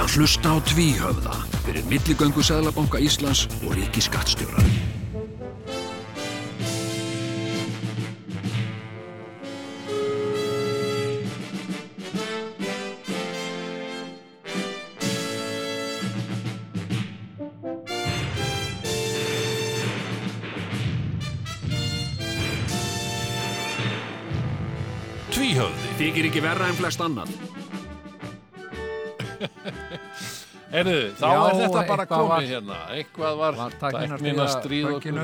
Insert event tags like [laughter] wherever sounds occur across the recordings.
ert að hlusta á tvíhöfða fyrir milligöngu Sæðlabanka Íslands og Ríki Skattstjóra. Tvíhöfði. Þykir ekki verra en flest annað. Erðu, þá Já, er þetta bara komið var- hérna. Eitthvað var, var tæknina stríð okkur.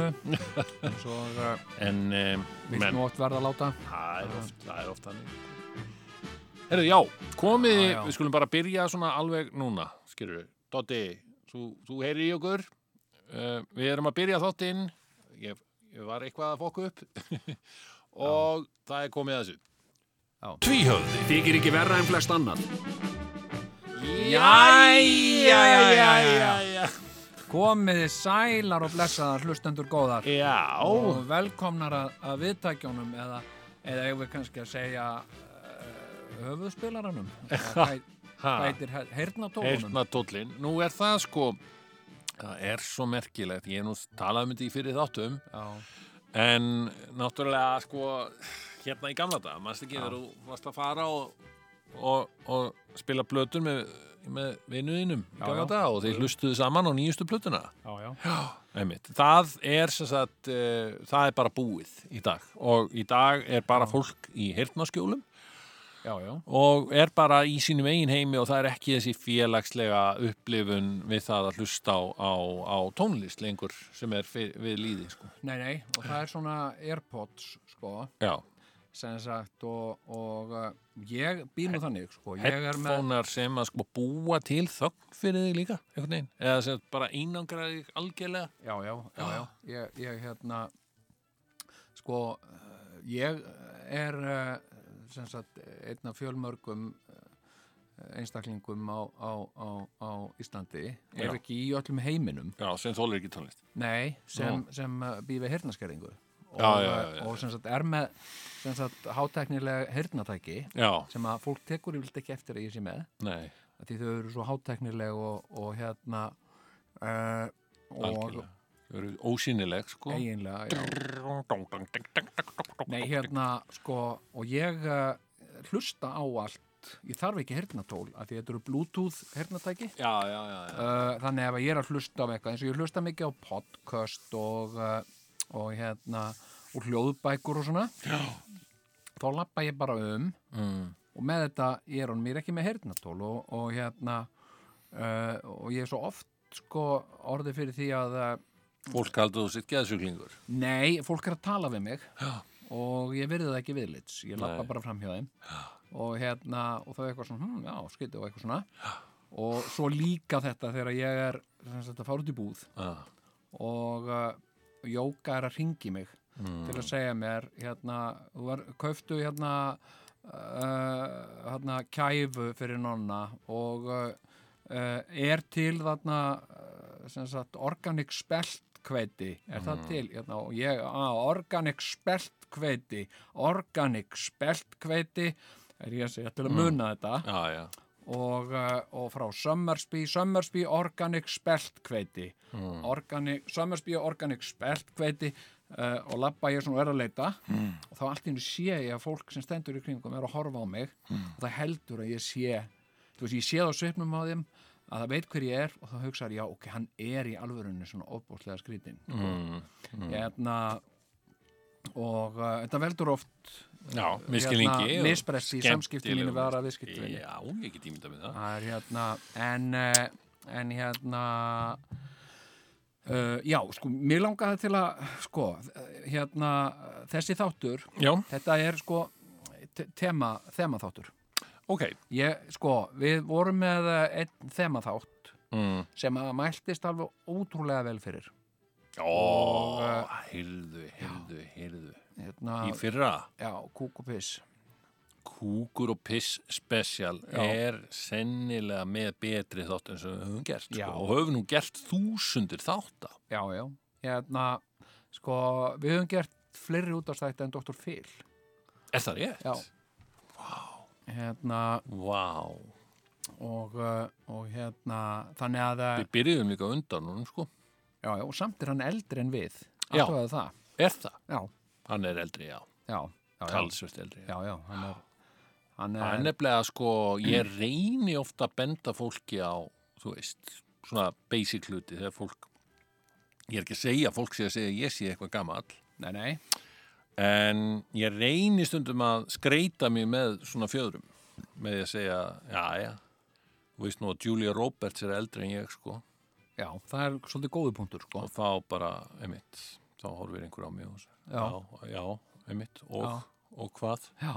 svo [laughs] uh, En, um, vilt nú oft verða að láta það er oft, það er oft þannig. Erðu, já, komið, Já, já. við skulum bara byrja svona alveg núna, skilur við. Dotti, þú, þú heyri í okkur. Uh, við erum að byrja þáttinn. Ég, ég var eitthvað að fokka upp. [laughs] og það er komið að þessu. Já. Tvíhöfði. Þykir ekki verra en flest annað. Jæja, jæja, já. komiði sælar og blessaðar hlustendur góðar. Já, og velkomnar að, að viðtækjónum eða, eða ef við kannski að segja uh, höfuðspilaranum? [laughs] Hvað heitir heyrnatónunum heyrnatóllin. Nú er það sko, það er svo merkilegt, ég hef nú talað um þetta í fyrir þáttum, Já, en náttúrulega sko, hérna í gamla dag, maður ekki Já. þegar þú varst að fara og, og, og spila blötur með, með Já, já. dag og þeir hlustuðu saman á nýjustu blötuna. já, já, Einmitt. Það er sagt, uh, það er bara búið í dag og í dag er bara fólk í heyrnaskjólum já, já. og er bara í sínum eigin heimi og það er ekki þessi félagslega upplifun við það að hlusta á, á, á tónlist lengur sem er fyr, við líði sko. Nei, nei, og það er svona Airpods, sko, Já, sem sagt og, og uh, ég býr nú þannig, sko. Ég er headphonear sem að sko búa til þögn fyrir þig líka einhvern veginn, eða sem bara einangra þig algjörlega. Já, já, já, já. Ég, ég hérna sko, ég er uh, sem sagt einn af fjölmörgum uh, einstaklingum á, á, á, á Íslandi, Já. ef ekki í öllum heiminum? Já, sem þólir ekki tónlist. Nei, sem, sem uh, býr við heyrnaskeringu og, og sem sagt er með sem sagt hátæknilega heyrnatæki Já, sem að fólk tekur yfirleitt ekki eftir að ég sé með. Nei, því þau eru svo hátæknileg og, og hérna uh, og Þau eru ósýnileg sko. Eiginlega já. Nei, hérna, sko og ég uh, hlusta á allt. Ég þarf ekki heyrnatól af því þetta eru bluetooth heyrnatæki Já, já, já, já. uh, þannig ef ég er að hlusta á eitthvað eins og ég hlusta mikið á podcast og, uh, og hérna og hljóðbækur og svona. Já. þá lappa ég bara um Mm. og með þetta ég er hann mér ekki með heyrnatól og, og hérna uh, og ég er svo oft sko orðið fyrir því að uh, Fólk haldur þú sitt geðsuglingur nei, fólk er að tala við mig Já. og ég verði það ekki viðlits ég lappa bara fram hjá þeim. Og hérna, og það er eitthvað svona hm, já, skytið og eitthvað svona. Og svo líka þetta þegar ég er sem sagt að fara út í búð. Já, og uh, Jóka er að ringi mig Mm. til að segja mér hérna, kauftu hérna uh, hérna kæfu fyrir nonna og uh, uh, er til þarna uh, sem sagt organic spelt kveiti, er það Mm. til hérna, ég, að, organic spelt kveiti organic spelt kveiti er ég að segja til að Mm. muna þetta já, já. Og, uh, og frá Summersby Summersby Organic Spelt kveiti Mm. organic, Summersby Organic Spelt kveiti uh, og labba ég svona og er að leita Mm. og þá allt í hennu sé ég að fólk sem stendur í kringum er að horfa á mig Mm. og það heldur að ég sé þú veist, ég sé það á svipnum á þeim að það veit hver ég er og þá hugsaður, já, ok, hann er í alvörunni svona ofbúrslega skrítin Mm. Mm. hérna og uh, þetta veldur oft Já, miskilningi og misbreyst í samskipti mínu skemmtilegum- við aðra viðskiptavini Já, get ímynda með það er hérna, en, eh, en hérna, uh, já, sko, mér langaði til að, sko, hérna, þessi þáttur, Já, þetta er, sko, te- tema, þemaþáttur. ok Ég, sko, við vorum með eh, einn þemaþátt mm. sem að mæltist alveg ótrúlega vel fyrir. Ó, eh, heyrðu, heyrðu, heyrðu Hérna, Í fyrra já, kúk og piss. Kúkur og Piss Special Já. er sennilega með betri þátt en sem við höfum gert Já. sko. og höfum nú gert þúsundir þátta Já, já, hérna, sko, við höfum gert fleiri útastætti en Dr. Phil. Er það rétt? Já. Hérna, Vá og, uh, og hérna þannig að uh, Við byrjuðum líka undan honum, sko. já, já, og samt er hann eldri en við Já. alltaf það Er það? já, Hann er eldri, já. já, já, já, Talsvert eldri. já, já hann er hann Það er er, nefnilega, sko, ég reyni ofta að benda fólki á, þú veist, svona basic hluti þegar fólk, ég er ekki að segja að fólk sé að segja ég sé eitthvað gamall, nei, nei en ég reyni stundum að skreita mig með svona fjöðrum, með að segja, já, já, þú veist nú að Julia Roberts er eldri en ég, sko, já, það er svolítið góðu punktur sko. og þá bara, einmitt, þá horfir einhver á mig og svo, Já. einmitt, og, Já. og hvað? já,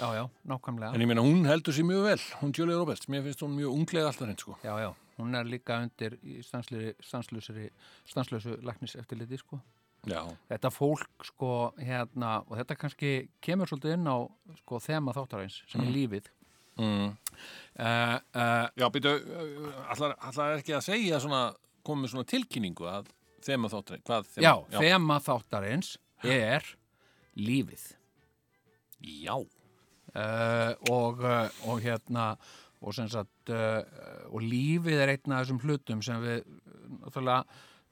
já, já, nákvæmlega En ég meina, hún heldur sér mjög vel, hún Julia Roberts, mér finnst hún mjög unglega alltaf hreint, sko. já, já, hún er líka undir stanslösu læknis eftirliti sko. Já, þetta fólk sko hérna og þetta kannski kemur svolítið inn á sko þema þáttarins sem er lífið mm. uh, uh, Já, allar, allar er ekki að segja svona, komið svona tilkynningu að þema hvað þema? já, þema þáttarins er lífið. Já, uh, og, uh, og hérna og sem sagt uh, og lífið er einn af þessum hlutum sem við náttúrulega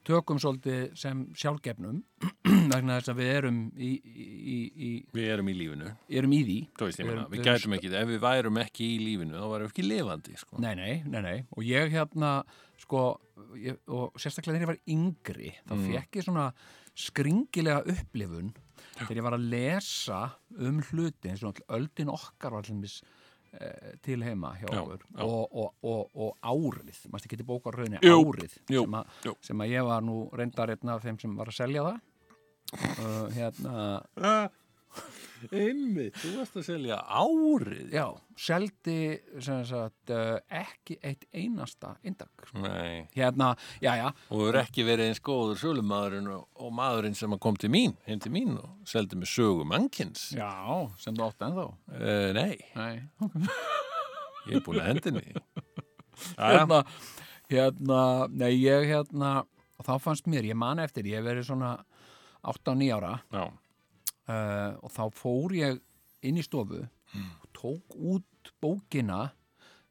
tökum svolítið sem sjálfgefnum [clears throat] vegna þess að við erum í, í, í, við erum í lífinu, erum í því. Veist, meina, Við- gætum ekki, ef við værum ekki í lífinu, þá værum við ekki lifandi, sko. Nei, nei, nei, nei, og ég hérna, sko, ég, og sérstaklega þegar ég var yngri, þá Mm. fekk ég svona skringilega upplifun þegar ég var að lesa um hluti eins og öldin okkar var allir eh, til heima hjá Já, okkur og, og, og, og árið, maður ekki bókar rauninni Jú, árið jú, sem, að, jú. sem að ég var nú reyndar einn af þeim sem var að selja það uh, hérna, Einmitt, þú varst að selja árið. já, seldi sem sagt, uh, ekki eitt einasta indak Nei, hérna, já, já, og þú er ekki verið eins góður sölumadurinn og, og maðurinn sem kom til mín, heim til mín og seldi með sögu mannkins. Já, sem þú átt ennþá. Uh, nei, Nei. ég er búin að hendinni. [laughs] Hérna, hérna, nei, ég hérna þá fannst mér, ég man eftir, ég verið svona 8-9 ára. Já, uh, og þá fór ég inn í stofu og tók út bókina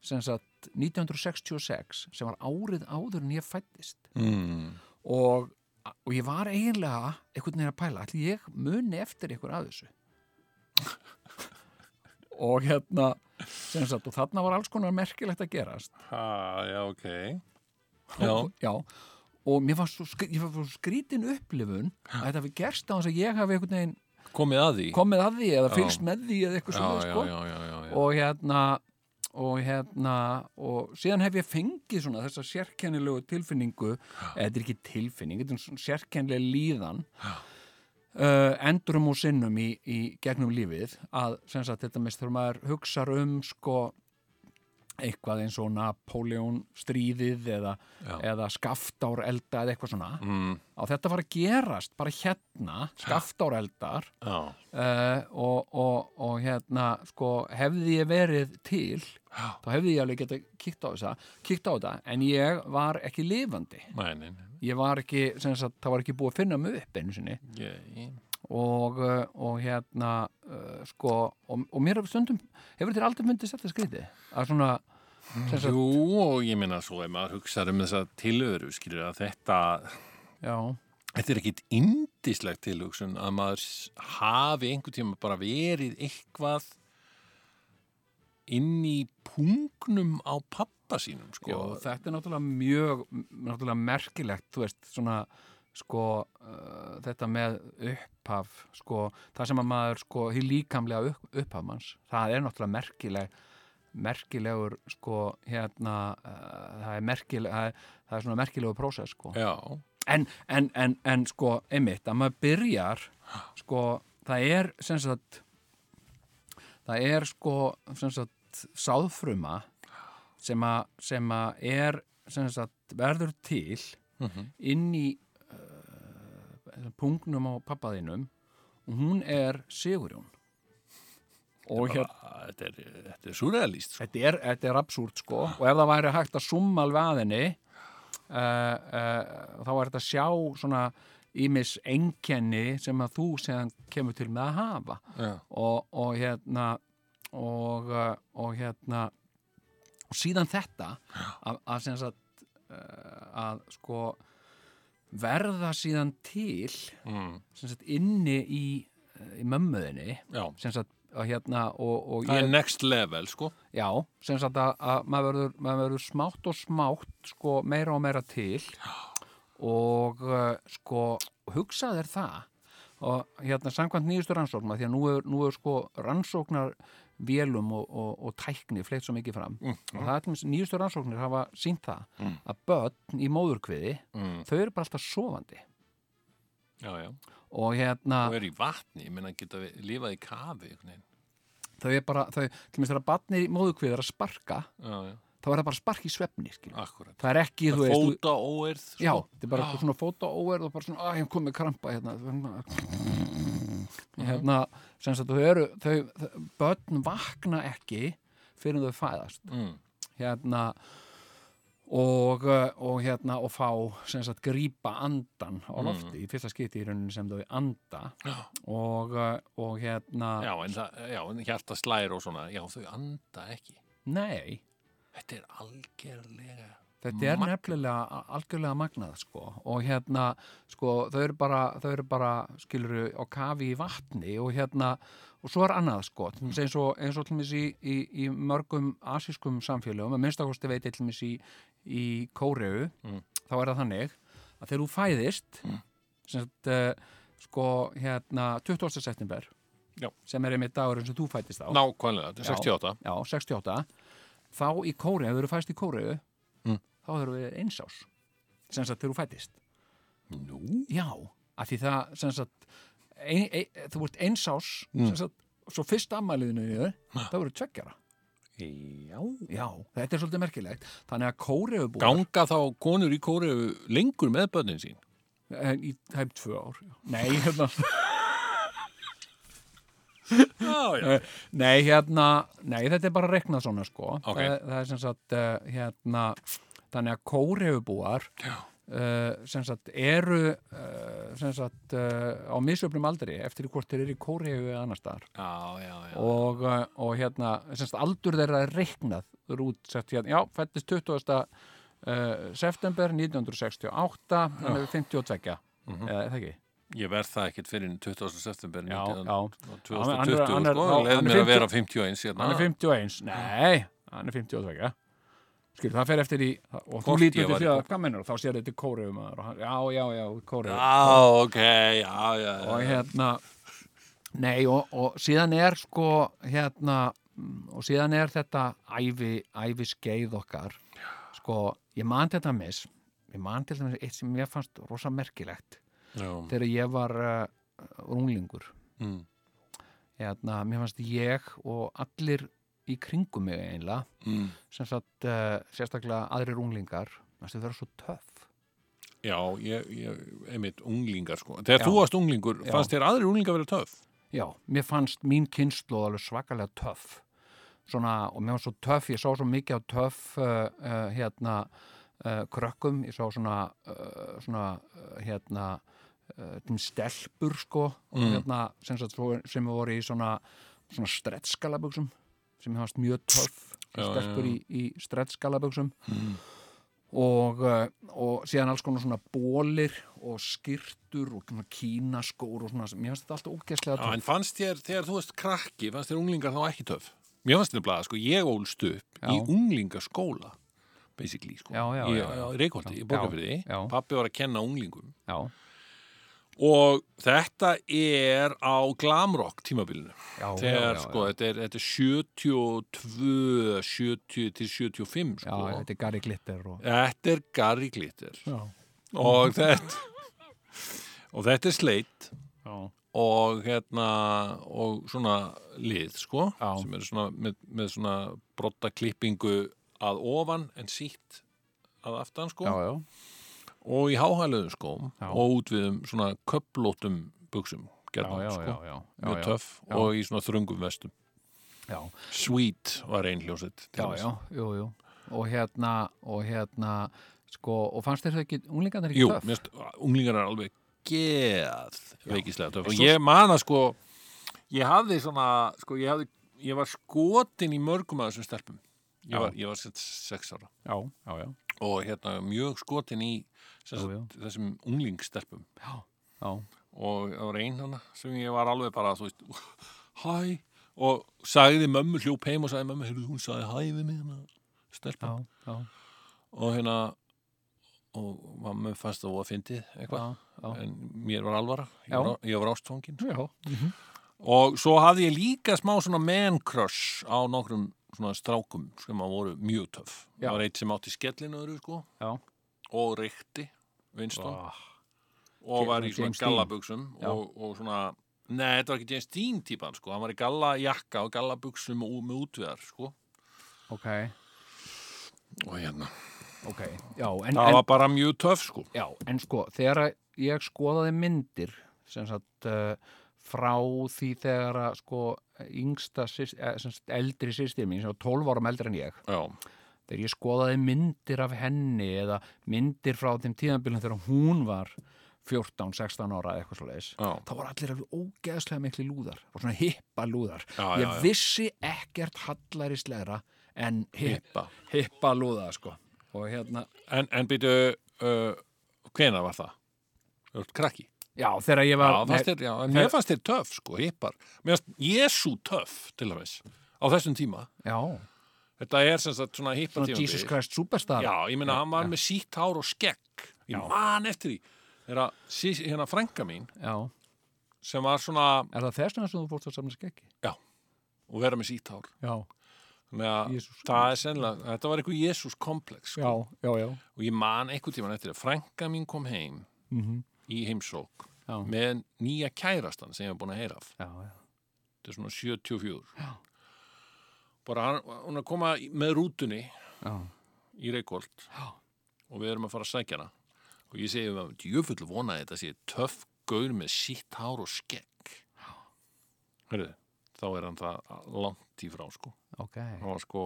sem sagt 1966 sem var árið áður en ég fættist mm. og, og ég var eiginlega einhvern veginn að pæla, allir ég muni eftir ykkur að þessu? [laughs] Og hérna sagt, og þarna var alls konar merkilegt að gerast. Ha, já, ok. Já, og, já, og mér var svo, skr- var svo skrítin upplifun að þetta hafi gerst á þess að ég hafi einhvern veginn komið að því. komið að því eða Já. fylgst með því eða eitthvað já, svona já, sko. já, já, já, já. og hérna og hérna og síðan hef ég fengið svona þessa sérkennilegu tilfinningu eða þetta er ekki tilfinning, þetta er svona sérkennileg líðan uh, endurum og sinnum í, í gegnum lífið að sem sagt þetta mest þegar maður hugsar um sko eitthvað eins og Napoleon stríðið eða, eða skaftárelda eða eitthvað svona. Mm, á þetta var að gerast bara hérna, skaftáreldar uh, og, og, og hérna sko hefði ég verið til Já. þá hefði ég alveg geta kíkt á, þessa, kíkt á þetta en ég var ekki lifandi. Nei, nei, nei. ég var ekki, sagt, það var ekki búið að finna mig upp einu sinni. Ég, ég, og, uh, og hérna uh, sko, og, og mér hefur stundum hefur þér aldrei myndist þetta skrítið að svona sem sagt, jú, og ég minna svo ef maður hugsaður um þessa tilveru, skilur að þetta, já, þetta er ekkit indislegt tilhugsun að maður hafi einhvern tíma bara verið eitthvað inn í pungnum á pappa sínum, sko. Já, þetta er náttúrulega mjög náttúrulega merkilegt, þú veist, svona sko, uh, þetta með upphaf, sko, það sem að maður, sko, hér líkamlega upp, upphaf manns, það er náttúrulega merkileg merkilegur, sko, hérna uh, það er merkileg það er, það er svona merkilegur prósess, sko en, en, en, en sko, einmitt, að maður byrjar sko, það er sem sagt það er sko sem sagt sáðfruma sem að, sem að er sem sagt verður til Mhm. inn í pungnum á pappaðinum og hún er Sigurjón. Og bara, þetta er, þetta er surrealist, sko. þetta er, þetta er absúrt sko. Og ef það væri hægt að summa alveg að henni uh, uh, þá er þetta að sjá svona ímis einkenni sem að þú séðan kemur til með að hafa. Já, og, og hérna og, uh, og hérna og síðan þetta að, að, uh, að sko verða síðan til mm. sagt, inni í, eh, í mömmuðinni sagt, að hérna og, og það ég, er next level sko. Já, sem sagt að, að maður, verður, maður verður smátt og smátt sko meira og meira til. Og uh, sko hugsað er það. Og hérna samkvæmt nýjustu rannsóknar því að nú er, nú er sko rannsóknar vélum og, og, og tækni fleitt svo mikið fram. Mm, og það er til dæmis- nýjustu rannsóknir hafa sínt það að börn í móðurkviði mm. þau eru bara alltaf sofandi. Já, já, og hérna og er í vatni ég menna geta við, lifað í kafi þau er bara, þau, til dæmis þegar barnir í móðurkviði er að sparka já, já, þá er það bara spark í svefni það er ekki, þú veist, þú- fóta óerð sko. Já, þetta er bara svona fótaóverð og bara svona, að ég kom með krampa hérna [laughs] hérna, sem sagt, þau eru þau, börn vakna ekki fyrir þau fæðast. Mm. hérna og, uh, og hérna og fá sem sagt grípa andan á lofti í fyrsta skipti í rauninni sem þau anda. Já. og, uh, og hérna Já, en, það, já, en hjarta slær og svona. Já, þau anda ekki. Nei, þetta er algjörlega Þetta er Magnað. nefnilega algjörlega magnað sko og hérna sko þau eru bara, þau eru bara skiluru á kafi í vatni og hérna og svo er annað sko eins og, eins og til dæmis í, í, í mörgum asískum samfélögum, að minnstakosti veit til dæmis í, í Kóreu Mm. þá er það þannig að þegar þú fæðist sem sagt uh, sko hérna 20. september Já. sem er einmitt dagurinn sem þú fættist á nákvæmlega, þetta er Já. 68 Já, 68 þá í Kóreu, þú eru fæst í Kóreu Mm. Þá eru við einsás sem sagt þegar þú fættist Nú? Já, af því það sem sagt ein, ein, þú ert einsás Mm. sem sagt, svo fyrst ammæliðinu í þau þá eru tveggjara Já. Já, þetta er svolítið merkilegt. Þannig að Kóreu búar Ganga þá konur í kóriðu lengur með börnin sín? Í tæm tvö ár já. Nei, hérna. [laughs] Já, já. Nei, hérna, nei, þetta er bara reknað svona sko. Ok. það, það er sem sagt uh, hérna, þannig að kóreifubúar Já. uh, sagt eru uh, sagt uh, á misjöfnum aldri eftir hvort þeir eru í kóreifu eða annar staðar Já, já, já og, og hérna sagt aldur þeirra er reiknað út sagt hérna, já, fættist 20. Uh, september 1968 hann er 52 Mhm. eða er það ekki? Ég verð það ekkert fyrir 20. september Já, 19 já, og Hann er- 2020 hann er- sko, leið mér 50 að vera 51 hérna. hann er 51 nei, hann er 52 skil, það fer eftir í og þú lítur ég til því að, hvað mennur, þá sér þetta kóriðum já, já, já, kóriðum Já, ok, já, já, já. og hérna nei, og, og síðan er sko hérna, og síðan er þetta ævi, ævi skeið okkar sko, ég man til dæmis ég man til dæmis eitt sem mér fannst rosa merkilegt já. þegar ég var uh, unglingur Mm. hérna, mér fannst ég og allir í kringum mig einlega Mm. sem sagt, uh, sérstaklega aðrir unglingar það vera svo töff Já, ég, ég, einmitt unglingar sko. Þegar Já. þú varst unglingur, Já. fannst þér aðrir unglingar vera töff? já, mér fannst mín kynnslóð alveg svakalega töff svona, og mér fannst svo töff, ég sá svo mikið á töff uh, uh, hérna uh, krökkum, ég sá svona svona hérna stelpur sko Mm. hérna sem, sem voru í svona, svona strettskalaböksum sem fannst mjög töff stelpur í, í strettskalaböksum Mm. og, uh, og síðan alls konar svona bólir og skyrtur og kínaskór og svona, mér finnst þetta alltaf ógeðslega töff. en fannst þér, þegar þú varst krakki, fannst þér unglingar þá ekki töff? Mér fannst þér blaða, sko, ég ólst upp Já. í unglingaskóla, basically, sko. Já, já, í, já. í já. Pappi var að kenna unglingum. Já, Og þetta er á glamrock tímabilinu. já, Þegar, já, já, sko, þetta er, þetta er 72, 70 til 75, já, sko. já, þetta er Gary Glitter og, Þetta er Gary Glitter. Og þetta, og þetta er sleitt. og hérna og svona lið sko sem eru svona með, með svona brotta klippingu að ofan en sítt að aftan sko já, já, og í háhæluðum skóm Já. og út við um svona köplótum buksum gerðan já, sko. já, já, mjög töff og í svona þröngum vestum. Já, Sweet var ein hljósett já, já, jú, jú, og hérna, og hérna, sko, og fannst þér þau ekki, unglingarnir ekki Jú, töff? mér finnst unglingar er alveg geð veikislega töff. Og ég man að sko ég hafði svona sko ég, hafði, ég var skotin í mörgum af þessum stelpum. Ég var, ég var sett sex ára. Já, já, já, og hérna mjög skotin í Jú, þessum unglingstelpum. Já, já, og var ein hana sem ég var alveg bara, veist, [laughs] hæ? Og sagði mömmu, hljóp heim og sagði mömmu, heyrðu, hún sagði hæ við mig hana stelpa já, já, og hérna og mamma fannst það að fyndið eitthvað. En mér var alvara, ég var, ég var ástfangin já, og svo hafði ég líka smá svona man crush á nokkrum svona strákum sem að voru mjög töff. Já. það var eitt sem átti skellinu öru sko. Já, og reykti Winston Vá. og var í svona Já. og, og svona Nei, þetta var ekki James Dean típan, sko. Hann var í galla jakka og gallabuxum og með útviðar, sko. ok, Og hérna. ok, já, en, Það en, var bara mjög töff, sko. já, en sko, þegar ég skoðaði myndir, sem sagt, uh, frá því þegar að, sko, yngsta, syst- eh, eldri sýstir mín, sem var 12 árum eldri en ég, Já. Þegar ég skoðaði myndir af henni eða myndir frá þeim tíðanbílum þegar hún var 14, 16 ára eitthvað svo leiðis Já. þá var allir alveg ógeðslega mikli lúðar og svona hippa lúðar Já, ég já, já. vissi ekkert hallarislegra en hippa, Hippa. lúða sko. og hérna, En, en byrju, uh, hvena var það? Krakki. já þegar ég var Já, þér, já, en mér fannst þér töff, sko, hippar. Mér fannst Jésu töff, til dæmis, á þessum tíma. já, Þetta er sem sagt svona hippa svona Jesus Christ Superstar Já, ég meina, hann var með sítt hár og skegg. Ég Já. man eftir því. Þegar hérna frænka mín, já. sem var svona, er það þess vegna sem þú fórst að samna skeggi? og vera með sítt hár. já, Þannig að það er sennilega, þetta var eitthvað Jésús komplex, sko. já, já, já. Og ég man einhvern tíman eftir að frænka mín kom heim Mm í heimsók já. með nýja kærastan sem ég hef búin að heyra af. já, já. Þetta er svona 74. Já. Bara hann, hún er að koma með rútunni já. í Reykjolt Já. og við erum að fara að sækja hana. Og ég segi um að djöfull vona að þetta sé töff gaur með sítt hár og skegg. Hörðu, þá er hann það langt í frá, sko. ok, Hann var sko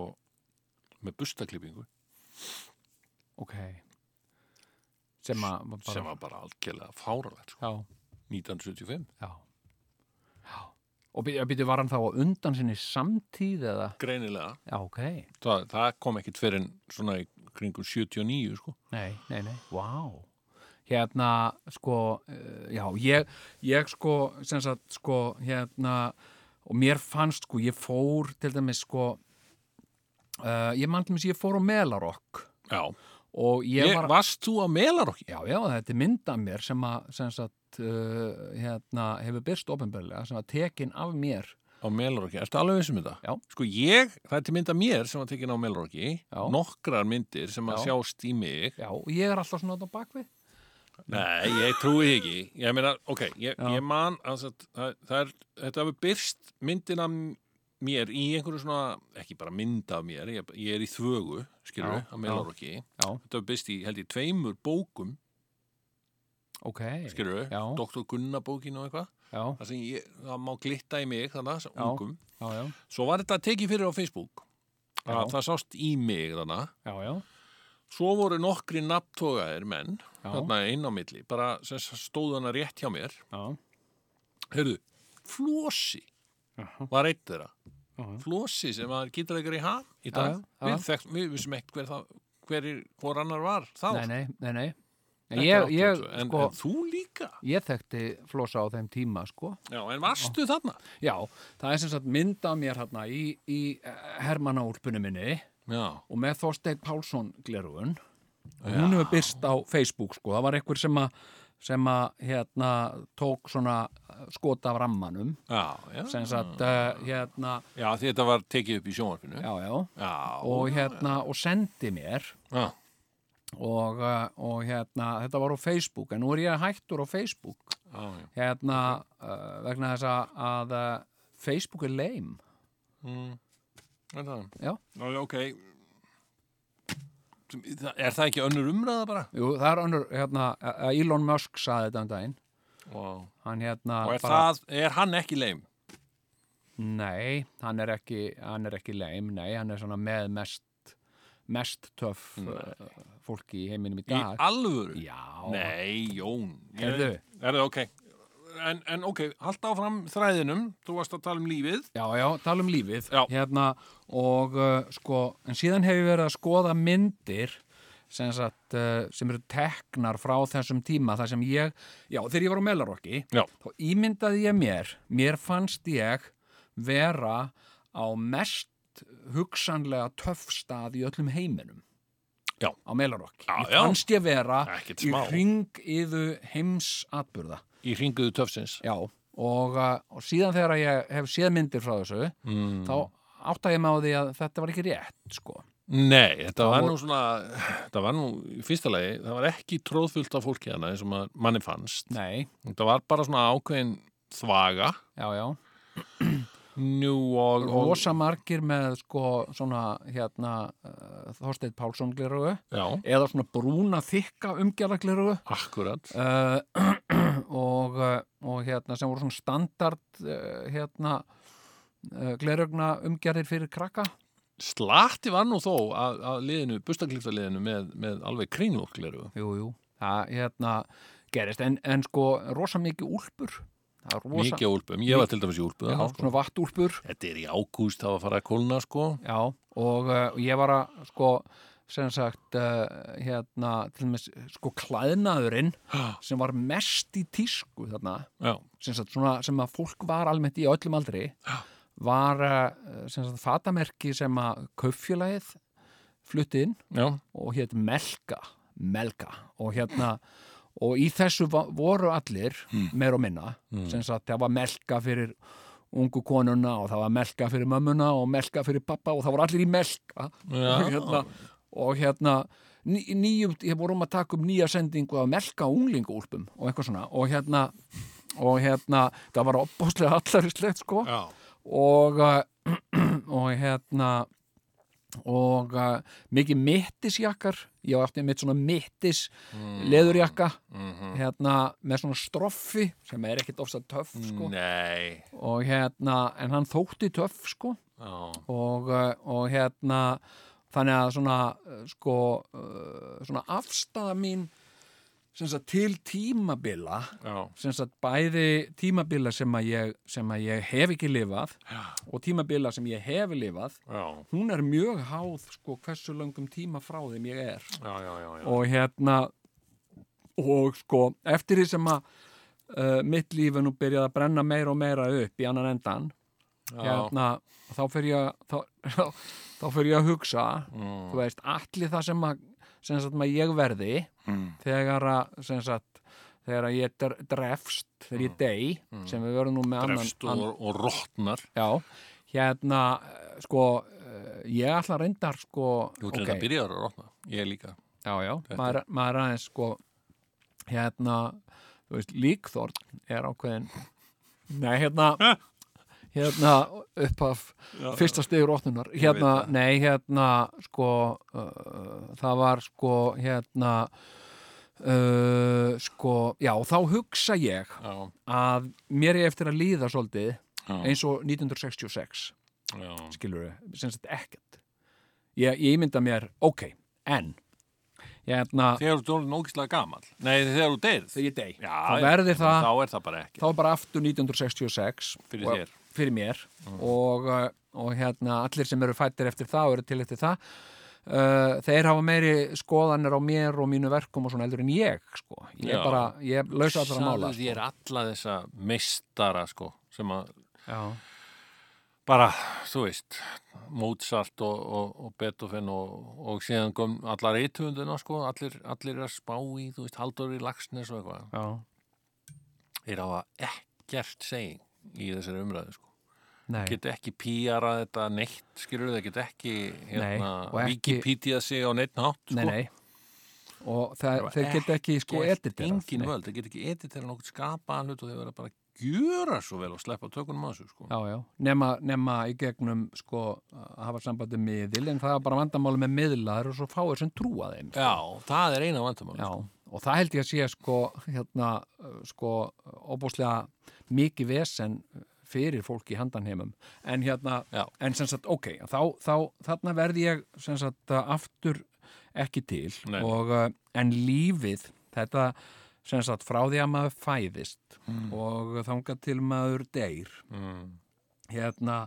með bustaklippingu ok sem að bara, sem var bara algjörlega fáralegt, sko. já, 1975. já já og byrju var hann þá á undan sinni samtíð eða, Greinilega. já, ok Það, það kom ekkit fyrir svona í kringum 79, sko. nei, nei, nei, vá hérna, sko uh, já, ég, ég sko sem sagt, sko, hérna og mér fannst, sko, ég fór til dæmis, sko uh, ég mann til dæmis, ég fór á Melarokk Já. og ég, var varst þú á Melarokki? Já, já, þetta er mynd af mér sem að, sem sagt, uh, hérna, hefur byrst ofinbörlega, sem að tekin af mér. Á Melarokki, ertu alveg vissum þetta? Já. Sko ég, það er til mynd af mér sem var tekin á Melarokki, Já. nokkrar myndir sem að Já. sjást í mig. Já, og ég er alltaf svona á bakvið. Nei, ég trúi ekki. Ég meina, ok, ég, ég man, að það, það er, þetta hefur byrst myndin af mér í einhverju svona, ekki bara mynd af mér, ég, ég er í þvögu, skilur við, á Melarokki. Já, Þetta hefur byrst í, held ég, tveimur bókum, ok. skilur við. Dr. Gunnar bókin og eitthvað. Það sem ég, það má glitta í mig, þannig, Já. ungum. já, já, Svo var þetta tekið fyrir á Facebook. Já. Að það sást í mig þannig. já, já, Svo voru nokkri nafntogaðir menn, þarna inn á milli, bara sem stóð hana rétt hjá mér. já, Heyrðu, Flósi var eitt þeirra. Flósi sem var gítarleikar í ham í dag. Við, þekkt, við vissum ekkert hver, það, hver, hvor annar var þá. nei, nei, nei, nei. En ég, ég, 82. en, sko, en þú líka? ég þekkti flosa á þeim tíma, sko. Já, en varstu þarna? Já, það er sem sagt mynd af mér hérna í, í Hermannaúlpunum minni Já, og með Þorsteinn Pálsson glerugun hún hefur byrst á Facebook sko, það var einhver sem að sem að hérna tók svona uh, skot af rammanum já, já. sem sagt uh, hérna Já, því þetta var tekið upp í sjónvarpinu. já, já, Já, og hérna og sendi mér já. Og, uh, og hérna þetta var á Facebook en nú er ég hættur á Facebook já. hérna uh, vegna þess að, uh, Facebook er leim Mm. Er það? já, já, ok. Er það ekki önnur umræða bara? jú, það er önnur hérna, Elon Musk saði þetta um daginn Wow. hann hérna Og er, það, er hann ekki leim? Nei, hann er ekki, hann er ekki leim, nei, hann er svona með mest, mest töff uh, fólki í heiminum í Í dag. alvöru? Já, Nei, Jón. Ég- Heyrðu. Er það ok? en, en ok, halda áfram þræðinum, þú varst að tala um lífið. Já, já, tala um lífið Já. hérna og uh, sko, en síðan hef ég verið að skoða myndir sem, sagt, uh, sem eru teknar frá þessum tíma þar sem ég, já, þegar ég var á Melarokki þá ímyndaði ég mér mér fannst ég vera á mest hugsanlega töffstað í öllum heiminum Já. á mér já. fannst ég vera í smá. ring yðu heimsatburða Í hringuðu töfsins. Já, og, uh, og síðan þegar ég hef séð myndir frá þessu Mm. þá átta ég á því að þetta var ekki rétt sko. Nei, þetta var nú svona, þetta var nú í fyrsta lagi, það var ekki tróðfullt af fólki hana eins og manni fannst. Nei, Þetta var bara svona ákveðin þvaga, já, já og... og Rosa margir með sko svona hérna uh, Þorsteinn Pálsson glerugu Já, eða svona brúna þykka umgjala glerugu akkurat. uh, [clears throat] og, uh, og hérna sem voru svona standard uh, hérna glerugna umgjarir fyrir krakka. Slatti var nú þó að, að liðinu, bustaklíftaliðinu með, með alveg kringlokleru. Jú, jú, það hérna gerist. En, en sko rosa mikið úlpur Mikið úlpum, ég var til dæmis í úlpu. já, sko. svona vattúlpur Þetta er í ágúst, að fara að kólna, sko. Já, og uh, ég var að sko, sem sagt uh, hérna, til dæmis sko klæðnaðurinn sem var mest í tísku þarna, Já, sem sagt svona sem að fólk var almennt í öllum aldri var uh, sem sagt fatamerki sem að kauffélagið flutti inn já, og hétt Melka Melka og hérna og í þessu voru allir meir og minna sem sagt það var Melka fyrir ungu konuna og það var Melka fyrir mömmuna og Melka fyrir pappa og það voru allir í Melka. Já. og [laughs] hérna, og hérna ný, nýjum, ég vorum að taka um nýja sendingu af Melka unglingúlpum og eitthvað svona. Og hérna og hérna, það var opbáslega [laughs] allarislegt sko. Já. og, uh, [clears throat] og hérna og uh, mikið mittisjakkar. Ég átti mitt svona mittis leðurjakka hérna með svona stroffi sem er ekkit ofsa töff sko. Og hérna en hann þótti töff sko. Já, og, uh, og hérna þannig að svona uh, sko uh, svona afstæða mín sagt til tímabila sagt bæði tímabila sem að ég, sem að ég hef ekki lifað Já. og tímabila sem ég hef lifað já, hún er mjög háð sko hversu löngum tíma frá þeim ég er. Já, og hérna og sko eftir því sem að uh, mitt líf er nú byrjað að brenna meira og meira upp í annan endan hérna þá fyrir ég að- þá, [laughs] þá fyrir ég að hugsa Mm. þú veist, allir það sem að sem sagt að ég verði Mm. þegar að sem sagt þegar ég dr- drefst, þegar ég dey sem við verðum nú með annan, Mm. Drefst og, og rótnar. já, hérna sko, eh, ég ætla reyndar sko, Þú okay. að byrja að rótna. Ég líka. já, já, maður, maður er aðeins sko, hérna þú veist, líkþórn er ákveðin [laughs] nei, hérna hérna upp af fyrsta stigur óttunar hérna, nei, hérna sko, uh, það var sko hérna uh, sko, já, þá hugsa ég Já, að mér er eftir að líða svolítið já, eins og 1966 já. skilur við, sem sagt ekkert ég, ég mynda mér, ok, en hérna, Þegar þú erum ógislega gamal. Nei, þegar þú deyrð. þegar ég dey Já, þá verði það, Þá er það bara ekki. þá er bara aftur 1966 Fyrir og- þér. Mm. fyrir mér og, uh, og hérna allir sem eru fættir eftir það og eru til eftir það uh, þeir hafa meiri skoðanir á mér og mínu verkum og svona eldur en ég sko, ég er bara, ég er lausa allra mála Sagði þér alla þessa meistara, sko, sem að bara, þú veist, Mozart og, og, og Beethoven og, og síðan kom allar eithunduna, sko, allir, allir er að spá í, þú veist, Halldóri Lagsnes og eitthvað. já, Þeir hafa ekkert seging í þessari umræðu, sko. Nei Get ekki píara þetta neitt, skilur þeir get ekki, hérna, Wikipedia sig á neitt nátt, sko. nei, nei og það, þeir geta ekki sko editera engin völd, þeir get ekki editera nokkuð skapaðan hlut og þeir verða bara að gjöra svo vel og sleppa tökunum á þessu, sko. Já, já, nema, nema í gegnum sko að hafa sambandi miðil en það er bara vandamáli með miðlaður og svo fáir sem trúa þeim Já, það er eina vandamál. Já, og það held ég að sé sko hérna, sko óbúslega mikið vesen fyrir fólk í handanheimum en hérna, Já. en sem sagt, ok þá, þá, þarna verði ég sem sagt uh, aftur ekki til Nei. og, uh, en lífið þetta sem sagt frá því að maður fæðist og þangað til maður deyr mm. hérna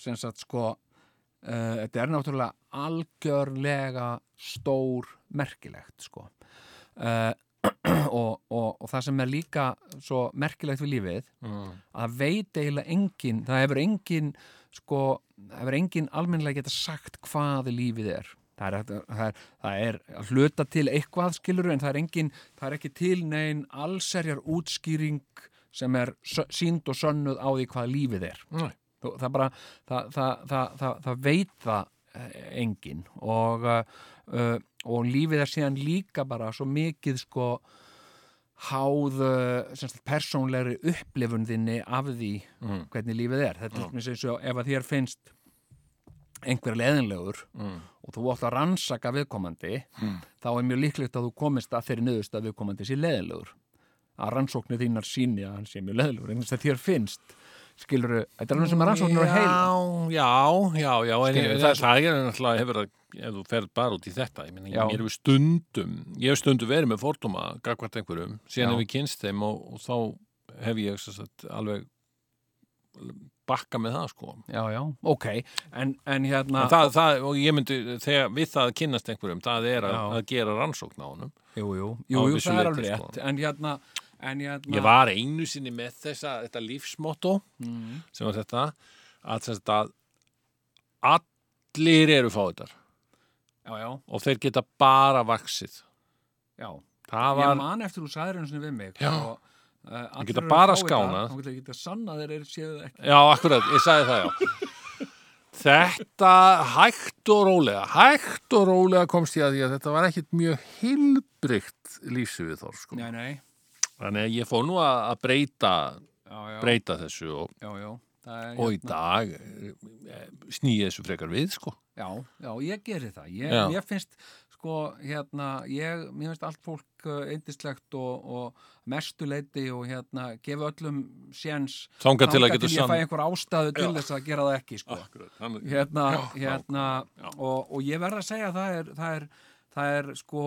sem sagt sko uh, þetta er náttúrulega algjörlega stór merkilegt sko uh, [clears throat] og, og, og það sem er líka svo merkilegt við lífið Mm. að veit eiginlega engin það hefur engin sko, það hefur engin almennilega geta sagt hvað lífið er það er, það er, það er að hluta til eitthvað skilur en það er engin það er ekki til negin allserjar útskýring sem er sýnd og sönnuð á því hvað lífið er. Þú- það bara það, það, það, það, það veit það engin og, uh, og lífið er síðan líka bara svo mikið sko háð persónlegri upplifun þinni af því Mm. hvernig lífið er. Þetta er eins og ef að þér finnst einhver leðinlegur Mm. og þú átt að rannsaka viðkomandi þá er mjög líklegt að þú komist að þeirri nöðust að viðkomandi sé leðinlegur að rannsóknir þínar síni að hann sé mjög leðinlegur en þess að þér finnst skilur þetta er alveg sem að rannsóknir á heila Já, já, já, en Skilur, ég, það er það er náttúrulega hefur að, ef þú ferð bara út í þetta, ég Já. mér hefur stundum, ég hef stundum verið með fordóma, gagvart einhverjum, síðan Já. hef ég kynst þeim og, og þá hef ég sagt, alveg bakka með það, sko. já, já, ok en, en hérna En það, það, og ég myndi, þegar við það að kynnast einhverjum, það er að, að gera rannsókn á honum. jú, jú, jú, jú það er alveg sko. rétt en hérna, en hérna Ég var einu sinni með þessa, þetta lífsmotto, mm, sem var þetta, að, sagt, að allir eru já, og þeir geta bara vaksið. já. Það ég var, man eftir þú sagðir einu sinni við mig og, uh, allir geta eru það, þá geta sanna þeir eru séu það ekki. Já, akkurat, ég sagði það, já. [laughs] Þetta hægt og rólega, hægt og rólega komst ég að því að þetta var ekkit mjög hilbrygt lífsöfið þór, sko. nei, nei, Þannig að ég fór nú að breyta, já, já, breyta þessu og, já, það er, og í hérna, dag snýði þessu frekar við, sko. já, já, ég geri það ég, ég finnst sko, hérna, ég, mér finnst allt fólk eindislegt og, og mestuleiti og hérna, gefa öllum séns Þangað til að ég fæ einhver ástæðu til þess að gera það ekki sko. Akkurat, hann, hérna, hérna. Og, og ég verð að segja að það er, það er, það er sko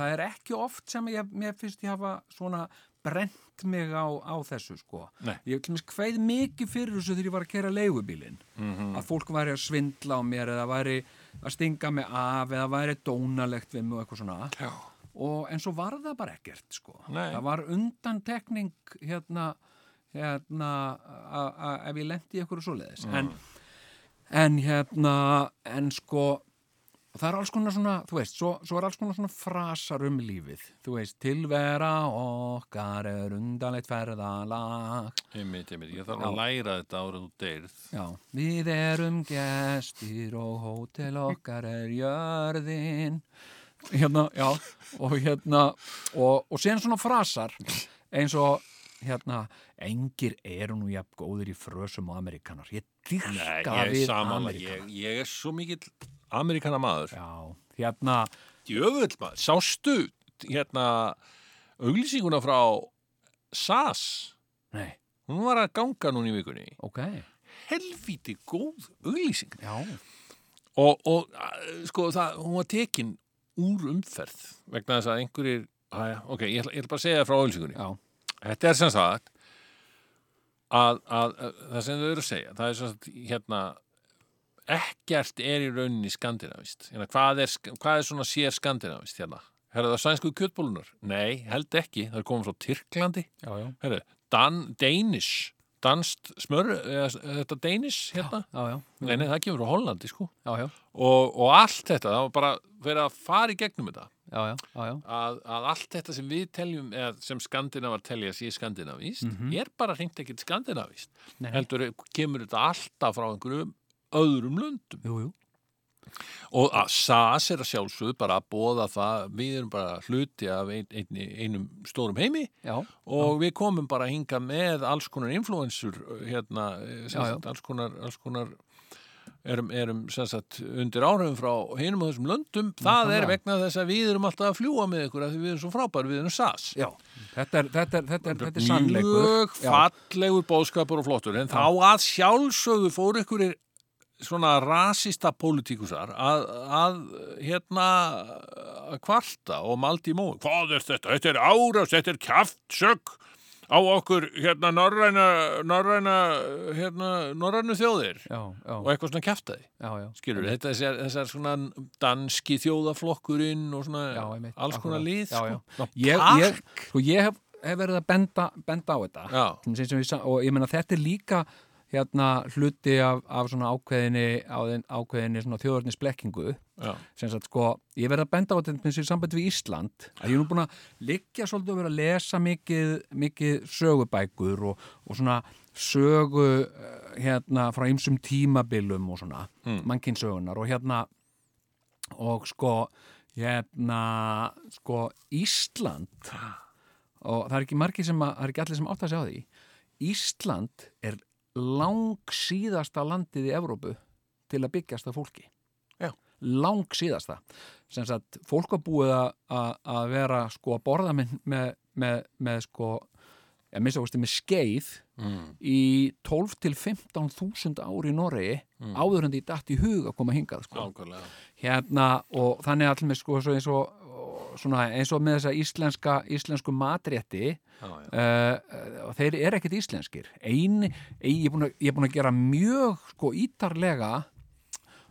það er ekki oft sem ég, mér finnst ég hafa svona brent mig á, á þessu sko Nei. ég kveið mikið fyrir þessu þegar ég var að kera leigubílinn Mhm. að fólk væri að svindla á mér eða væri að stinga mig af eða væri dónalegt við mig og eitthvað svona og en svo var það bara ekkert sko. Það var undantekning hérna, hérna ef ég lendi í eitthvað svoleiðis Mm. en, en hérna en sko það er alls konar svona, þú veist, svo, svo er alls konar svona frasar um lífið. Þú veist, tilvera okkar er undanleitt ferðalag. Einmitt, einmitt, ég þarf að læra þetta árið þú deyrð. Já, við erum gestir og hótel okkar er jörðin. Hérna, já. Og hérna og, og síðan svona frasar eins og hérna, engir eru nú jafn góður í frösum og amerikanar ég dyrka við samanlega, ég, amerikanar ég er svo mikill amerikana maður. Já, hérna Djöfull maður, sástu hérna auglýsinguna frá SAS, nei, hún var að ganga núna í vikunni. ok, Helvíti góð auglýsing. já Og, og sko, það, hún var tekin úr umferð vegna þess að einhverjir, aðja, ok, ég ætla, ég ætla bara að segja það frá auglýsingunni. já, Þetta er sem sagt að, að, að það sem þau eru að segja, það er sem sagt hérna ekkert er í rauninni skandinavist. Hérna, hvað, er, hvað er svona sér skandinavist hérna? Herra það sænsku kjötbólunar? Nei, held ekki. Það er komið frá Tyrklandi. já, já, Herra, Dan, Danish, danst smör, eða, þetta Danish hérna? já, já, Nei, nei, það kemur frá Hollandi, sko. já, já, Og, og allt þetta, það var bara verið að fara í gegnum þetta. já, já, já, já. að, að allt þetta sem við teljum eða sem skandinavar telja sé skandinavist er bara hreint ekkert skandinavist Nei. heldur kemur þetta alltaf frá einhverjum öðrum löndum. Jú, jú, og að SAS er að sjálfsögðu bara að bóða það við erum bara hluti af ein, ein, einum stórum heimi já, og við komum bara að hinga með alls konar influensur hérna, sem Já, já. alls konar, alls konar erum, erum sagt, undir áhrifum frá hinum og þessum löndum. Það er vegna þess að við erum alltaf að fljúa með ykkur því við erum svo frábær, við erum SAS. Já þetta er, þetta er, þetta er, þetta er sannleikur. Mjög Já. fallegur bóðskapur og flottur en þá að sjálfsögðu fór ykkur svona rasista pólitíkusar að, að hérna að kvarta og maldi í mói. Hvað er þetta? Þetta er árás, þetta er kjaftsögg á okkur hérna norræna, norræna, hérna, norrænu þjóðir. Já, já, og eitthvað svona já. Skilur, þetta þessar, þessar svona danski þjóðaflokkurinn og svona Já, alls konar Já, sko. Ég, ég, sko, ég hef, hef verið að benda, benda á þetta. Sem sem við, og ég meina þetta er líka hérna hluti af, af svona ákveðinni, ákveðinni svona þjóðarnisblekkingu já, sem sagt sko, ég verið að benda á þetta eins og í sambandi við Ísland, að ég er nú búin að liggja svolítið að vera að lesa mikið, mikið sögubækur og, og svona sögu eh, hérna frá ymsum tímabilum og svona, mm. mannkinsögunar og hérna og sko hérna sko Ísland og það er ekki margir sem að, það er ekki allir sem átt að segja á því Ísland er lang síðasta landið í Evrópu til að byggjast af fólki Já. lang síðasta sem sagt, fólk var búið að- vera sko að borða með, með, með, með sko ég minnst ástu með skeið mm. í 12 til 15 þúsund ári í Noregi áður en því datt í hug að koma hingað sko. hérna og þannig allir með sko eins og svona eins og með þessa íslenska íslensku matrétti Já, já. uh, og þeir eru ekkert íslenskir ein, ég er búin að, er gera mjög sko ítarlega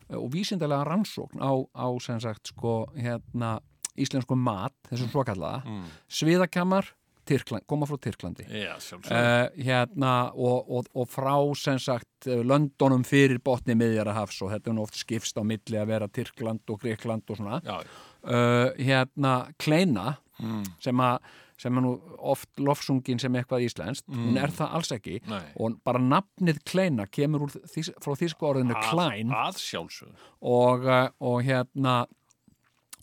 eh, og vísindalega rannsókn á, á sem sagt sko hérna íslensku mat, þessum svo kallaða Mm. sviðakammar, Tyrkland, koma frá Tyrklandi Já, sjálfsög. uh, hérna og, og, og frá sem sagt eh, löndunum fyrir botni miðjarahafs og þetta er nú oft skipst á milli að vera Tyrkland og Grekland og svona já, uh, hérna Kleina mm. sem að sem er nú oft lofsungin sem eitthvað íslenskt, hún er það alls ekki Nei. og bara nafnið Kleina kemur úr þís, frá þýsku orðinu Klein að, að sjálfsög. og, uh, og hérna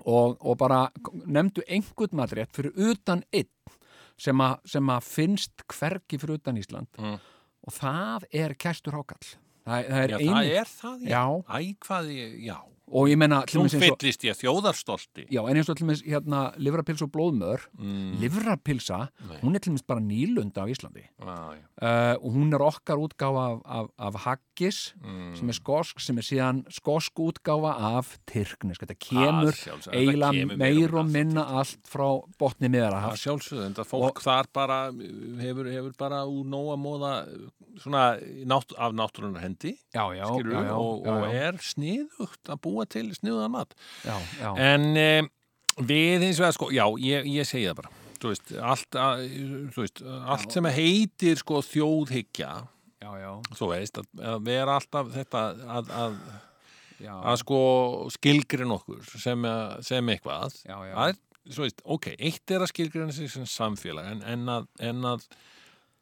og, og bara nefndu einhvern matrétt fyrir utan einn sem, a, sem að finnst hvergi fyrir utan Ísland Mm. og það er kæstur hákall það, það er Já, eini það er það, já. Æ, hvað já. Og ég menna Nú fyllist ég þjóðarstolti. Já, en eins og til dæmis hérna livrapils og blóðmör Mm. livrapilsa, Nei. hún er til dæmis bara nýlunda á Íslandi já. uh, og hún er okkar útgáfa af, af, af haggis Mm. sem er skosk, sem er síðan skosk útgáfa af tyrknisk þetta kemur Að sjálfsögðu, þetta eiginlega kemur meir og minna allt frá botni sjálfsögðu, en það fólk þar bara hefur, hefur bara úr nóga móða svona nátt, af náttúrunar hendi já, já, já, og, og er sniðugt að búa til sniðuðan mat. Já, já, en e, við hins vegar sko, já, ég, ég segi það bara. Þú veist, allt, að, þú veist, allt sem heitir sko þjóðhyggja já, já, þú veist, að, að vera alltaf þetta að, að, já, að sko skilgrin okkur sem, sem eitthvað. Já, já. það er, veist, ok, eitt er að skilgrina sig sem samfélag en, en að, en að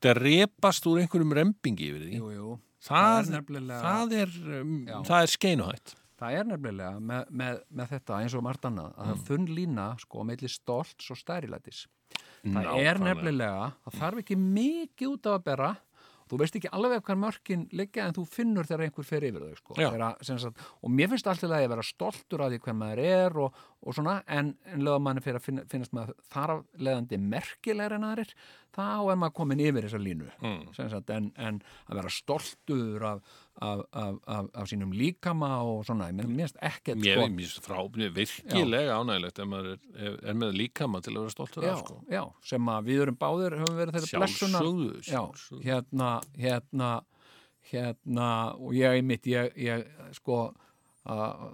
drepast úr einhverjum rempingi yfir því. Jú, jú. það, er það er, um, Já. það er skeinuhætt Það er nefnilega með, með, með þetta eins og margt annað að það Mm. þunn lína sko á milli stolts og stærilætis. Það er Nákvæmlega. nefnilega, það þarf ekki mikið út af að bera þú veist ekki alveg hvað mörkin liggja en þú finnur þegar einhver fer yfir þau sko. Sem sagt, og mér finnst alltaf að ég vera stoltur af því hver maður er og, og svona en, en lögum manni fyrir að finna, finnast maður þar af leðandi merkilegur en aðrir þá er maður komin yfir þessa línu Mm. sagt, en, en að vera stoltur af, af, af, af, af sínum líkama og svona, ég finnst ekkert Mér sko, finnst frá, mér er virkilega ánægilegt ef maður er, er, með líkama til að vera stoltur af sko. já, sem að við erum báðir höfum verið þeirra blessunar Sjálfsögðu, já, hérna, hérna hérna, og ég einmitt ég, ég sko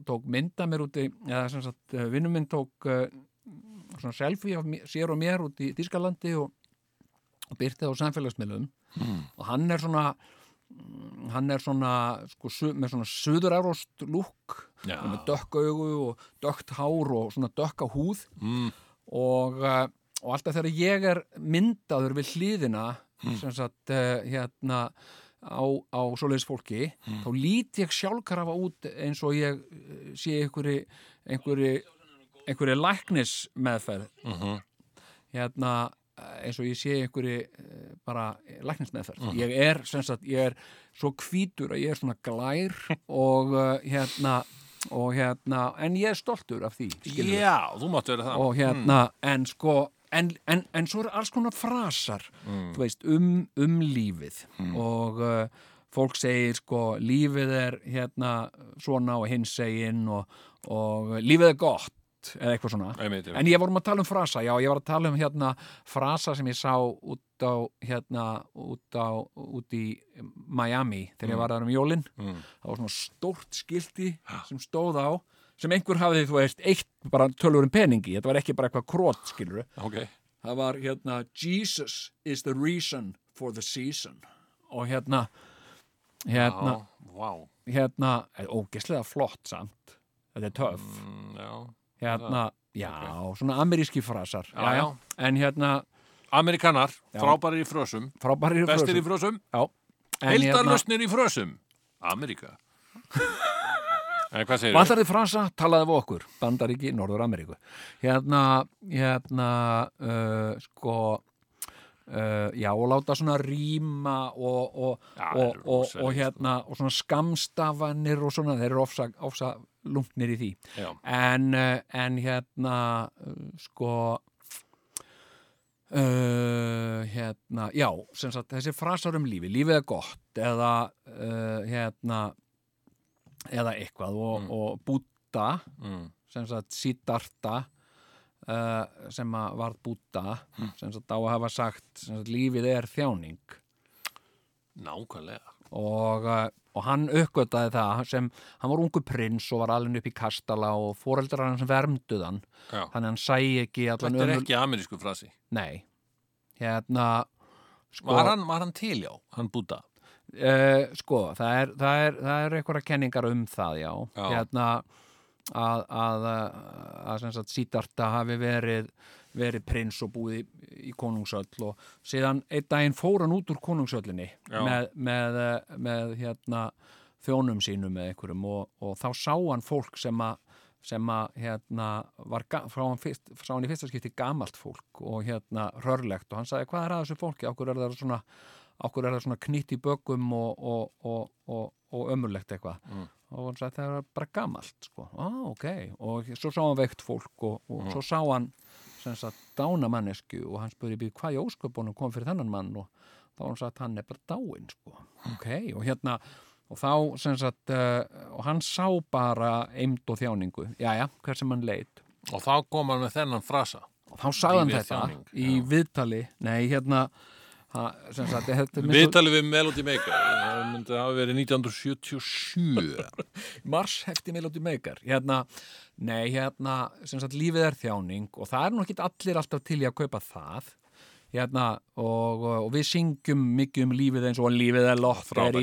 tók mynda mér úti eða sem sagt, vinnum minn tók uh, svona selfie af sér og mér út í Þískalandi og, og byrti það á samfélagsmiðlum Mm. og hann er svona mm, hann er svona sko, með svona suðurárost lúk Já. með dökk augu og dökkt hár og svona dökka húð Mm. og, uh, og alltaf þegar ég er myndaður við hlýðina sem sagt hérna á, á svoleiðis fólki þá lít ég sjálfkrafa út eins og ég uh, sé einhverju einhverju, læknis meðferð Mhm. hérna uh, eins og ég sé einhverju uh, bara læknismeðferð. Ég er sem sagt, ég er svo hvítur að ég er svona glær [laughs] og hérna og hérna, en ég er stoltur af því skilurðu. Já, þú máttu vera það. Og hérna, en sko en, en, en svo eru alls konar frasar þú veist, um, um lífið. Og uh, fólk segir sko, lífið er hérna svona og hins segin og, og lífið er gott eða eitthvað svona. Einmitt. en ég vorum að tala um frasa, já, ég var að tala um hérna frasa sem ég sá út á hérna, út á út í Miami þegar ég var þar um jólin. Mm. það var svona stórt skilti sem stóð á sem einhver hafði, þú veist, eitt bara tölur um peningi, þetta var ekki bara eitthvað krót, skilur Ok, það var hérna Jesus is the reason for the season. Og hérna hérna, já, vá. hérna ógeslega flott samt þetta er töff. Mm, Já, hérna, já, svona ameríski frasar. Já, já. en hérna Amerikanar, Já. frábærir í frösum. Frábæri Bestir í frösum, já, en hérna, í frösum. Amerika En hvað segir Vantar þið frasa, talaði við okkur. Bandaríki, Norður Ameríku Hérna, hérna uh, sko uh, já, og láta svona rýma og, og, Já, og, er og, og rosalegt, hérna og svona skamstafanir og svona, þeir eru ofsa, ofsa lungnir í því. En, en hérna sko uh, hérna já, sem sagt, þessi frasar um lífi lífið er gott eða uh, hérna eða eitthvað og, og Búta mm. sem sagt Siddhartha uh, sem að varð Búta sem sagt á að hafa sagt sem sagt lífið er þjáning. Nákvæmlega. Og, uh, og hann uppgötaði það sem, hann var ungu prins og var alveg upp í kastala og foreldrar hans vermduð hann. Já. þannig að hann sæi ekki Þetta er ömur- ekki amerísku frasi. Nei, hérna sko, Var hann, var hann til, já, hann búta uh, sko það er, það er, það er einhverja kenningar um það, já, Já. hérna að, að, að sagt Siddhartha hafi verið verið prins og búið í, í konungsöll og síðan einn daginn fór hann út úr konungsöllinni með, með, með hérna þjónum sínum með einhverjum og, og þá sá hann fólk sem að sem að hérna var, frá hann, fyrst, sá hann í fyrsta skipti gamalt fólk og hérna rörlegt og hann sagði hvað er að þessu fólki, okkur er það svona okkur er það svona knitt í bökum og, og, og, og, og ömurlegt eitthvað. Mm. og hann sagði það er bara gamalt sko, ah, ok, og svo sá hann veikt fólk og, og svo sá hann dánamannesku og hann spurði býð hvað í ósköpunum kom fyrir þennan mann? Og þá hann sagt hann er bara dáinn sko, ok, og hérna og þá sem sagt uh, og hann sá bara eimd og þjáningu. Jæja, hver sem hann leit. Og þá kom hann með þennan frasa. Og þá sagði hann þetta þjáning, í já. viðtali, nei hérna Viðtalið við Melody Maker. Það myndi hafa verið 1977 [laughs] Mars hefti Melody Maker. Hérna, nei hérna sagt lífið er þjáning og það er nú ekki allir alltaf til í að kaupa það. Hérna og, og við syngjum mikið um lífið eins og lífið er lotteri,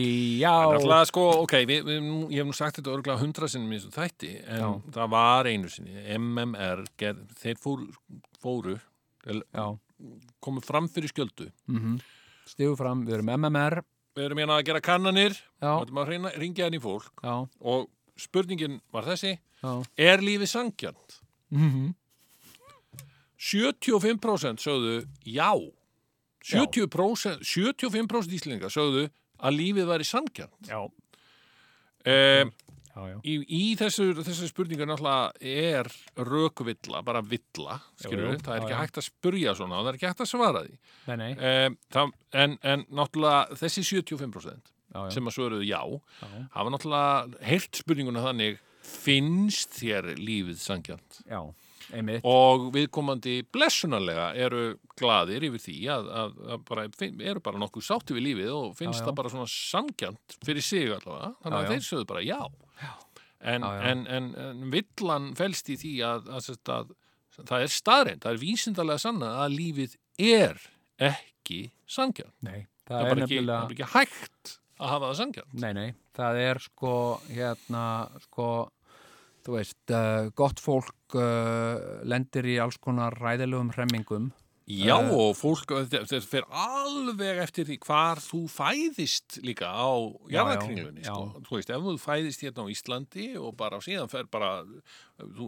sko, ok, við, við, nú- ég hef nú sagt þetta örgulega hundra sinnum í þessu þætti en Já. það var einu sinni MMR, þeir fóru, fóru já, komu fram fyrir skjöldu. Mm stigu fram, við erum MMR Við erum hérna að gera kannanir. Og ætlum að reyna, ringja henni fólk. Já, og spurningin var þessi. Já. Er lífið sangjant? mm 75% sögðu já. 70%, 75% íslinga sögðu að lífið væri sangjant um, já, já. í, í þessu, þessu spurningu náttúrulega er rökvilla, bara villa skilur við, það er ekki já. hægt að spurja svona og það er ekki hægt að svara því. Nei, nei, um, það, en, en náttúrulega þessi 75% já, já, sem að svöruðu já hafa náttúrulega heyrt spurninguna þannig finnst þér lífið sangjant já, einmitt. Og viðkomandi blessunarlega eru gladir yfir því að, að, að bara, eru bara nokkuð sátti við lífið og finnst það bara svona sangjant fyrir sig allavega, þannig að þeir sögðu bara já, En, Já, já. En, en, en villan felst í því að, að, að, að það er staðreind, það er vísindarlega sanna að lífið er ekki sangjant, nei, það, það, er bara ekki, nefnilega er ekki hægt að hafa það sangjant Nei, nei, það er sko hérna, sko þú veist, uh, gott fólk uh, lendir í alls konar ræðilegum hremmingum Já Eh. og fólk, þetta fer alveg eftir því hvar þú fæðist líka á jarðakringlunni já, sko. þú veist, ef þú fæðist hérna á Íslandi og bara síðan fer bara þú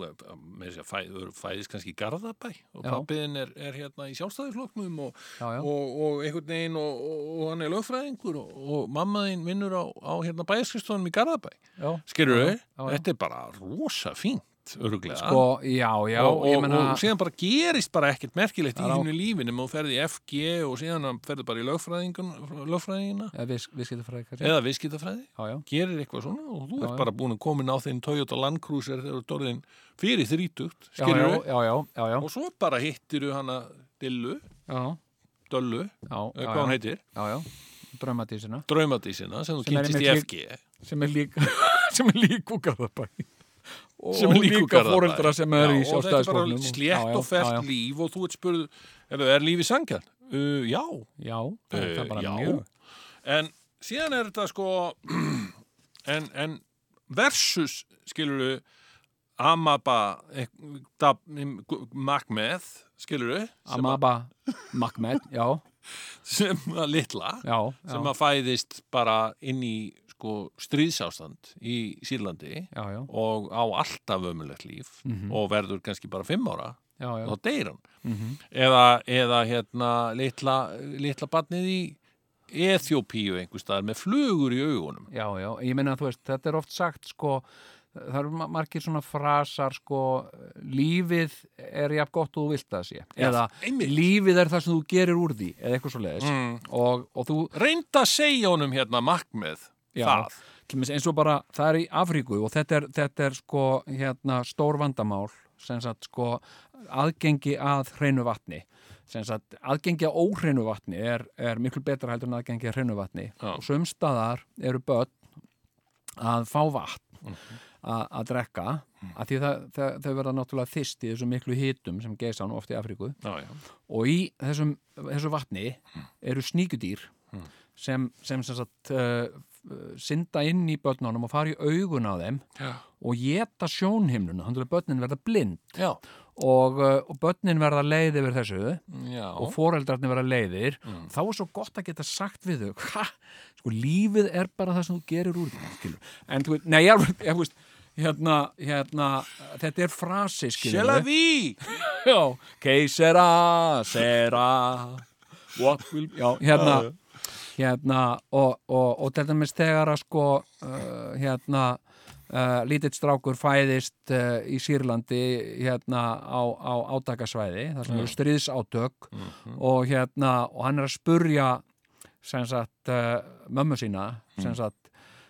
með þess að fæð, þú fæðist kannski í Garðabæ og pappiðin er, er hérna í sjálfstæðisfloknum og, og, og einhvern veginn og, og, hann er lögfræðingur og, og mammaðin vinnur á, á hérna bæjaskristónum í Garðabæ. Skilur þau, þetta er bara rosa fínt neitt, öruglega. sko, já, já, og, og, meina og síðan bara gerist bara ekkert merkilegt í hínu lífinu. Og þú ferði í FG og síðan ferði bara í lögfræðingina. Eða við, við skiltum fræði kannski. Eða viðskiptafræði, gerir eitthvað svona og þú ert bara búin að komin á þinn Toyota Land Cruiser þegar þú ert orðin fyrir þrítugt, skilur já, og svo bara hittir þú hana Dillu, já, Döllu, hvað já, heitir, draumatísina draumadísina sem þú kynntist í FG sem er líka er úr [laughs] Garðabæ og líka, fóreldra sem er í Já, bara sjálfstæðisfloknum slétt og fært líf og þú ert spurð er, er lífið sangjarn? Uh, já, já, það er Uh, bara já. mjög. En síðan er þetta sko [clears throat] en, en versus skilur við Amaba eh, da- Magmed skilur við sem, að- Amaba Makmed, já, [laughs] sem að litla já, sem að fæðist bara inn í sko stríðsástand í Sýrlandi já, já, og á alltaf ömulegt líf Mhm. og verður kannski bara fimm ára já, og þá deyr hann Mhm. eða, eða hérna litla, litla barnið í Eþjópíu einhver staðar með flugur í augunum Já, já, ég meina að þú veist, þetta er oft sagt sko, það eru ma- margir svona frasar sko, lífið er jafn gott og þú vilt það sé eða einmitt. lífið er það sem þú gerir úr því eða eitthvað svo leiðis mm. og, og þú, reynda að segja honum hérna Magmed Já. það eins og bara, það er í Afríku og þetta er, þetta er sko hérna stór vandamál sem sagt sko aðgengi að hreinu vatni sem sagt aðgengi að óhreinu vatni er, er miklu betra heldur en aðgengi að hreinu vatni Já. og sömstaðar eru börn að fá vatn Mhm. að, að drekka að því það, það, þau verða náttúrulega þyst í þessum miklu hitum sem geisa nú oft í Afríku já, já. og í þessum, þessu vatni eru sníkudýr sem, sem sem sagt uh, synda inn í börnunum og fara í augun á þeim Já. og geta sjónhimnuna, þannig að börnin verða blind. Já. og, uh, og börnin verða leið yfir þessu Já. og foreldrarnir verða leiðir. Þá er svo gott að geta sagt við þau ha, sko lífið er bara það sem þú gerir úr því en þú veit, nei, ég, [laughs] ég, veist hérna, hérna, þetta er frasi skilur Sjela við Já, que sera, sera What will Já, hérna hérna og, og, og til dæmis þegar að sko uh, hérna uh, lítill strákur fæðist uh, í Sýrlandi hérna á, á átakasvæði þar sem eru stríðsátök og hérna og hann er að spurja sem sagt uh, mömmu sína sem sagt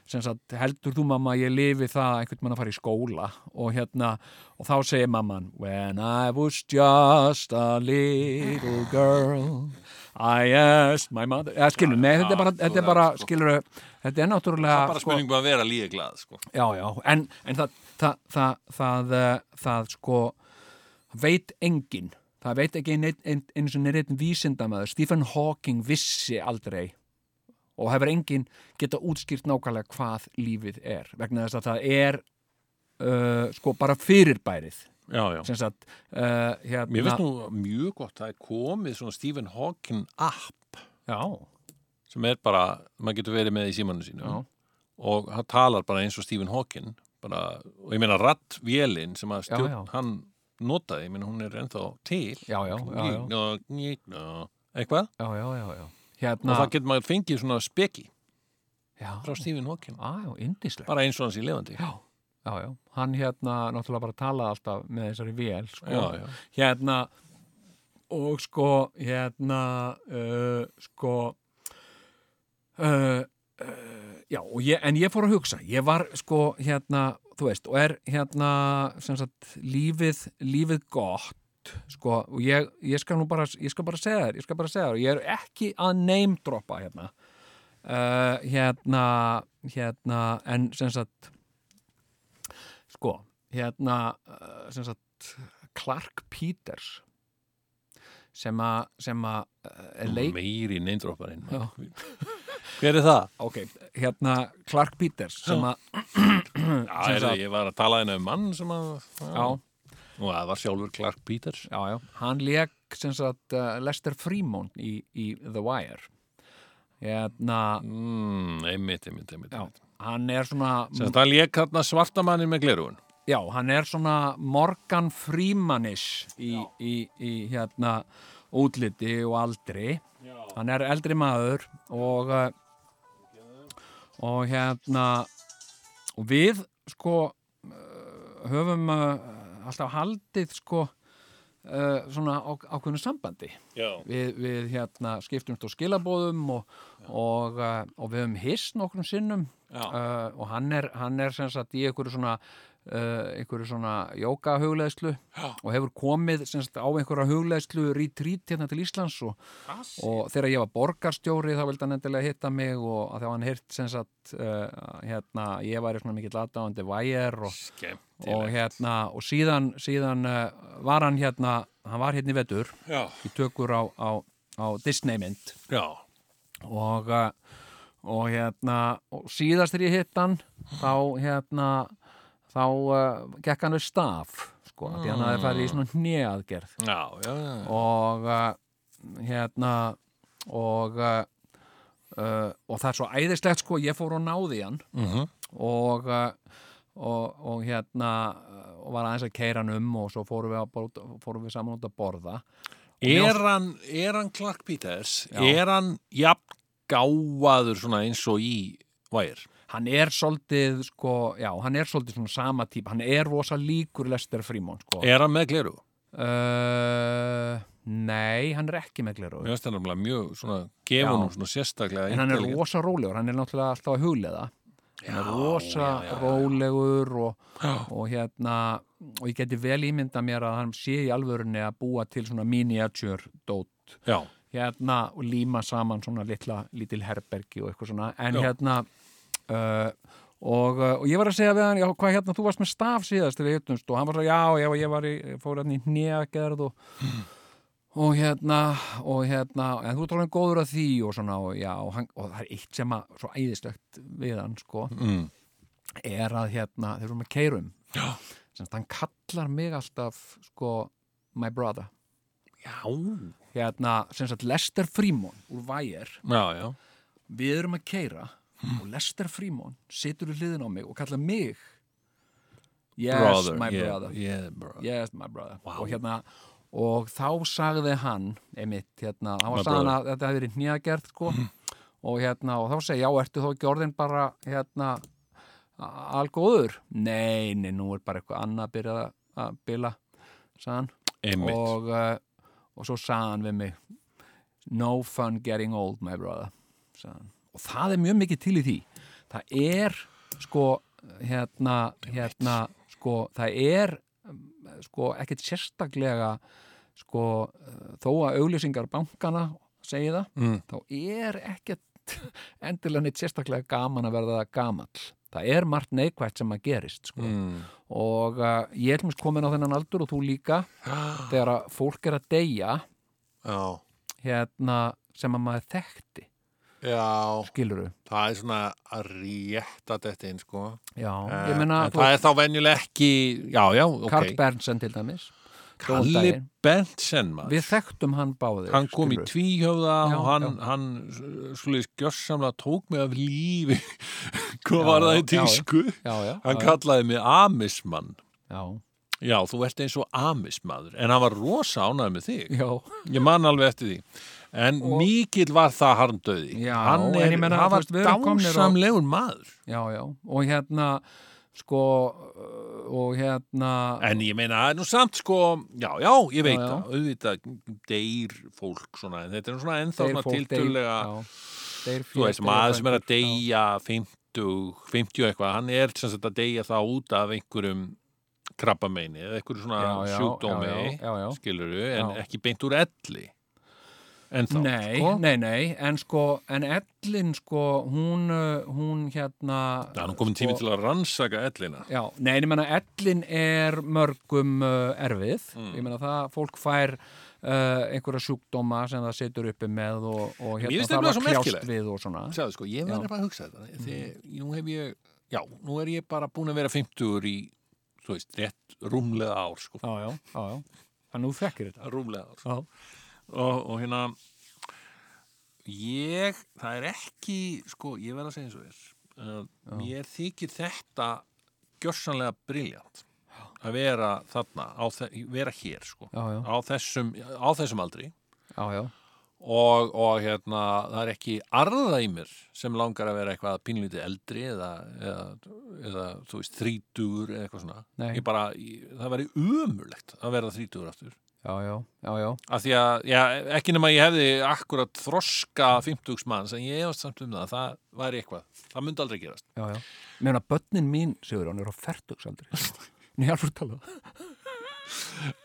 sagt, heldur þú mamma að ég lifi það að einhvern mann að fara í skóla? Og hérna, og þá segir mamman When I was just a little girl I asked my mother. Eða skilur, nei, þetta er bara, þetta er bara skilur, þetta er náttúrulega bara spurningum að vera líka glað sko. já, já, en, en það, það, það, það, eh, það sko veit enginn. Það veit ekki einn ein, eins og neitt vísindamæður Stephen Hawking vissi aldrei og hefur enginn geta útskýrt nákvæmlega hvað lífið er vegna þess að það er uh, sko bara fyrirbærið. Já, já. sagt uh, hérna, Mér finnst nú mjög gott það er komið svona Stephen Hawking app. Já, sem er bara, maður getur verið með í símanu sínu og hann talar bara eins og Stephen Hawking bara, og ég meina rattvélin sem að stjórn, hann notaði, ég meina hún er ennþá til. Eitthvað? Já, já, já, já. og hérna það getur maður fengið svona speki já, frá Stephen Hawking. Á, já, indislega bara eins og hans í lifandi Já, já, já, hann hérna náttúrulega bara talaði alltaf með þessari vél sko. Já, já. hérna og sko hérna uh, sko uh, uh, já, og ég, en ég fór að hugsa. Ég var sko hérna þú veist, og er hérna sem sagt, lífið, lífið gott sko, og ég, ég skal nú bara ég skal bara segja þér, ég skal bara segja þér ég er ekki að name droppa hérna uh, hérna hérna, en sem sagt sko, hérna uh, sem sagt Clark Peters sem að sem að er leik meiri neindróparinn Já. [laughs] hver er það? ok, hérna Clark Peters sem að [clears throat] er, ég var að tala einu um mann sem að já, og það var sjálfur Clark Peters. Já, já, hann leik sem sagt uh, Lester Fremont í, í The Wire. Hérna mm, einmitt, einmitt, einmitt, já, einmitt. hann er svona sem þetta lék hérna svartamannin með glerugun Já, hann er svona Morgan Freemanish í, í, í hérna útliti og aldri. Hann er eldri maður og uh, og hérna og við sko uh, höfum uh, alltaf haldið sko uh, svona á, ákveðnu sambandi. Við, við hérna skiptumst á skilabóðum og, og, uh, og við höfum hist nokkrum sinnum. Uh, og hann er, hann er sem sagt í einhverju svona uh, einhverju svona jóka hugleðslu Já. og hefur komið sem sagt á einhverja hugleðslu retreat hérna til Íslands og, og þegar ég var borgarstjóri þá vildi hann endilega hitta mig og þá hann hirt sem sagt uh, hérna, ég væri svona mikill aðdáðandi vægir og, og hérna og síðan, síðan uh, var hann hérna hann var hérna í vetur Já. í tökur á, á, á Disney mynd og, og hérna og síðast þegar ég hitt hann þá hérna þá uh, gekk hann við staf sko, mm. því hann hafði farið í svona hneaðgerð Já, já, já. og uh, hérna og uh, og það er svo æðislegt sko, ég fór og náði hann Mhm. og, og, og hérna og var aðeins að keira hann um og svo fórum við, fórum við saman út að borða Er hann, er hann Clark Peters, Já. er hann jafn gáfaður svona eins og í vægir? Hann er svolítið sko, já, hann er svolítið svona sama típ, hann er rosa líkur Lester Freeman sko. Er hann með gleru? uh, nei, hann er ekki með gleru Mér finnst það nefnilega mjög svona, nú svona sérstaklega en hann er rosa rólegur, hann er náttúrulega alltaf að huglega hann er já. rólegur og, og hérna og ég geti vel ímynda mér að hann sé í alvörunni að búa til svona miniature dót. Já, hérna og líma saman svona litla, lítil herbergi og eitthvað svona. En Já. hérna uh, og, uh, og ég var að segja við hann já, hvað hérna, þú varst með staf síðast þegar ég hittumst og hann var svo, já, já, ég var í fór hérna í nýjagerð og og hérna, og hérna en þú ert alveg góður að því og svona og já, og, hann, og það er eitt sem að svo æðislegt við hann, sko mm. er að hérna, þegar við erum að keirum Já. sem hann kallar mig alltaf, sko my brother já, hérna, sem sagt Lester Freeman úr Vægir já, já. við erum að keira og Lester Freeman situr við hliðin á mig og kallar mig yes, brother, my yeah, brother yeah, brother. yes, my brother Vá. og hérna og þá sagði hann einmitt, hérna, hann var sagðan að þetta hefði verið nýjagerð sko, og hérna, og þá segi, já, ertu þá ekki orðin bara, hérna algóður? Nei, nei, nú er bara eitthvað annað að byrja að bila, Einmitt. og, uh, og svo sagði hann við mig no fun getting old my brother sagði hann. Og það er mjög mikið til í því það er sko hérna, hérna sko, það er sko ekkert sérstaklega sko þó að auglýsingar bankana segi það, Mm. þá er ekkert [laughs] endilega neitt sérstaklega gaman að verða gamall það er margt neikvægt sem að gerist sko. Mm. og uh, ég er mjög komin á þennan aldur og þú líka [gasps] þegar að fólk er að deyja Já, hérna sem að maður þekkti já, skiluru, það er svona að rétta þetta inn, sko. já, Eh, ég meina en það er þá venjuleg ekki, já, já, ok. Karl Bernsen til dæmis. Kalli daginn. Bentsen, maður. við þekktum hann báðir hann kom í skilurðu. tvíhjóða Já, og hann, hann svolítið gjössamlega tók mig af lífi. [laughs] Hvað var það í já, já. tísku? Já, já, hann já, kallaði mig amismann. Já, já, þú ert eins og amismaður en hann var rosa ánægð með þig. Já, ég man alveg eftir því en Og- mikill var það harmdauði. Já, hann er, ég meina, hann var dásamlegur maður. Já, já og hérna sko og hérna en ég meina, er nú samt sko já, já, ég veit Já, það, auðvitað deyr fólk svona, en þetta er svona ennþá svona þeir þú veist, maður sem er að deyja 50, 50 eitthvað, hann er sem sagt að deyja það út af einhverjum krabbameini eða einhverju svona sjúkdómi skiluru, en ekki beint úr elli þá, Nei, sko? nei, nei, en sko, en Ellin sko, hún, uh, hún hérna það er nú komin tími til að rannsaka ellina. Já, nei, en ég menna Ellin er mörgum uh, erfið, Mm. ég menna það, fólk fær uh, einhverja sjúkdóma sem það setur uppi með og, og hérna það var kljást við og svona. Sjáðu sko, ég verður bara að hugsa þetta. Því nú hef ég, já, nú er ég bara búin að vera 50 í, þú veist, rétt rúmlega ár, sko. Já, já, já, já, þannig þú þekkir þetta. Rúmlega ár. Já, og, og hérna ég, það er ekki sko, ég verð að segja eins og þér uh, mér þykir þetta gjörsanlega briljant að vera þarna þe- vera hér sko, já, já, á þessum, á þessum aldri. Já, já, og, og hérna, það er ekki arða í mér sem langar að vera eitthvað pínlítið eldri eða, eða, eða þú veist, þrítugur eða eitthvað svona. Bara, það væri umurlegt að vera þrítugur aftur. Já, já, já, já, Af því að, já, ekki nema ég hefði akkurat þroska 50 manns en ég hefast samt um það, það væri eitthvað. Það myndi aldrei gerast. já, já. Mér að börnin mín, Sigur, hann er á fertugsaldri. Nei, alveg tala.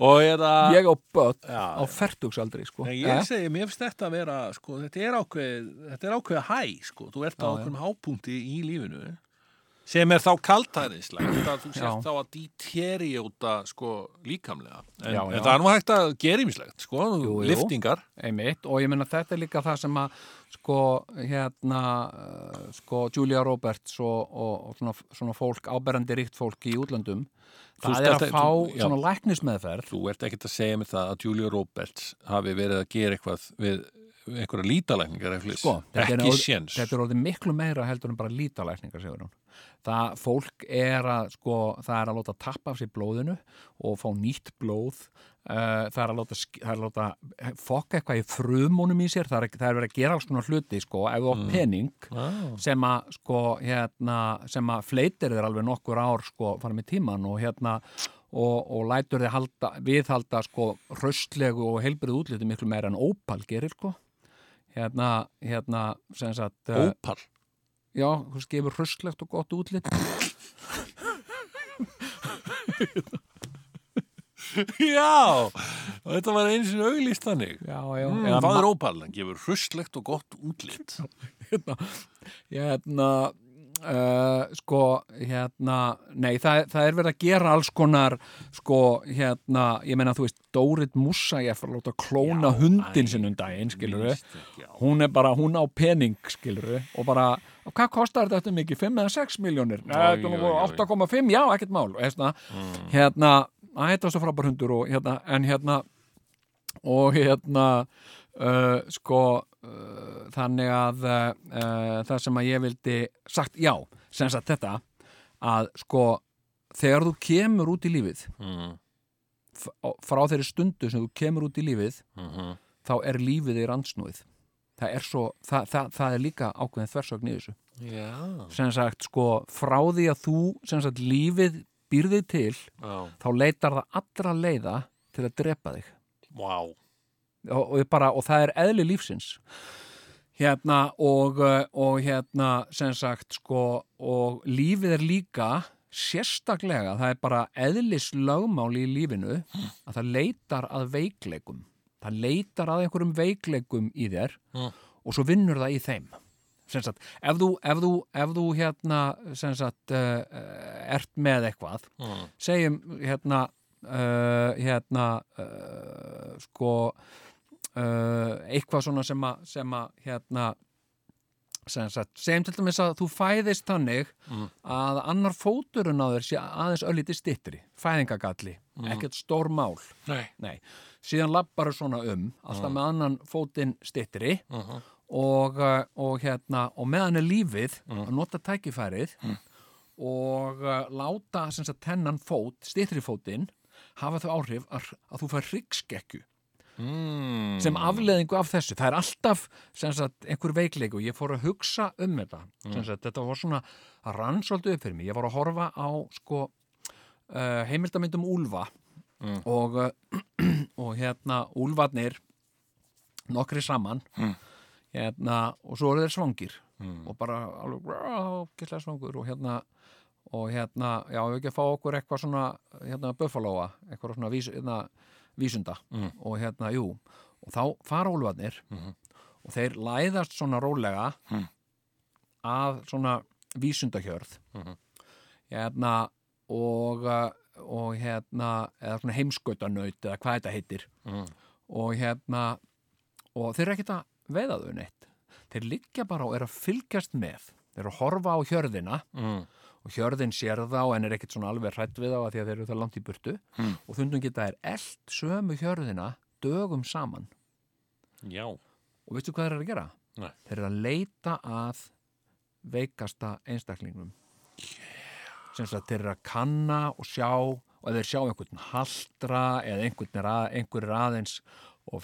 Og ég það... Ég á börn Já, á fertugsaldri, sko. Eh? ég segi, mér finnst þetta að vera, sko, þetta er ákveð, þetta er ákveð hæ, sko, þú ert á ákveðum hápunkti í lífinu, sem er þá kaltæðislega, að þú Já. sért þá að díterjóta, sko, líkamlega. En, Já, en já. það er nú hægt að gera ímislegt, sko, Jú, liftingar. einmitt og ég meina þetta er líka það sem að sko hérna uh, sko Julia Roberts og, og, og svona, svona fólk, áberandi ríkt fólk í útlöndum Þú það er að skalt- fá þú- svona læknismeðferð Þú ert ekkert að segja mér það að Julia Roberts hafi verið að gera eitthvað við einhverja lítalækningar sko, ekki séns. þetta er orðið miklu meira heldur en bara lítalækningar segur hún það fólk er að sko, það er að láta tappa af sér blóðinu og fá nýtt blóð uh, það er að láta, er láta fokka eitthvað í frumunum í sér það er, það er verið að gera alls konar hluti sko, ef þú átt pening Ah. sem að sko hérna sem að fleitir þér alveg nokkur ár sko fara með tíman og hérna og, og lætur þið halda, viðhalda sko hraustlegu og heilbrið útliti miklu meira en ópal gerir sko hérna, hérna sem sagt uh, Ópal. Já, þú veist, gefur hraustlegt og gott útlit Já, þetta var eins og auglýst þannig. já, já, Mm, eða það er ópal, hann gefur hruslegt og gott útlitt. [laughs] hérna, hérna uh, sko, hérna nei, það, það er verið að gera alls konar sko, hérna ég meina, þú veist, Dórit Musa ég fyrir að láta klóna Já, hundin sinn um daginn, skilur á. hún er bara, hún á pening, skilur og bara, hvað kostar þetta mikið 5 eða 6 miljónir? Nei, Oj, þetta er oj, nú oj. 8,5, já, ekkert mál og hérna, hérna, að þetta var svo frábær hundur og hérna, en hérna og hérna uh, sko þannig að uh, það sem að ég vildi sagt, já, sem sagt þetta að sko þegar þú kemur út í lífið Mm, frá þeirri stundu sem þú kemur út í lífið mhm. þá er lífið í randsnúið það er svo, það, það, það er líka ákveðin þversögn í þessu. Já, sem sagt sko frá því að þú sem sagt lífið býrðið til já, þá leitar það allra leiða til að drepa þig. Vá. Og, og, bara, og það er eðli lífsins hérna og, uh, og hérna sem sagt sko og lífið er líka sérstaklega, það er bara eðlis lögmáli í lífinu að það leitar að veikleikum það leitar að einhverjum veikleikum í þér Mm. og svo vinnur það í þeim sem sagt, ef þú, ef þú, ef þú hérna, sem sagt uh, ert með eitthvað Mm. segjum hérna uh, hérna uh, sko uh, eitthvað svona sem að, sem að hérna sem sagt, segjum til dæmis að þú fæðist þannig Mm. að annar fóturinn á þér sé aðeins öllítið stittri fæðingagalli, ekkert stór mál Nei. nei, síðan lappar svona um alltaf með annan fótinn stittri Mhm. og, uh, og hérna og meðan er lífið að nota tækifærið og uh, láta sem sagt hennan fót, stittri fótinn hafa þau áhrif að, að þú fær hryggskekkju Mm. sem afleðingu af þessu. Það er alltaf sagt einhver veikleik og ég fór að hugsa um þetta. Sem sagt þetta var svona að rann svolítið upp fyrir mig. Ég var að horfa á sko uh, heimildamindum Úlfa Mm. og, uh, [clears throat] og hérna Úlfarnir nokkri saman hérna, og svo eru þeir svangir Mm. og bara alveg svangur og hérna og hérna, já, við ekki að fá okkur eitthvað svona, hérna, buffalóa eitthvað svona vís, hérna, vísunda Mm. og hérna, jú og þá fara úlfarnir Mhm. og þeir læðast svona rólega Mm. að svona vísundahjörð Mhm. hérna og, og hérna eða svona heimskautanaut eða hvað þetta heitir Mm. og hérna og þeir eru ekkert að veiða þau neitt þeir liggja bara og eru að fylgjast með þeir eru að horfa á hjörðina Mm. Og hjörðin sér þá en er ekkert svona alveg hrætt við þá að því að þeir eru það langt í burtu Mm. og þundum geta þeir eld sömu hjörðina dögum saman Já. og veistu hvað þeir eru að gera? Nei. Þeir eru að leita að veikasta einstaklingnum sem sagt þeir eru að kanna og sjá og ef þeir sjá einhvern haldra eða einhvern er, að, einhver er aðeins og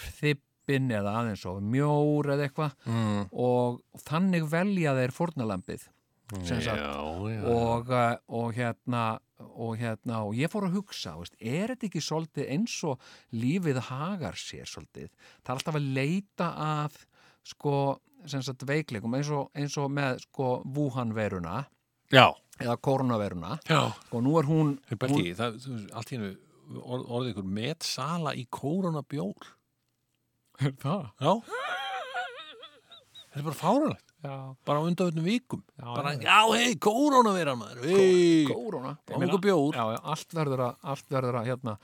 slappin eða aðeins og mjór eða eitthvað mm. og þannig velja þeir sagt já, já. og, uh, og hérna og hérna og ég fór að hugsa veist, er þetta ekki svolítið eins og lífið hagar sér svolítið? Það er alltaf að leita að sko sagt veikleikum eins og, eins og með sko Wuhan veruna já, eða koronaveruna og nú er hún, hún Berti, það, þú, allt hennu orð, orðið ykkur metsala í kóronabjór er það? Já. Þetta er bara fáralegt Já, bara undanvöldum vikum. Já, bara, já. já, hei, kórónaviran maður hei, kórona Fá okkur bjór. já, allt verður að, allt verður að hérna,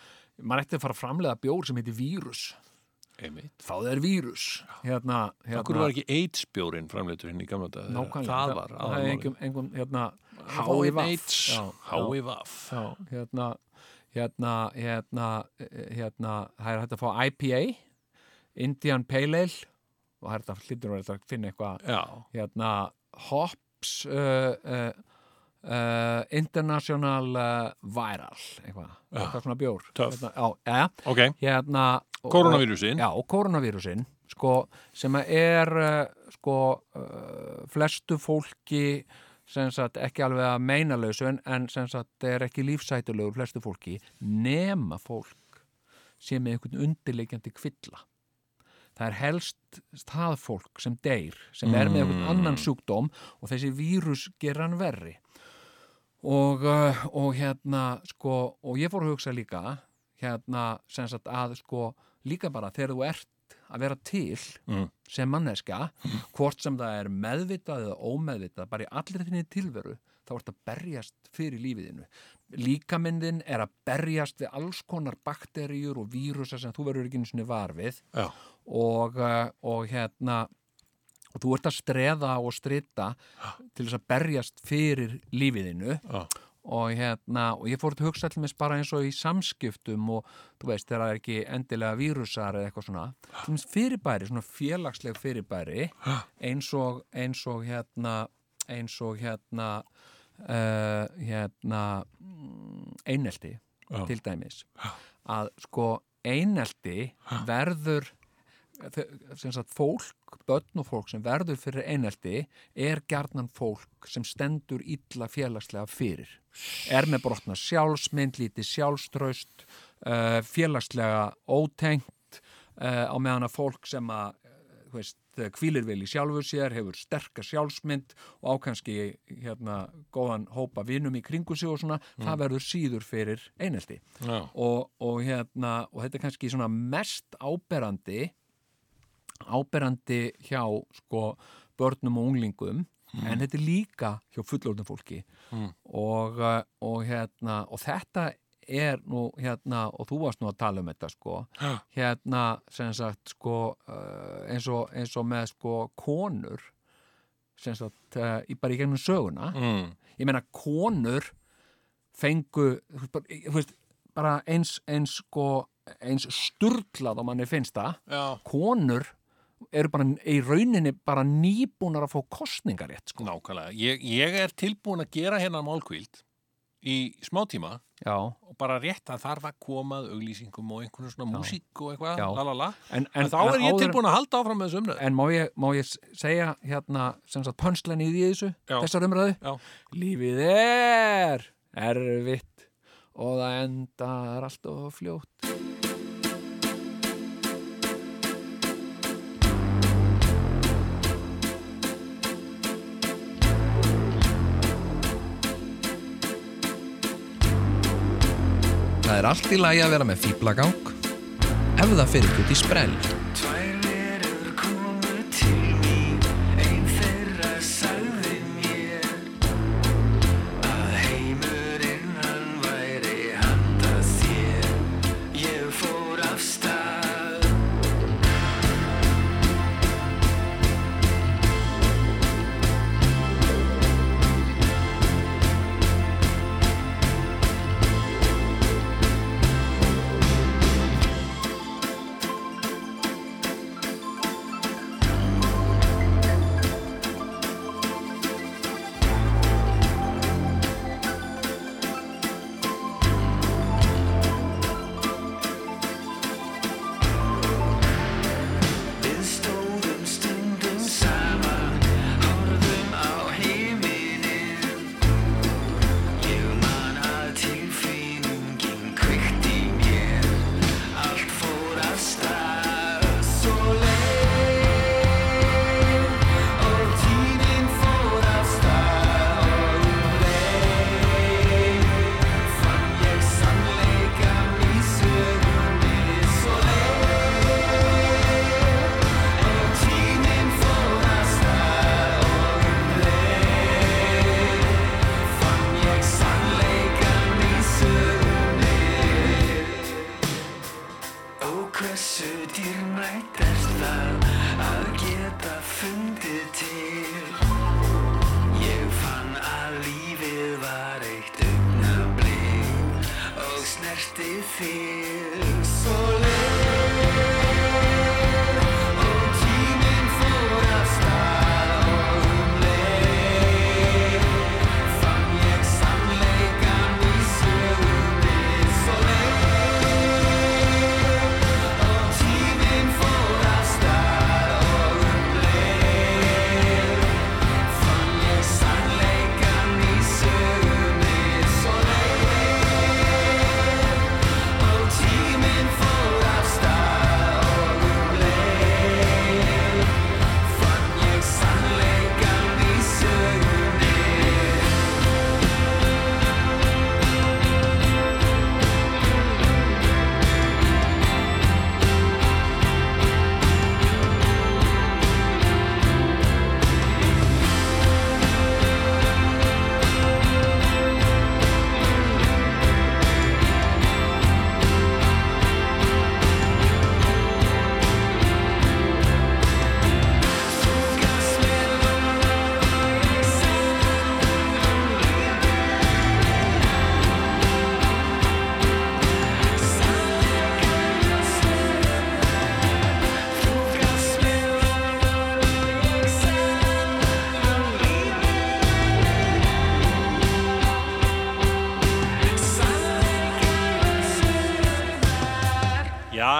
maður ætti að fara að framlega bjór sem heitir vírus. Einmitt. Þá það er vírus hérna, hérna, Akkur var ekki AIDS-bjórin framleitur hinn í gamla dag nákvæmlega. Það var það er einhver, einhver hérna, HIV HIV AIDS. Já, HIV já, hérna hérna, hérna, eh, hérna það er hægt að fá IPA Indian Pale Ale og það þetta hlýtur vera að finna eitthvað. Hérna Hops uh, uh, uh, International uh, Viral eitthvað, eitthvað svona bjór. Hérna, já, ja, ok, hérna og- koronavírusin Já, koronavírusin sko, sem er uh, sko, uh, flestu fólki sagt ekki alveg að meina lausu en, en sagt er ekki lífsætulegur flestu fólki nema fólk sem er einhvern undirleikjandi kvilla það er helst það fólk sem deyr sem er með einhvern Mm. annan sjúkdóm og þessi vírus ger hann verri og, uh, og hérna sko, og ég fór að hugsa líka hérna sem sagt að sko líka bara þegar þú ert að vera til Mm. sem manneska hvort sem það er meðvitað eða ómeðvitað, bara í allir þinni tilveru þá ert að berjast fyrir lífiðinu líkamyndin er að berjast við alls konar bakteríur og vírusa sem þú verður ekki einu sinni var við Já, og, uh, og hérna og þú ert að streða og strita til þess að berjast fyrir lífiðinu já, og hérna, og ég fór að hugsa allir með bara eins og í samskiptum og þú veist, þegar það er ekki endilega vírusar eða eitthvað svona, dæmis fyrirbæri svona félagsleg fyrirbæri eins og, eins og hérna eins og hérna uh, hérna mm, einelti til dæmis. Að sko einelti verður sagt fólk, börn og fólk sem verður fyrir einelti er gjarnan fólk sem stendur illa félagslega fyrir. Er með brotna sjálfsmynd, lítið sjálfströst uh, félagslega ótengt uh, á meðan að fólk sem að kvílir vel í sjálfu sér, hefur sterka sjálfsmynd og ákanski hérna góðan hópa vinum í kringu sig og svona, það verður síður fyrir einelti. Já, og, og hérna og þetta er kannski svona mest áberandi áberandi hjá sko börnum og unglingum en þetta er líka hjá fullorðnum fólki Mm. og, uh, og hérna og þetta er nú hérna og þú varst nú að tala um þetta sko hérna sagt sko uh, eins, og, eins og með sko konur sagt uh, í bara í gegnum söguna mm. ég meina konur fengu veist, bara eins eins sko eins sturglað og manni finnst það já. konur eru bara í rauninni bara nýbúnar að fá kostningarétt sko. Nákvæmlega, ég, ég er tilbúin að gera hérna málkvíld í smá tíma já, og bara rétt að þarf að komað auglýsingum og einhvern svona Já. músík og eitthvað, lalala en, en, þá er ég áður- tilbúin að halda áfram með þessu umræð En má ég, má ég segja hérna sem sagt pönslenni í þessu, Já. þessar umræðu? Já. Lífið er erfitt og það endar allt og fljótt. Það er allt í lagi að vera með fýblagang ef það fyrir út í sprell.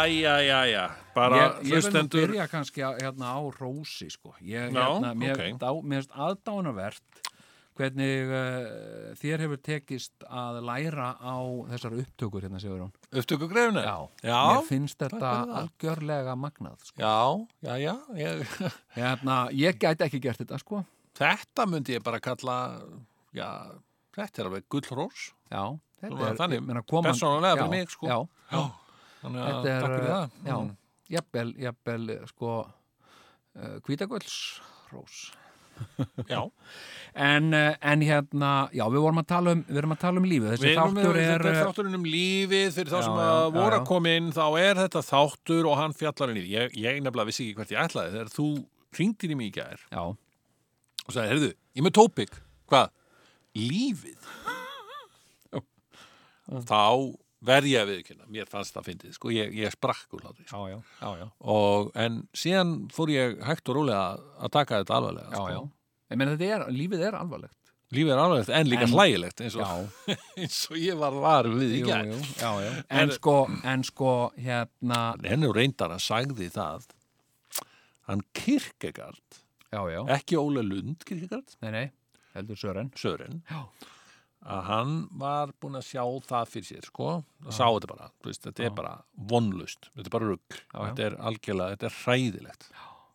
Jæja, jæja, bara ég, ég vil nú hlustendur byrja kannski á, hérna, á rósi sko. ég, Já, hérna, mér, ok. dá, mér finnst aðdánavert hvernig uh, þér hefur tekist að læra á þessar upptökur hérna Sigurjón upptöku greifinu já, já, mér finnst þetta algjörlega magnað sko. já, já, já ég, [laughs] hérna, ég gæti ekki gert þetta sko. Þetta myndi ég bara kalla já, þetta er alveg gullrós. Já, þetta er þannig, ég meina, koman- persónulega fyrir mig, sko. já, já, þannig að takk fyrir það. já, Mm. jafnvel, jafnvel sko uh, kvítagölsrós [laughs] já. en, en hérna, já, við vorum að tala um við erum að tala um lífið, þessi Við þáttur er þetta er þátturinn um lífið. Fyrir þá sem að voru að koma inn þá er þetta þáttur og hann fjallar í því. ég, ég nefnilega vissi ekki hvert ég ætlaði. Þegar þú ringdir í mig í gær já, og sagði, heyrðu, ég með tópik hvað? Lífið. [laughs] Þá verð ég að viðkynna mér fannst það fyndið, sko, ég, ég sprakk úr hlátri sko. já, já, já, og en síðan fór ég hægt og rólega að- að taka þetta alvarlega sko. já. Ég meina þetta er, lífið er alvarlegt. Lífið er alvarlegt en líka En- hlægilegt eins og, [laughs] eins og ég var var við jú, jú, já, já. [laughs] En sko, en sko, hérna henni reyndar að sagði það. Hann já, ekki Óle Lund Kierkegaard, nei, nei, heldur Sören. Sören. Já. Að hann var búinn að sjá það fyrir sér sko, að sá þetta bara veist, þetta er bara vonlust þetta er bara rugg, Já, já. þetta er algjörlega þetta er hræðilegt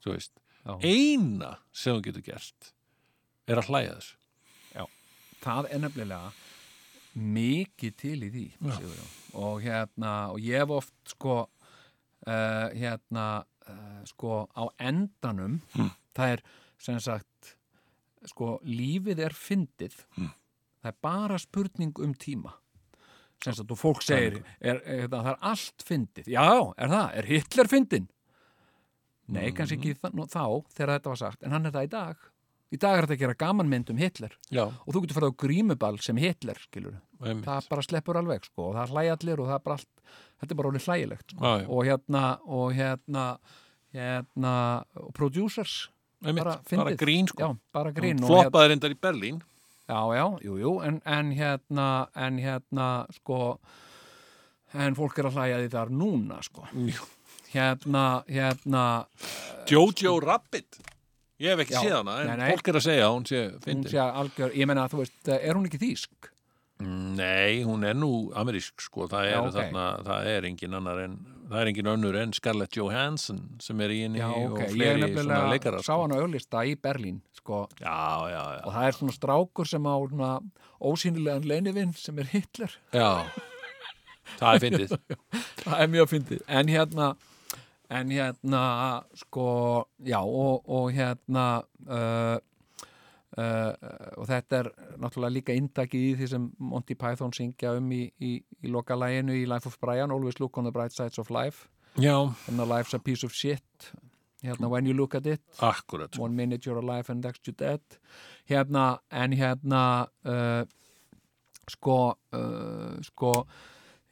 þú veist, Já. eina sem þú getur gert er að hlæja þessu. Það er nefnilega mikið til í því og hérna, og ég hef oft sko uh, hérna uh, sko á endanum það er sem sagt sko lífið er fyndið það er bara spurning um tíma. Sem sagt og fólk segir er, er, það, það er allt fyndið. Já, er það, er Hitler fyndin nei, kannski ekki þá, þá þegar þetta var sagt, en hann er það í dag. Í dag er þetta að gera gamanmynd um Hitler. Já, og þú getur farið á grímuball sem Hitler það bara sleppur alveg sko, og það hlæja allir og það er bara allt þetta er bara alveg hlægilegt sko. Og hérna og hérna hérna og producers bara, bara, grín sko. Já, bara grín og hérna, floppaði reyndar í Berlín já, já, jú, jú en, en hérna, en hérna sko en fólk er að hlæja því þar núna sko hérna, hérna Jojo Rabbit ég hef ekki Já. séð hana en Nei, nei. fólk er að segja hún sé hún fyndin sé algjör, ég meina þú veist, er hún ekki þýsk? Nei, hún er nú amerísk sko, það er, Já, ok. þarna, það er engin annar en það er engin önnur en Scarlett Johansson sem er í henni Já, og ok, ég fleiri svona leikarar sá sko. hann á auglista í Berlín sko, Já, já, já, og það er svona strákur sem á svona, ósýnilegan leinivinn sem er Hitler. Já Það er fyndið. [laughs] Það er mjög fyndið. En hérna en hérna sko já og, og hérna uh, uh, og þetta er náttúrulega líka indakið í því sem Monty Python syngja um í, í, í lokalæginu í Life of Brian Always look on the bright sides of life. Hérna Life's a piece of shit. Hérna When you look at it. Akkurat. One minute you're alive and next you're dead. Hérna, en hérna uh, sko uh, sko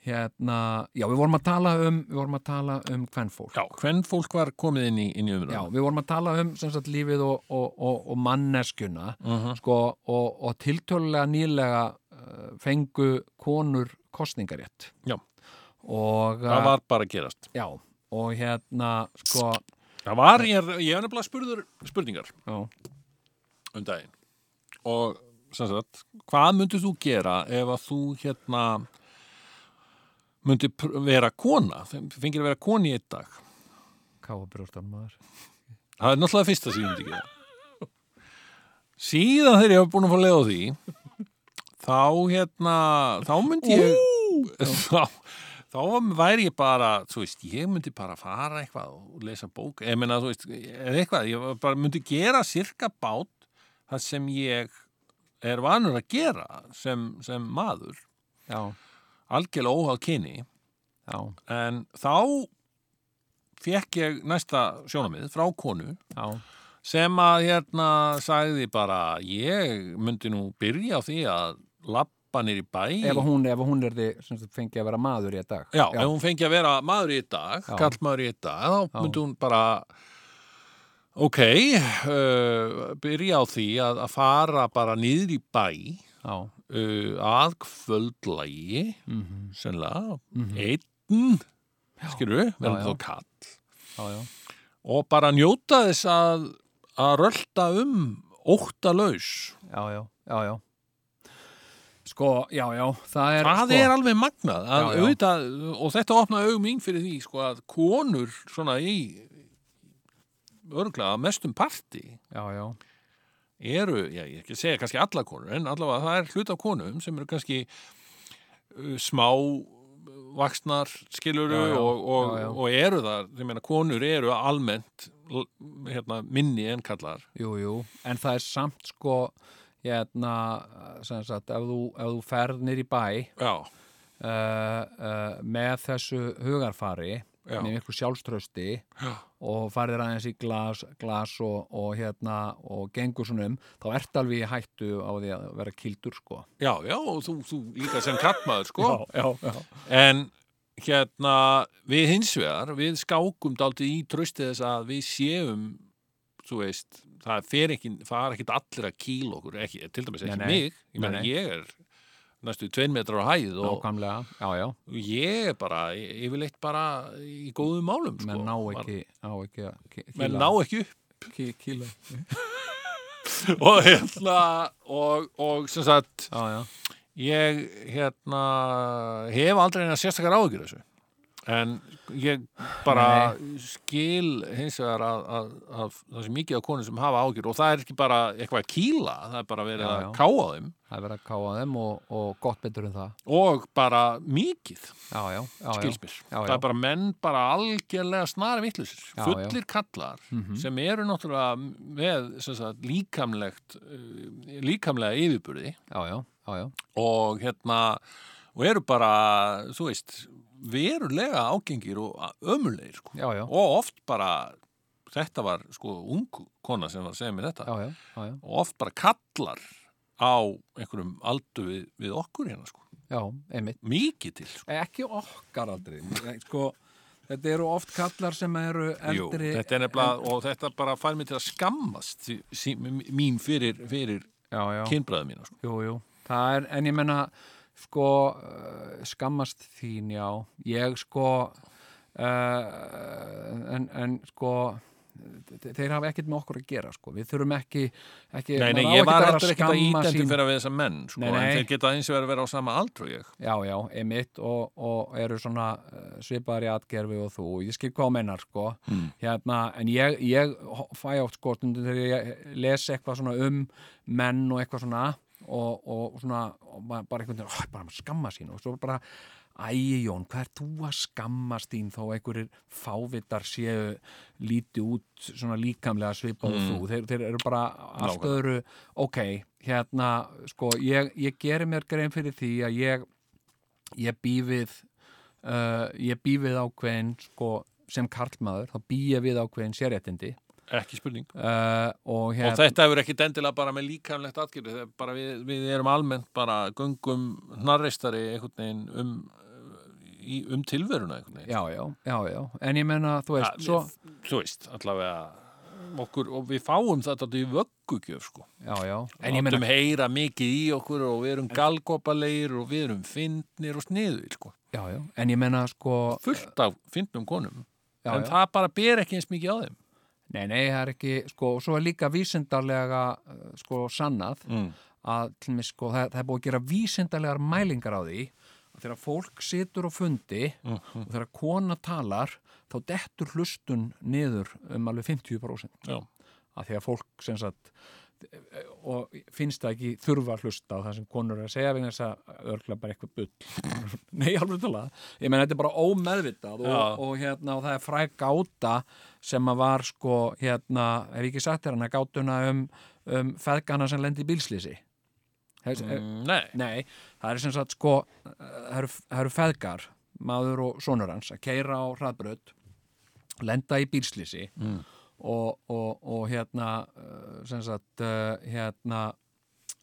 hérna, já við vorum að tala um við vorum að tala um kvennfólk Já, hvern fólk var komið inn í, í Já, umræðum við vorum að tala um sagt lífið og, og, og, og manneskjuna sko, og, og tiltölulega nýlega uh, fengu konur kostningarétt Já. og Það uh, var bara að gerast. Já, og hérna sko, Það var, ég ég er nefnilega spurður spurningar já, um daginn. Og sem sagt, hvað myndir þú gera ef að þú hérna myndir pr- vera kona fengir að vera koni í einn dag. Káabrjóstan maður. Það er náttúrulega fyrsta sem ég myndi gera. Síðan þegar ég hef búin að fá leið á því þá hérna þá myndi ég [laughs] þá, þá væri ég bara þú veist, ég myndi bara fara eitthvað og lesa bók, ég meina þú veist eitthvað, ég bara myndi gera sirka bát það sem ég er vanur að gera sem, sem maður, já, algjörlega óháð kyni. Já, en þá fekk ég næsta sjónamið frá konu já. sem að hérna sagði bara ég myndi nú byrja á því að lappa nýr í bæ. Ef hún, ef hún er þið sem fengi að vera maður í dag. Já, ef hún fengi að vera maður í dag, Já. kallmaður í dag, þá Já. myndi hún bara, ok, uh, byrja á því að, að fara bara í bæ. Já, uh, að kvöldlægi, mhm, sennilega, mhm, einn, skilur, verðum þá kall, já, já, og bara njóta þess að, að rölda um óttalaus. já, já, já, já. Sko, já, já það er, Það sko, er alveg magnað að Já, auðvitað, og þetta opnaði augum mín fyrir því sko, að konur svona í örglega mestum parti já, já, eru, já, ég ekki segja kannski alla konur, en allavega það er hlut af konum sem eru kannski uh, smá vaksnar skiluru Já, já, og, og, og eru það, ég meina konur eru almennt hérna, minni en kallar jú, jú en það er samt sko hérna, sem sagt, ef þú, ef þú ferð nýr í bæ Já, uh, uh, með þessu hugarfari með ykkur sjálfströsti Já. Og farðir aðeins í glas, glas og, og hérna og gengur svona um þá ert alveg í hættu á því að vera kildur sko já, já, og þú, þú líka sem kallmaður sko já, já. En hérna, við hins vegar, við skákum dálítið í trösti þess að við séum, þú veist, það fer ekki, það er ekkit allir að kýla okkur, ekki, til dæmis ekki Nei, nei. mig, ég nei. ég er næstu tvein metrar á hæð og nákvæmlega, já, já. ég er bara, yfirleitt bara í góðum málum, sko. menn ná ekki, ná ekki að ki- Menn ná ekki upp. ki- kýla. [laughs] Og hérna, og, og sem sagt, já, ég hérna hef aldrei eina sérstakar áhyggjur af þessu en ég bara skil hins vegar að, að, að það sé mikið af konum sem hafa áhyggjur og það er ekki bara eitthvað að kýla það er bara verið Já, að já. káa þeim. Það er verið að káa þeim og, og gott betur en það. Og bara mikið já, já, já, skils mér, Já, það já. er bara menn bara algjörlega snari vittlusir Já, fullir kallar Mhm. sem eru náttúrulega með sagt, líkamlegt uh, líkamlega yfirburði. Já, já, já, já, og hérna og eru bara, þú veist verulega ágengir og ömulegir sko. já, já, og oft bara þetta var sko ung kona sem var að segja mér þetta já, já, já, já. og oft bara kallar á einhverjum aldu við, við okkur hérna sko já einmitt mikið til sko. ekki okkar aldrei [laughs] sko, þetta eru oft kallar sem eru Jú, eldri þetta er nefnilega, og þetta bara fær mig til að skammast sí, mín fyrir, fyrir já, já, kynbræðu mína sko. jú, jú það er, en ég menna sko, uh, skammast þín, já ég sko uh, en, en sko þe- þeir hafa ekkert með okkur að gera sko. við þurfum ekki, ekki Nei, nei, ég var eftir ekkert að sín. fyrir að við þessa menn sko, Nei, nei. en þeir geta eins og verið að vera á sama aldru ég Já, já, emitt og, og eru svona uh, svipaðar í atgerfi og þú ég skil hvað mennar, sko Mm. hérna, en ég, ég fæ átt sko þegar ég les eitthvað svona um menn og eitthvað svona og, og svona og bara einhvern veginn, ó, bara skamma sín. Og svo bara Æi Jón, hvað er þú að skammast þín þó einhverjir fávitar séu líti út svona líkamlega svipað og Mm. þú, þeir, þeir eru bara allt öðru, ok, hérna sko, ég, ég geri mér grein fyrir því að ég ég bý við uh, ég bý við ákveðin sko, sem karlmaður, þá bý ég við ákveðin sérréttindi ekki spurning. Uh, og og hérna þetta hefur ekki dendilega bara með þegar bara við, við erum almennt bara göngum hnarreistari um, í, um tilveruna já, já, já, já, en ég menna þú veist, Ja, svo, við, þú veist, allavega okkur, og við fáum þetta í vöggugjöf sko. Já, já. En en ég menna, heyra mikið í okkur og við erum galgopalegir og við erum fyndnir og sniður sko. já, já, en ég menna sko fullt af fyndnum konum. Já, en það bara ber ekki eins mikið á þeim Nei, nei, það er ekki, sko, og svo er líka vísindarlega, uh, sko, sannað mm. að, til mig, sko, það, það er búið að gera vísindarlegar mælingar á því að þegar fólk situr á fundi Mhm. og þegar kona talar, þá dettur hlustun niður um alveg 50% Já. að því að fólk, sem sagt, og finnst það ekki þurfa að hlusta á það sem konur er að segja vegna þess að örgla bara eitthvað bull [laughs] nei, alveg tala ég menn þetta er bara ómeðvitað og, og, hérna, og það er fræk gáta sem að var sko hérna, hef ekki sagt þér hana gátuna um, um feðgana sem lendi í bílslýsi mm. Mm, nei, nei, það er sem sagt sko það eru, það eru feðgar maður og sonur hans að keira á hraðbröð lenda í bílslýsi Mm. Og, og, og hérna uh, sem sagt uh, hérna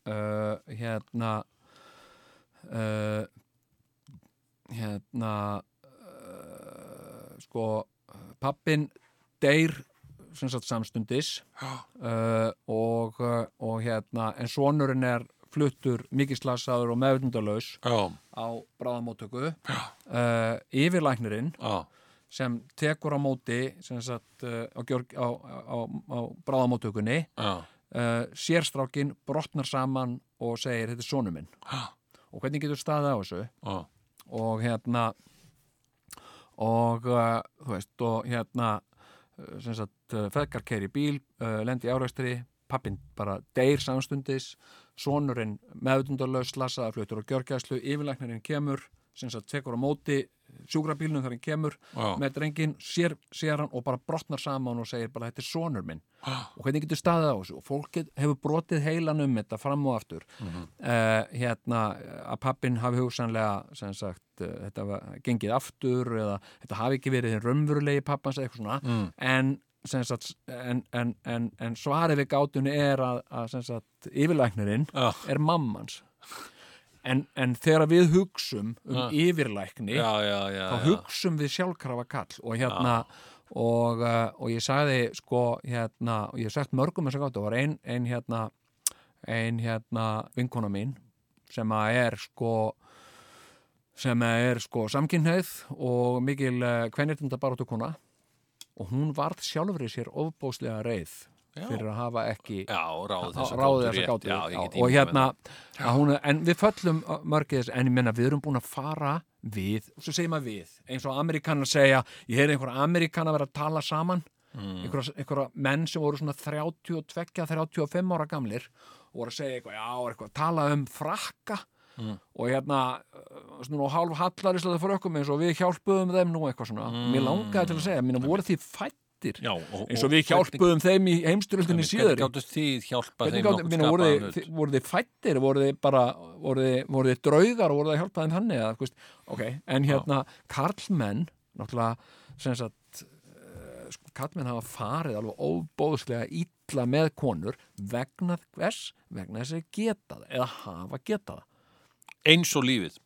uh, hérna uh, hérna uh, sko pappin deyr sem sagt samstundis uh, og, uh, og hérna en sonurinn er fluttur mikið slasaður og meðvindalaus já, á bráðamóttöku. Uh, yfirlæknirinn já, sem tekur á móti sagt, uh, á, á, á, á bráðamóttökunni uh, sérstrákin brotnar saman og segir þetta er sonu minn. Já. og hvernig getur staðið á þessu? Já, og hérna og uh, þú veist og hérna uh, uh, feðgar keiri bíl uh, lendi í áræstri pappin bara deyr samstundis sonurinn meðundalös slasaða fluttur og gjörgæslu yfirlæknirinn kemur tekur á móti sjúkrabílnum þegar hann kemur já. með drengin, sér, sér hann og bara brotnar saman og segir bara þetta er sonur minn og hvernig getur staðið á þessu og fólk get- hefur brotið heilan um þetta fram og aftur Mhm. uh, hérna að pappin hafi hugsanlega sem sagt uh, þetta var, gengið aftur eða þetta hafi ekki verið þinn raunverulegi pappans eða eitthvað svona Mm. en, sagt, en, en, en, en svarið við gátunni er að, að yfirlæknirinn Já. er mammans en, en þegar við hugsum um Já. yfirlækni já, já, já, þá hugsum við sjálfkrafa kall og hérna og, uh, og ég sagði sko hérna, og ég hef sagt mörgum þess að gátt, það var ein, ein hérna ein hérna vinkona mín sem að er sko sem er sko samkynneið og mikil uh, kvenirtunda baróttu kona og hún varð sjálfri sér ofbóðslega reið. Fyrir að hafa ekki já, ráð þessa ráðið gátur þessa rétt. gátu. Já, ég get og hérna að hún, en við föllum mörgið þess en ég menna við erum búin að fara við og svo segir maður við eins og amerikanar segja ég heyri einhverja amerikana vera að tala saman Mm. einhverja, einhverja menn sem voru svona 32-35 ára gamlir og voru að segja eitthvað, já, eitthvað, tala um frakka. Mm. og hérna svona hálf hallarislega frökkum eins og við hjálpuðum þeim nú eitthvað svona. Mér langaði til að segja, mér voru því fættir Já, og, eins og við hjálpuðum þeim í heimstyröldinni síður Hvernig þið hjálpa Hvernig þeim nokkuð minna, voru, þið, fættir, voru þið bara voru þið, draugar og voru þið að hjálpa þeim þannig eða, þú veist, ok, en hérna karlmenn, náttúrulega sem sagt uh, sko, karlmenn hafa farið alveg óbóðslega illa með konur vegna hvers, vegna þess að geta það eða hafa geta það. Eins og lífið.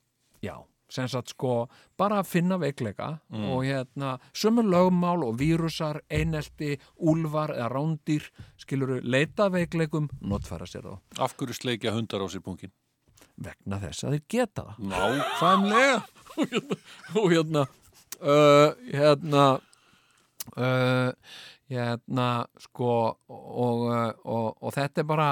Já, sem sagt sko bara að finna veikleika og hérna sömu lögmál og vírusar, einelti, úlfar eða rándýr skiluru leita veikleikum, notfæra sér þá. Af hverju sleikja hundar á sér punkin? vegna þess að þeir geta það. Nákvæmlega. [laughs] Og hérna uh, hérna uh, hérna sko og, uh, og, og þetta er bara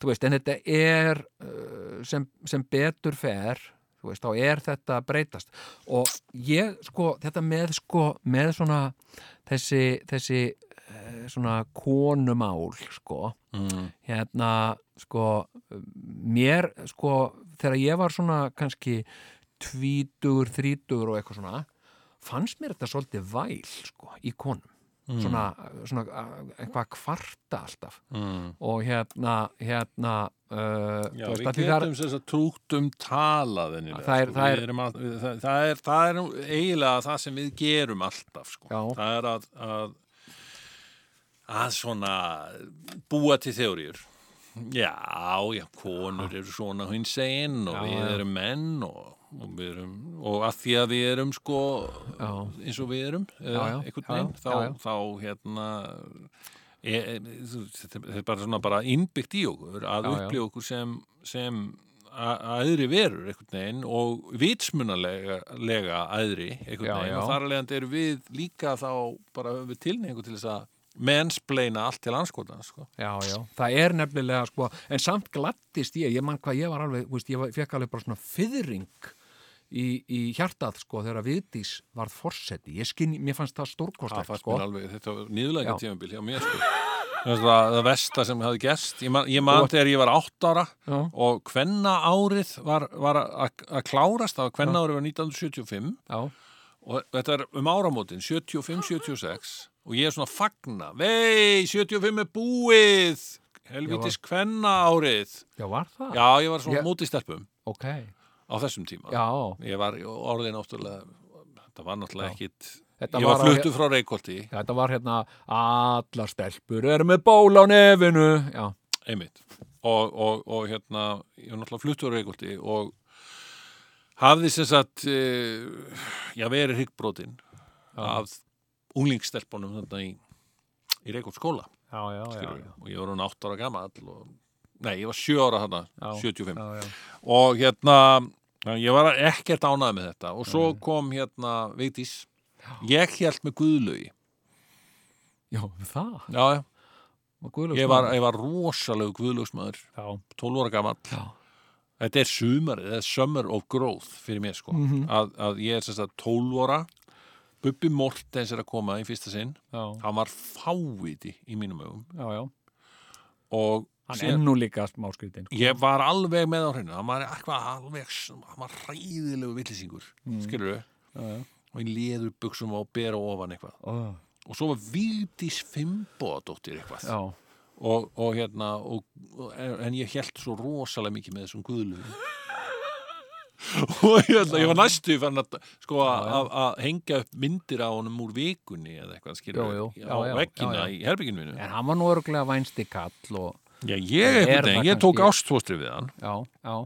þú veist, en þetta er uh, sem, sem betur fer þú veist, þá er þetta að breytast og ég, sko, þetta með sko, með svona þessi, þessi uh, svona konumál, sko mm. hérna, sko mér, sko, þegar ég var svona kannski tvítugur, þrítugur og eitthvað svona fannst mér þetta svolítið væl, sko, í konum svona, svona uh, eitthvað að kvarta alltaf. Mm. og hérna hérna uh, Já, við getum þess að trúkt um talaðinni Það er- það er- það, það, er, er eiginlega það sem við gerum alltaf sko. Það er að, að að svona búa til þjóriður já, já, konur eru svona hins einn og Já, við erum menn og, og við erum og að því að við erum sko Já. eins og við erum eða einhvern veginn, þá, þá hérna e, e, þetta er bara svona bara innbyggt í okkur að upplifa okkur sem, sem aðri verur einhvern veginn og vitsmunalega lega aðri einhvern veginn. og þar alveg erum við líka þá bara höfum við tilneingu til þess að mennsplaina allt til anskotan sko. Já, já, það er nefnilega sko, en samt glattist ég, ég mann hvað ég var alveg, veist, ég fekk alveg bara svona fyðring í, í hjartað sko þegar Vigdís varð forseti, ég skinn, mér fannst það stórkostlegt sko. alveg, þetta var nýðulega Já. tímabil hjá mér sko. það, var það versta sem hefði gerst. Ég man, ég man þegar ég var átt ára Já. og hvenna árið var, var að að klárast, það var hvenna árið var 1975 Já, og þetta er um áramótin 75-76 og ég er svona að fagna. Vei, 75 er búið. Helvitis hvenna árið já, var það? já, ég var svona Ég- móti stelpum. Ok, á þessum tíma. Já, ég var orðin náttúrulega þetta var náttúrulega ekkit Þetta ég var var fluttu frá Reykjóldi þetta var hérna, allar stelpur eru með ból á nefinu, já, einmitt. Og, og, og hérna, ég var náttúrulega fluttur á Reykjóldi og hafði sem sagt uh, já, verið hryggbrotinn af unglingstelpunum þarna í, í Reykjóld skóla já, já, já, skilurðu. já, og ég var hún átt ára gamall og, nei, ég var sjö ára þarna, Já. 75 já, já, og hérna ég var ekkert ánað með þetta. Og svo kom hérna Vigdís. Ég held með Guðlaugi. Já, það, já, já, ég var, ég var rosalegu Guðlaugsmaður. Já, 12 ára gamall. Já, þetta er sumarið, þetta er summer of growth fyrir mér sko, Mhm. að, að ég er sagt 12 ára. Bubbi Mortens er að koma í fyrsta sinn. Já, hann var fáviti í mínum já, og hann er nú líka smáskritin, sko. ég var alveg með á hreinu. Hann var eitthvað alveg hann var hræðilegu villisingur mm. skilur já, já, og í leður buksum og bera ofan eitthvað. Ó, og svo var Vigdís Fimboðadóttir eitthvað. Já, og, og hérna og, en ég held svo rosalega mikið með þessum guðlugum og hérna, ég var næstu fann að, sko, að hengja upp myndir á honum úr vikunni eða eitthvað skilur á já. í herbygginu mínu. En hann var nú örgulega vænsti kall og, já, ég, veginn, ég tók ástfóstri við hann. Já, já,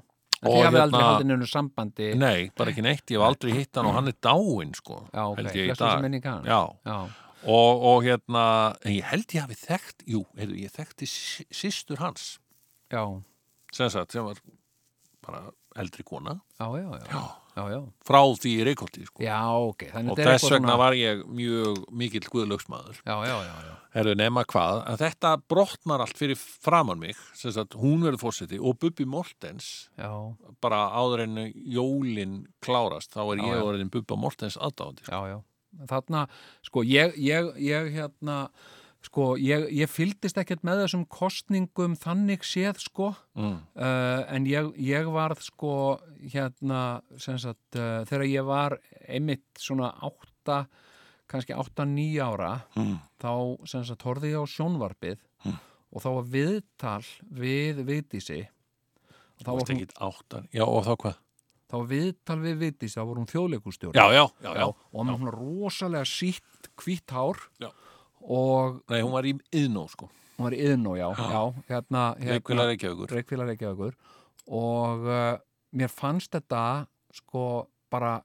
því hafið hérna- aldrei haldið nefnum sambandi, Nei, bara ekki neitt, ég hef aldrei hitt hann og hann er dáinn, sko, já, ok, held ég í dag. Já, já, og, og hérna, ég held ég hafi þekkt, jú, heyrðu, ég þekkti systur hans, já, sem sagt, sem var bara eldri kona, já, já, já, já, já, frá því í Reykjóldi, sko. já, ok, þannig og þess vegna svona- var ég mjög mikill já, Herðu, nema hvað, að þetta brotnar allt fyrir framann mig, sagt, hún verður fórseti og Bubbi Mortens, bara áður en jólin klárast, þá er ég já. orðin Bubba Mortens aðdáðandi. já, já þarna, sko, ég, ég, ég hérna, sko, ég, ég fylgdist ekkert með þessum kostningum þannig séð, sko Mm. uh, en ég, ég varð sko hérna sem sagt uh, þegar ég var einmitt svona átta kannski átta nýja ára Mm. þá sem sagt horfði ég á sjónvarpið og þá var viðtal við þá Þú hún, ekki áttar. Já, og þá hvað? þá viðtal við Vigdísi þá var hún þjóðleikustjóri og hann var svona rosalega sítt hvítt hár Já. Og Nei, hún var í yðnó, sko. hún var í yðnó, já, já, hérna, Reykvílar Reykjavíkur. Reykvílar Reykjavíkur og uh, mér fannst þetta sko bara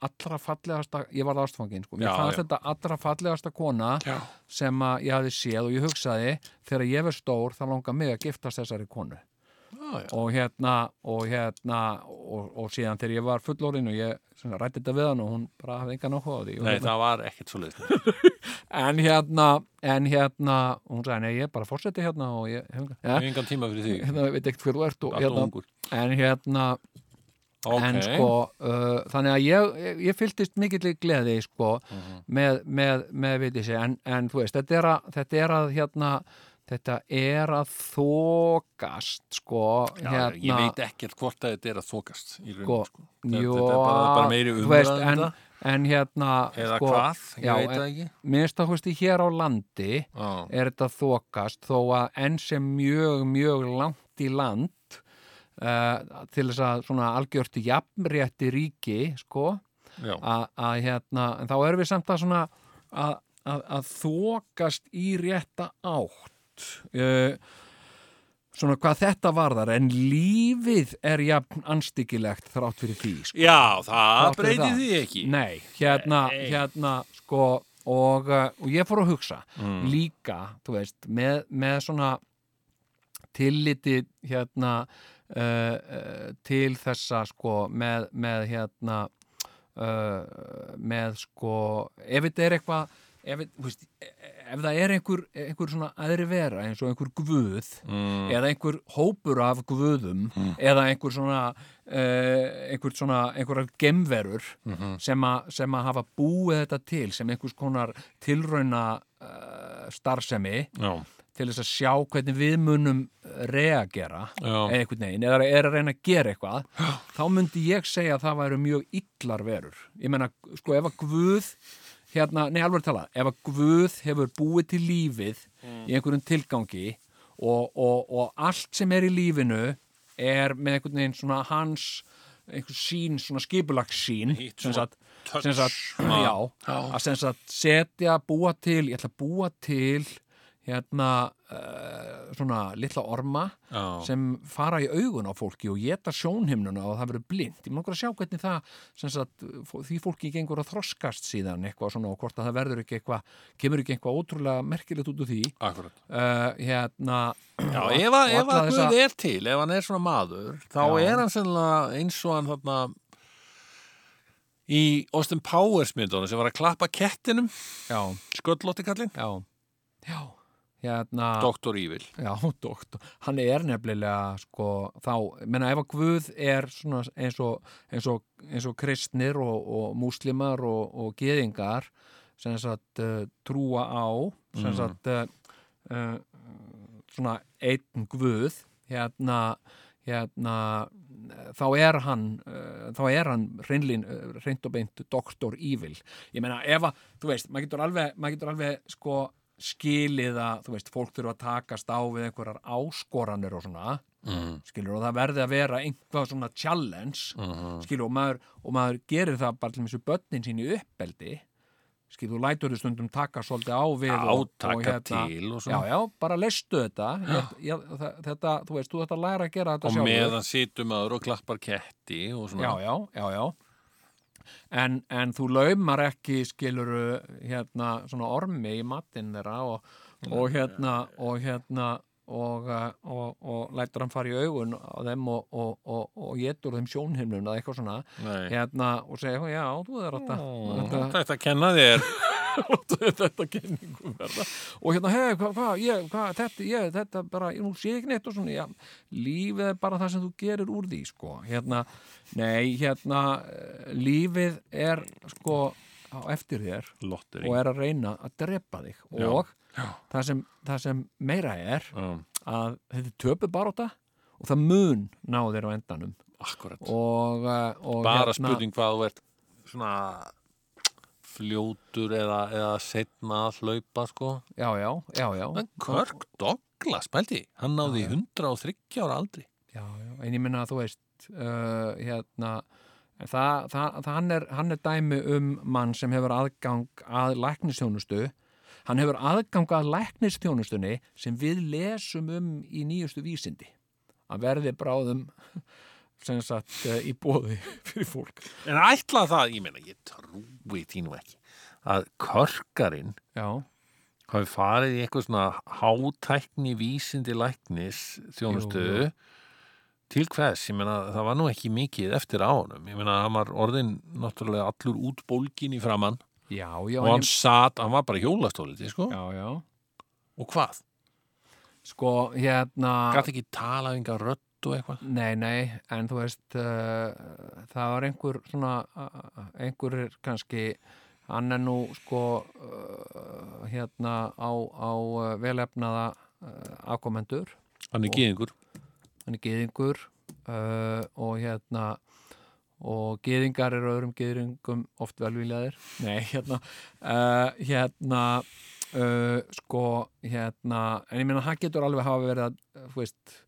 allra fallegasta, ég var ástfangin sko, mér Já, fannst já. þetta allra fallegasta kona Já. sem að ég hafði séð og ég hugsaði þegar ég verð stór þá langar mig að giftast þessari konu Já. og hérna og hérna og, og síðan þegar ég var fullorinn og ég rætti þetta við hann og hún bara hafði engan áhuga á því Nei, hérna, það var ekkert svo leiðis. [laughs] en hérna en hérna, og hún sagði nei ég bara fórseti hérna og ég hef hef engan tíma fyrir því. hérna, veit ekkert hver þú ert og, hérna, ungur. en hérna Ok. en sko, uh, þannig að ég, ég, ég fylgdist mikill gleði sko, Mhm. með, með, með viti sig, en, en þú veist, þetta er að, þetta er að hérna, þetta er að þokast sko, Já, hérna Ég veit ekkert hvort að þetta er að þokast í sko, rauninu, sko. Þetta, jú, þetta er bara, bara meiri umræðum en, en hérna Eða sko, hvað, ég já, veit það ekki. minnst að hústi hér á landi Já, er þetta þokast þó að enn sem mjög, mjög langt í land uh, til þess að svona algjört jafnrétti ríki sko að hérna, en þá erum við samt að svona að þokast í rétta átt uh, svona hvað þetta varðar en lífið er jafn anstyggilegt þrátt fyrir því sko. já það breytir því ekki Nei, hérna, Nei. hérna sko og, uh, og ég fór að hugsa Mm. líka, þú veist, með, með svona tilliti hérna uh, uh, til þessa sko með, með hérna með sko ef þetta er eitthvað ef, veist, ef það er einhver, einhver svona aðri vera eins og einhver guð mm. eða einhver hópur af guðum eða einhver svona uh, einhver svona, einhverjar gemverur sem, a, sem að hafa búið þetta til sem einhvers konar tilrauna uh, starfsemi já, til þess að sjá hvernig við munum reagera eða einhvern veginn, eða er að reyna að gera eitthvað þá myndi ég segja að það væru mjög illar verur. Ég meina, sko, ef að Guð hérna, nei, alveg tala, ef að Guð hefur búið til lífið í einhverjum tilgangi og, og, og allt sem er í lífinu er með einhvern veginn svona hans einhver sín, svona skipulagssín sem sagt, að setja, búa til, ég ætla að búa til hérna uh, svona litla orma já. sem fara í augun á fólki og geta sjónhimnuna og það verður blind. Ég má okkur að sjá hvernig það, sem sagt, því fólki gengur að þroskast síðan eitthvað svona og hvort að það verður ekki eitthvað, kemur ekki eitthvað ótrúlega merkilegt út úr því. Uh, hérna, Já, ef, að, Guð er til, ef hann er svona maður þá Já. er hann sennilega eins og hann þarna í Austin Powers myndunum sem var að klappa kettinum Já, sköllótti kallinn, já, já, hérna... Dr. Evil Já, [laughs] doktor, hann er nefnilega sko, þá, menna ef að Guð er eins og, eins og, eins og kristnir og, og múslimar og, og geðingar sem sagt uh, trúa á sem sagt uh, uh, svona einn Guð hérna, hérna þá er hann þá er hann reynlín, reynd og beint doktor Evil. Ég meina ef að, þú veist, maður getur alveg, maður getur alveg sko skilið að, þú veist, fólk þurfa að takast á við einhverjar áskoranir og svona, mm. skilur, og það verði að vera einhvað svona challenge, Mhm. skilur, og maður, og maður gerir það bara til þessu börnin sín í uppbeldi, skilur, þú lætur þau stundum taka svolítið á við og, og átaka til og Já, já, bara leistu þetta. Ég, ég, þetta, þú veist, þú ætti að læra að gera þetta og sjálfur. meðan situm maður og klappar ketti og svona. Já, já, já, já. En, en þú laumar ekki skiluru hérna svona ormi í matinn þeirra og, og hérna og hérna og, uh, og, og lætur hann fara í augun á þeim og, og, og, og getur þeim sjónhimnun eða eitthvað svona. Hérna og segja, já, þú er þetta, þetta Þetta kenna þér. [laughs] Þetta kenningum verða. Og hérna, hei, hvað, hva, ég, hva, þetta, ég, þetta bara, nú sé ekki neitt og svona, já, lífið er bara það sem þú gerir úr því, sko, hérna nei, hérna eh, lífið er, sko á eftir þér Lotteri og er að reyna að drepa þig. Já, og Það, sem, það sem meira er Já, að þetta er töpu baróta og það mun ná þér á endanum. Akkurat. Og, eh, og Bara spurning hvað þú ert svona fljótur eða, eða setna að hlaupa sko. Já, já, já, já. En Kirk Douglas, pældi, hann náði 103 ára aldri. Já, já, en ég minna að þú veist uh, hérna það, það, það hann, er, hann er dæmi um mann sem hefur aðgang að læknistjónustu hann hefur aðgang að læknistjónustunni sem við lesum um í nýjustu vísindi. Að verði bráðum [laughs] sem sagt uh, í bóði [laughs] fyrir fólk. En ætla það, ég meina, ég trúi því nú ekki að Körkarinn hafi farið í eitthvað svona hátækni vísindi læknis jú. til hvers, ég meina það var nú ekki mikið eftir á honum, ég meina hann var orðin náttúrulega allur út bólgin í framann já, já, og hann ég, sat, hann var bara hjólastóliti sko, já, já. Og hvað? Sko, hérna Gat ekki talað enga rödd og eitthvað? Nei, nei, en þú veist uh, það var einhver svona uh, einhver kannski hann er nú sko uh, hérna á, á velefnaða afkomendur. Hann er gýðingur hann er gyðingur uh, og hérna og geðingar eru öðrum geðingum oft velviljaðir. Nei, hérna uh, hérna uh, sko, hérna en ég meina, hann getur alveg hafa verið að, þú veist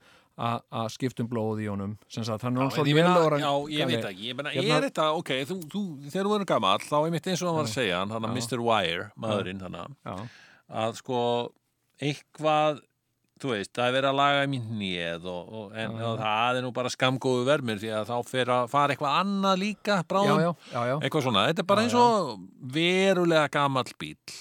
að að skipta um blóð í honum. Sem sagt, hann Já, hann svo en ég meina, lélegur að- já, ég veit ekki, ég meina, Hérna- er þetta, ok, þú, þú, þegar þú verður gamall, þá er mitt eins og hann var að segja, hann, hann Já. Mr. Wire, maðurinn, hann að sko, eitthvað, þú veist, það er verið að laga mín og, en Já. það er nú bara skamgóðu vermir því að þá fer að fara eitthvað annað líka, bráðum, já, já, já. eitthvað svona, þetta er bara eins og verulega gamall bíl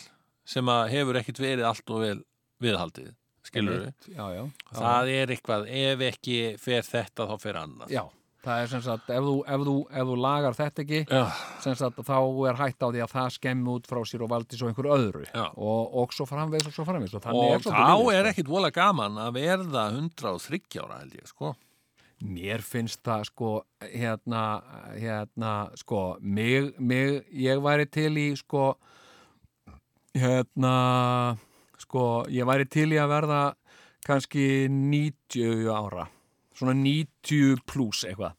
sem að hefur ekkit verið allt og vel viðhaldið, skilur við, já, já, það er eitthvað, ef ekki fer þetta, þá fer annað. já, það er sem sagt ef þú, ef þú, ef þú lagar þetta ekki Já. sem sagt þá er hætt á því að það skemmi út frá sér og valdi svo einhverju öðru Já. og, og svo framvegis og svo framvegis og og er þá lífið, er sko. ekkit vola gaman að verða 130 ára held ég sko Mér finnst það sko hérna, hérna sko mig, mig, ég væri til í sko hérna sko, ég væri til í að verða kannski 90 ára svona 90 pluss eitthvað.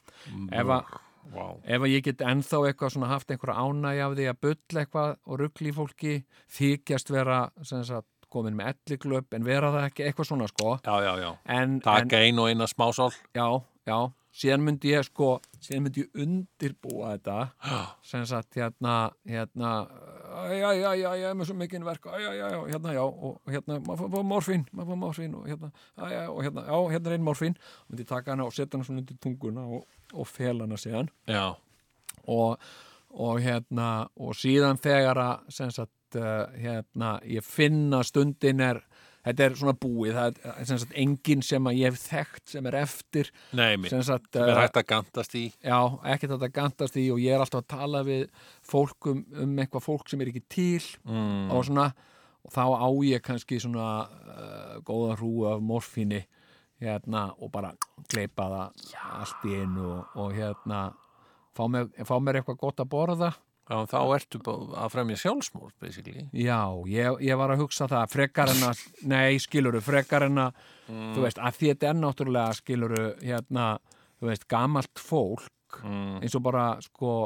Ef að wow. ef að ég get ennþá eitthvað svona haft einhverja ánægja af því að bulla eitthvað og ruggli í fólki þykjast vera sem sagt komin með elliglöp en vera það ekki eitthvað svona sko. Já, já, já, en, taka ein og eina smásál. Já, já, síðan myndi ég sko síðan myndi ég undirbúa þetta. [gasps] Sem sagt hérna hérna, er með svo mikinn verk. Já, já, hérna, já og hérna, maður fá morfín, maður fá morfín og hérna, já, og hérna, já, hérna er einn morfín. Myndi ég taka hana og setja hana svona undir tunguna og, og fel hana síðan já, og, og hérna og síðan þegar að sem sagt, uh, hérna, ég finna stundin er þetta er svona búið, það er sem sagt enginn sem að ég hef þekkt sem er eftir nei sem sagt, sem er uh, hægt að gantast í. já, ekkert að það gantast í og ég er alltaf að tala við fólk um, eitthvað fólk sem er ekki til mm. og svona og þá á ég kannski svona uh, góða hrúu af morfíni hérna og bara gleipa það allt í einu og, og hérna fá mér, fá mér eitthvað gott að borða já, þá ertu bara að fremja sjálfsmór basically. Já, ég, ég var að hugsa það frekar en að, [laughs] nei, skiluru frekar en að, þú veist, að því þetta er náttúrulega, skiluru, hérna þú veist, gamalt fólk mm. eins og bara, sko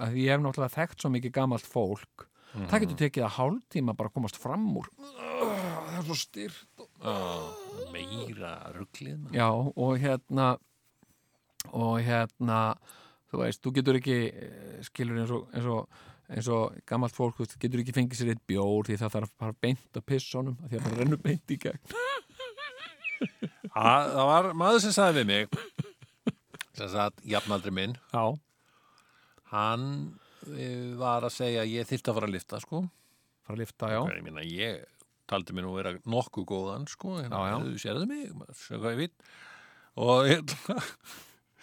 að ég hef náttúrulega þekkt svo mikið gamalt fólk það getur tekið að hálftíma bara að komast fram úr. Það er svo styrt meira rugglið. Já, og hérna og hérna þú veist, þú getur ekki eh, skilur eins og, eins og, eins og gammalt fólk, þú getur ekki fengið sér eitt bjór því það þarf bara beint að pissa honum því að það rennur beint í gegn. [laughs] Ah, það var maður sem sagði við mig sem sagt, jafnaldri minn. Já, hann eh, var að segja að ég þyrfti að fara að lifta sko. Fara að lifta, já. Ég meina ég taldi mér nú vera nokkuð góðan sko, hérna, þú sérðu mig sér hvað ég veit. Og hérna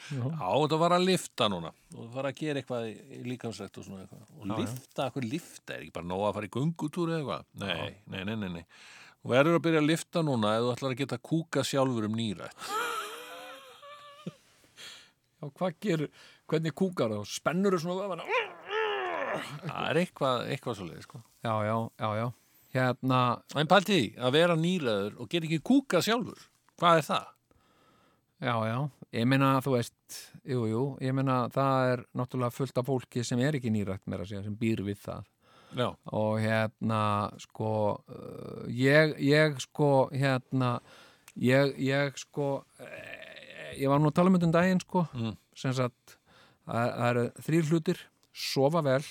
Já. Það var að lifta núna. Og það var að gera eitthvað í líkamsrætt og svona eitthvað. Og Já, lifta, hvað lifta er ekki bara nóg að fara í gungutúr eða eitthvað? Nei, nei, nei, nei, nei. Þú verður að byrja að lifta núna eða þú ætlar að geta kúka sjálfur um nýrætt. [laughs] Já, hvað gerur, hvernig kúkar það? Spennur þú svona vöfana það er eitthvað, eitthvað svo leið sko. Já, já, já, já. Hérna, en pælti því að vera nýræður og geta ekki kúka sjálfur. Hvað er það? já, já Ég meina, þú veist, jú, jú Ég meina, það er náttúrulega fullt af fólki sem er ekki nýrætt meira segja, sem býr við það. Já, og hérna sko uh, ég, ég sko hérna ég, ég sko eh, ég var nú að tala um þetta um daginn sko. Mm. sem sagt það eru þrýr hlutir sofa vel,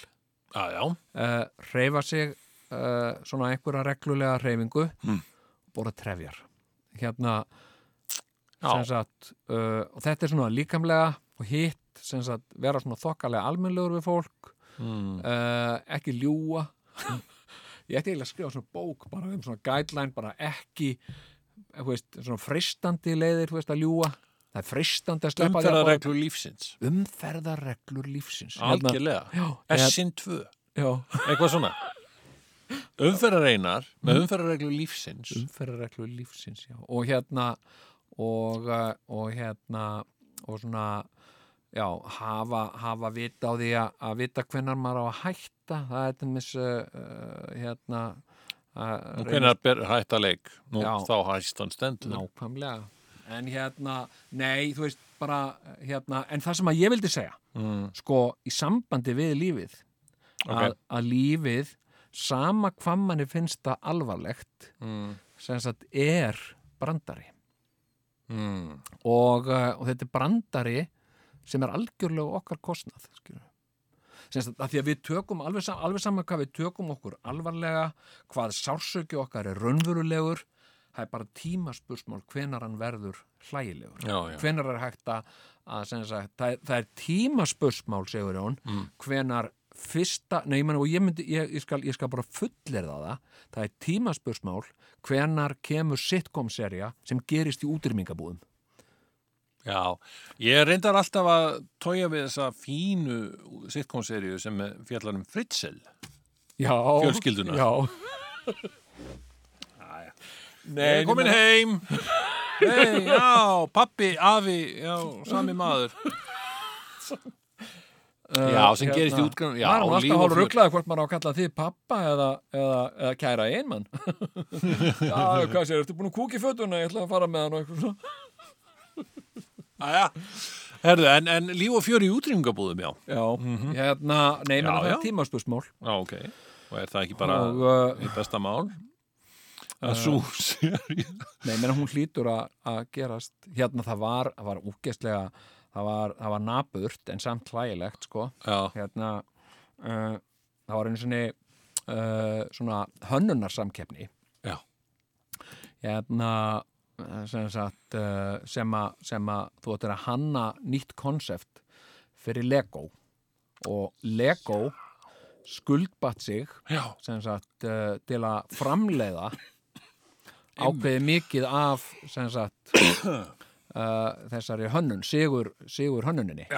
uh, reyfa sig uh, svona einhverja reglulega reyfingu Mm. bóra trefjar. Hérna sagt uh, og þetta er svona líkamlega og hitt sagt vera svona þokkalega almennlegur við fólk mm. uh, ekki ljúa [laughs] ég ætti eiginlega að skrifa svona bók bara um svona guideline, bara ekki eh, veist, svona fristandi leiðir veist, að ljúa, það er fristandi að sleppa því að borða- umferðarreglu lífsins. Umferðarreglur lífsins. Hérna- algjörlega, já, hérna- S-in 2 já, eitthvað svona. [laughs] Umferðareinar með umferðarreglu lífsins. Umferðarreglur lífsins já. og hérna og, uh, og hérna og svona já, hafa, hafa vita á því að, að vita hvenær maður á að hætta það er til mis uh, uh, hérna uh, ber hætta leik nú Já. þá hæst hann stendur Nákvæmlega En hérna, nei, þú veist bara, hérna, en það sem að ég vildi segja, mm. sko, í sambandi við lífið, að, Ok. að lífið, sama hvað manni finnst það alvarlegt, Mm. sem sagt, er brandari. Mm. Og, uh, og þetta er brandari sem er algjörlega okkar kostnað, skilur. Sem sagt, að því að við tökum alveg, sam, alveg saman hvað við tökum okkur alvarlega, hvað sársöki okkar er raunverulegur, það er bara tímaspursmál hvenar hann verður hlægilegur. Já, já. hvenar er hægt að, að sagt, það, er- það er tímaspursmál segur Jón, Mm. hvenar fyrsta, nei, ég, meni, og ég, myndi, ég, ég, skal, ég skal bara fullirða það það er tímaspursmál hvenar kemur sitcom-serja sem gerist í útrýmingabúðum Já, ég reyndar alltaf að tója við þessa fínu sitcom-seríu sem fjallar um Fritzl. já, Fjölskylduna. já. Nei, komin heim. Hei, já, pappi, afi, já, sami maður. [laughs] Já, sem gerist í útgrunum. Já, maður er líf alltaf hálf rugglaði hvort maður á að kalla þið pappa eða, eða, eða kæra einmann [laughs] já, hvað sér, ertu búin að kúka í fötuna ég ætla að fara með hann og eitthvað svona [laughs] Æja. Herðu, en, en líf og fjör í útrýmingabúðum, já. Já, hérna, nei, menn Já, það er tímaspursmál Já, ok. Og er það ekki bara og, uh, besta mál? Að svo [laughs] seríu. nei, menn hún hlýtur að, gerast hérna það var, það var úkestlega það var, það var naburt en samt hlægilegt, sko. Hérna, uh, það var einu sinni uh, svona hönnunarsamkeppni. Hérna sem sagt uh, sem að, sem að þú ættir að hanna nýtt konsept fyrir Lego. Og Lego skuldbatt sig sagt uh, til að framleiða ákveði mikið af sem sagt uh, þessari hönnun, sigur, sigur hönnuninni.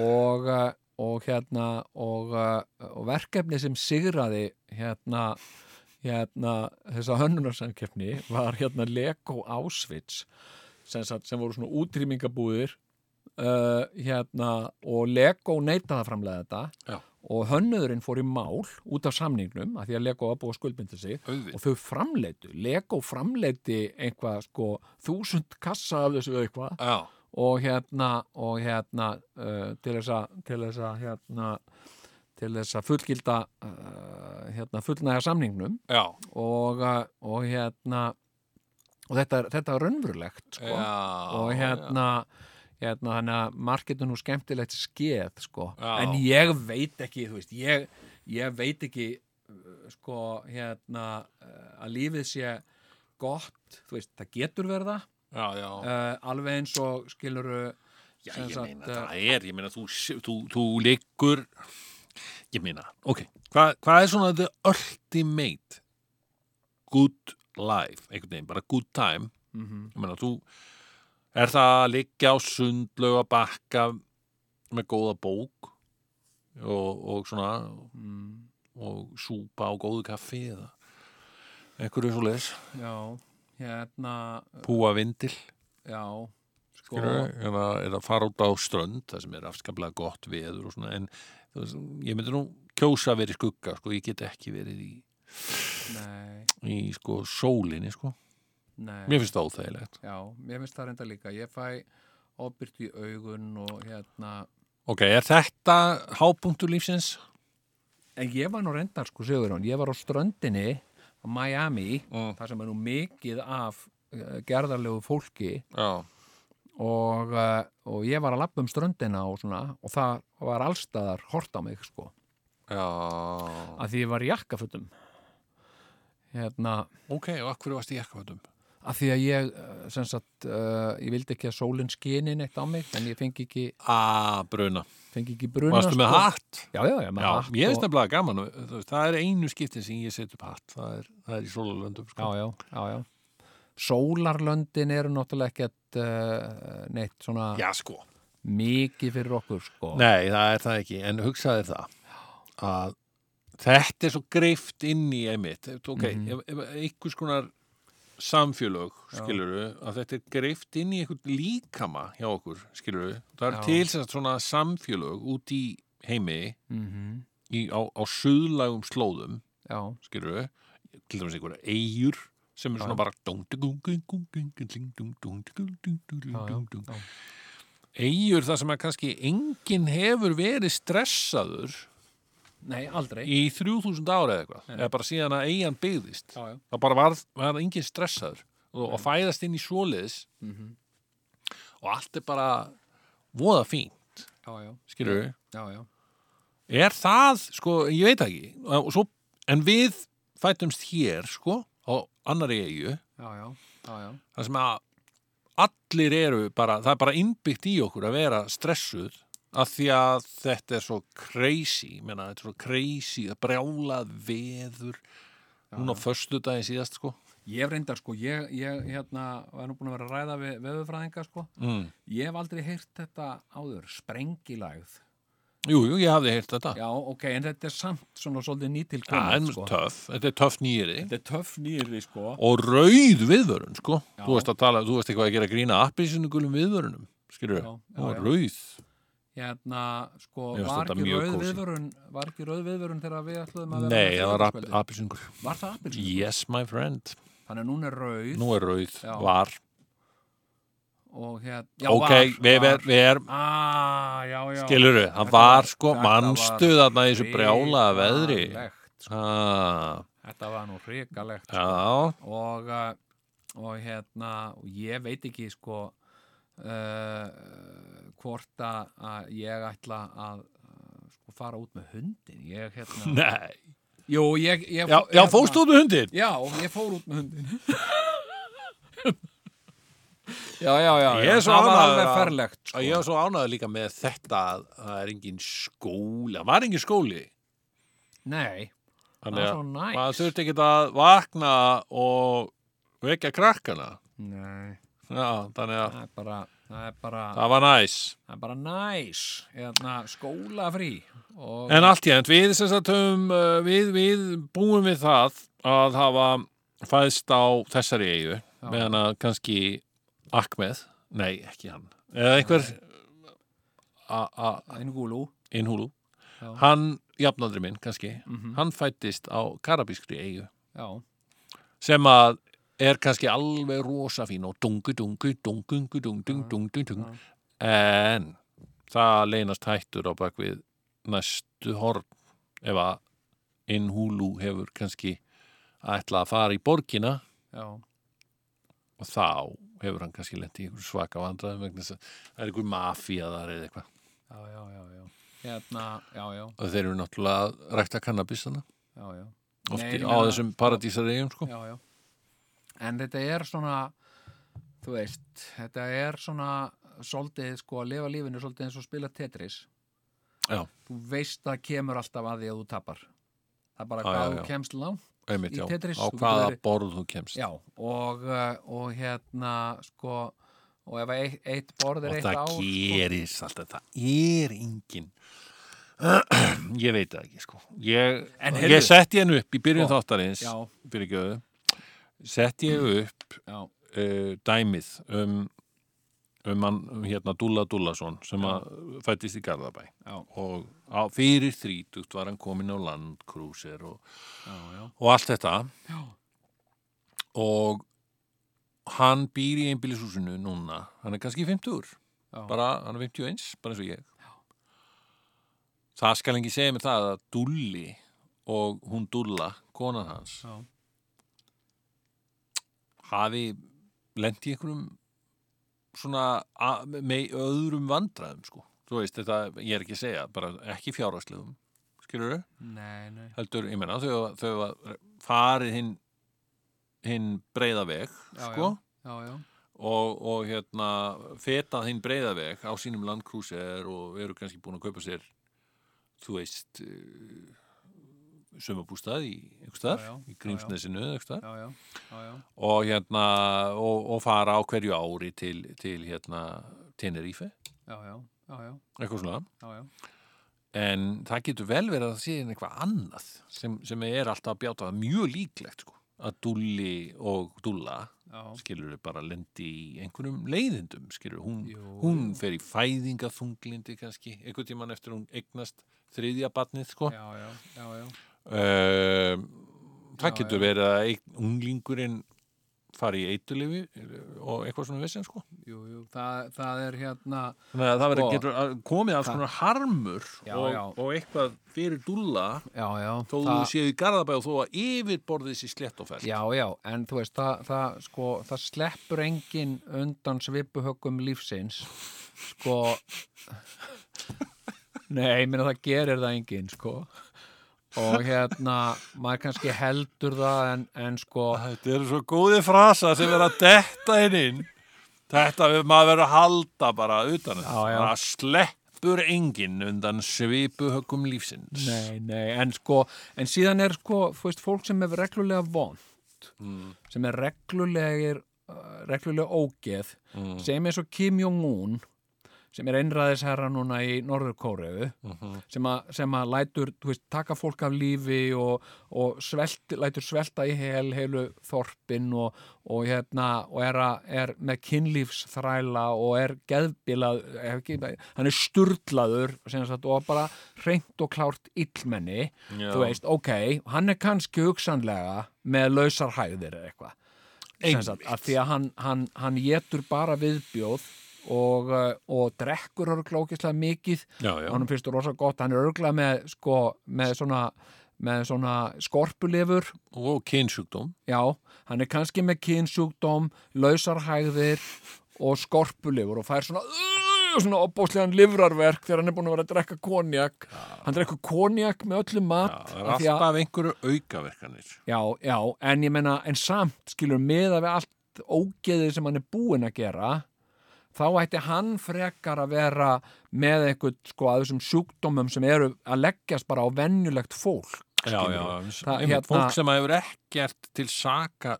Og, uh, og hérna og, uh, og verkefni sem sigraði hérna hérna þessa hönnunarsamkeppni var hérna Lego Auschwitz sem, sem voru svona útrýmingabúðir uh, hérna og Lego neitaði að framlega þetta Já. og hönnuðurinn fór í mál út af samningnum af því að Lego var búið að skuldbynda sig auðvitað. og þau framleitu, Lego framleiti einhvað sko þúsund kassa af þessu eitthvað Já, og hérna, og hérna uh, til þess að til þess að hérna til þess að fullgilda uh, hérna fullnæga samningnum já, og, uh, og hérna og þetta er, þetta er raunverulegt sko. já. og hérna hérna þannig að marketu nú skemmtilegt skeð sko, Já. en ég veit ekki þú veist, ég, ég veit ekki uh, sko, hérna uh, að lífið sé gott, þú veist, það getur verða Já, já. uh, alveg eins og skiluru Já, ég meina, uh, það er, ég meina, þú, þú, þú liggur, ég meina, ok, hvað hva er svona the ultimate good life, einhvern veginn, bara good time, mhm, ég meina, þú, er það að liggja á sundlaug að bakka með góða bók og, og svona, mm, og súpa á góðu kaffi eða einhverju svo leis, já, hérna púa vindil, já, sko. Eða, eða fara út á strönd, það sem er afskaplega gott veður og svona, en veist, ég myndi nú kjósa að vera í skugga, sko, ég get ekki verið í, nei, í sko, sólinni, sko. Nei Mér finnst það óþægilegt. já, mér finnst það reynda líka ég fæ ofbyrt í augun og hérna Ok, er þetta hápunktur lífsins? En ég var nú reyndar, sko, segur hún, ég var á ströndinni á Miami, Mm. þar sem er nú mikið af uh, gerðarlegu fólki Já. og, uh, og ég var að lappa um ströndina og svona, og það var allstaðar hort á mig, sko, Já. að því ég var í jakkafutum. Hérna, Ok, og akkur varst í jakkafötum? Að því að ég, uh, sem sagt, uh, ég vildi ekki að sólinn skini neitt á mig, en ég fengi ekki, A, bruna. fengi ekki bruna. Varstu með hatt? Já, já, já, með hatt. ég finnst og- nefnilega gaman. veist, Það er einu skiptin sem ég set upp hatt. Það er, það er í sólalöndum, sko. Já, já, já, já. Sólarlöndin eru náttúrulega ekkert uh, neitt svona Já, sko. mikið fyrir okkur, sko. Nei, það er það ekki, en hugsaði það að þetta er svo greift inn í einmitt, ok, ef, ef einhvers konar samfélög, skiluru, að þetta er greift inn í einhvern líkama hjá okkur, skiluru. Það er tilsett svona samfélög út í heimi mm -hmm. í, á, á söðlægum slóðum, Já. skiluru, til dæmis einhverja eigur sem er svona Já. bara eigur það sem að kannski enginn hefur verið stressaður Nei, aldrei. Í 3000 ára eða eitthvað, eða bara síðan að eigin byggðist Já, já. það bara var, var enginn stressaður og, og fæðast inn í svoleiðis. Mhm. og allt er bara voða fínt, Já, já, skilur við já, já. Er það, sko, ég veit ekki svo, en við fætumst hér, sko, á annari eigu, Já, já, já, já. Það sem að allir eru bara, það er bara innbyggt í okkur að vera stressuð af því að þetta er svo crazy, menna, þetta er svo crazy að brjálað veður. Núna á föstudaginn síðast, sko. Ég reyndar sko, ég, ég hérna var nú búin að vera að ræða við veðurfræðinga sko. Mm. Ég hef aldrei heyrt þetta áður, sprengilægð Jú, jú, ég hafði heyrt þetta. Já, ok, en þetta er samt svona svolítið nýtil Það er sko. töff, þetta er töff nýri. Þetta er töff nýri sko. Og rauð viðvörun, sko. Já. þú veist að tala, þú veist eitthvað að gera grína appisinu vöðvörunum, skilur Já, við rauð Hérna, sko, var ekki viðvörun Var ekki rauð viðvörun þegar við ætluðum að vera Nei, það var appisingur Var það appilsinn? Yes, my friend Þannig að núna er rauð Nú er rauð, Já. var og hérna, já, Ok, var, við, var. við, erum Ah, já, já Skilur við, hann var sko þetta mannstu var þarna í þessu brjálaða veðri sko. ah, Þetta var nú hrikalegt sko. Já, og, uh, og hérna og ég veit ekki sko uh, hvort að ég ætla að sko fara út með hundin ég hérna [laughs] nei. Jú, ég, ég Já, já fórstu út með hundin? Já, ég fór út með hundin [laughs] Já, já, já, Ég já. er svo það var alveg ferlegt sko. Ég var svo ánæður líka með þetta að það er engin skóli, það var engin skóli. Nei, það að svo næs. maður þurfti ekki að vakna og vekja krakkana. Nei, Já, þannig að það er bara það er bara, það var næs það er bara næs hérna, skólafrí og, En allt í end, við, uh, við, við búum við það að hafa fæðst á þessari eigu meðan að kannski Ahmed, nei ekki hann. Eða einhver Já. hann, jafnaldri minn kannski Mhm. hann fættist á karabískri eigu Já, sem að er kannski alveg rosa fín og dungu, dungu, dungu, dung, dung, dung, dung, en það leynast hættur á bakvið næstu horn ef að einn húlu hefur kannski ætlað að fara í borgina. Já. og þá hefur hann kannski lendið í einhver svaka vandrað vegna þess að það er einhver mafíaðar eða eitthvað. Já, já, já, hérna, og þeir eru náttúrulega rækta kannabis þannig á þessum paradísaregjum sko. já, já. En þetta er svona, þú veist, þetta er svona svolítið, sko, að lifa lífinu svolítið eins og spila Tetris. Já. Þú veist að kemur alltaf að því að þú tapar. Það er bara Já, hvað já, þú kemst langt. Einmitt, Í Tetris, á getur hvaða verið- borð þú kemst Já, og, uh, og hérna, sko, og ef eitt, eitt borð er og eitt það ár, sko, gerist alltaf, það er engin [clears throat] ég veit það ekki sko ég, ég setti henn upp í byrjun Sko, þáttarins fyrir gjöðu setti ég upp uh, dæmið um, um hann um hérna Dúlla Dúllason sem að fættist í Garðabæ. Já, og á, fyrir þrítugt var hann komin á landkrúsir og, og allt þetta. Já, og hann býr í einbýlishúsinu núna, hann er kannski 50 já, bara, hann er 51, bara eins og ég. Það skal ekki segja mér það að Dulli og hún Dulla, konan hans já, hafi lent í einhverjum svona með öðrum vandræðum sko, þú veist þetta ég er ekki að segja, bara ekki fjárhagslegum skilur þau, nei, nei, heldur ég menna, þau, þau var farið hinn hinn breyða veg já, sko, já, já, og, og hérna fetað hinn breyðaveg á sínum landkrúser og eru kannski búin að kaupa sér þú veist sumabústað í í Grímsnesinu og hérna og, og fara á hverju ári til, til hérna Tenerife, eitthvað svona. Já, já, en það getur vel verið að sé eitthvað annað sem, sem er alltaf að bjáta. Það mjög líklegt sko að Dulli og já, skilur við bara lendi í einhverjum leiðindum, skilur hún, hún fer í fæðingaþunglindi kannski, einhvern tímann eftir hún eignast þriðja batnið, sko. Já, já, já, uh, það Já, getur verið að unglingurinn fara í eitulifi og eitthvað svona vissin sko. Jú, jú, það, það er hérna þannig að það verður Sko, getur að- komið alls konar harmur Já, og, já. og eitthvað fyrir dúlla já, já, þó þú séu í Garðabæ og þó að yfirborðið sér slett og fært já, já en þú veist, það, það, sko, það sleppur engin undan svipuhöggum lífsins sko. [laughs] Nei, minna það gerir það engin sko og hérna, maður kannski heldur það en, en sko Þetta eru svo góði frasa sem er að detta inn inn Þetta við maður verður að halda bara utan já. Það sleppur enginn undan svipuhöggum lífsins Nei, nei, en sko, en síðan er sko, þú veist, fólk sem er reglulega vond, Mm. sem er reglulegir, uh, reglulega ógeð, Mm. sem eins og Kim Jong-un, sem er einræðisherra núna í Norður Kóreu, Mhm. sem, a, sem að lætur, veist, taka fólk af lífi og, og svelt, lætur svelta í hel, heilu þorpin og, og hérna, og er, a, er með kynlífsþræla og er geðbilað, ekki, hann er sturlaður sem sagt, og bara hreint og klárt illmenni, Já. þú veist, ok, hann er kannski hugsanlega með lausar hæðir eða eitthvað Sem að því að hann, hann, hann getur bara viðbjóð og, uh, og drekkur örgla ógislega mikið. Já. hann finnst rosa gott, hann er örgla með sko, með svona með svona skorpulifur. Og kynsjúkdóm. Já, hann er kannski með kynsjúkdóm lausarhægðir og skorpulifur og fær svona uh, svona opbóðslegan livrarverk þegar hann er búin að vera að drekka konjak hann drekkur konjak með öllum mat Það er að- alltaf einhverju aukaverkanir. Já, já, en ég menna, en samt skilur miða við allt ógeðið sem hann er búinn að gera þá ætti hann frekar að vera með einhvern sko að þessum sjúkdómum sem eru að leggjast bara á venjulegt fólk Já, já, Það, hérna- fólk sem hefur ekkert til saka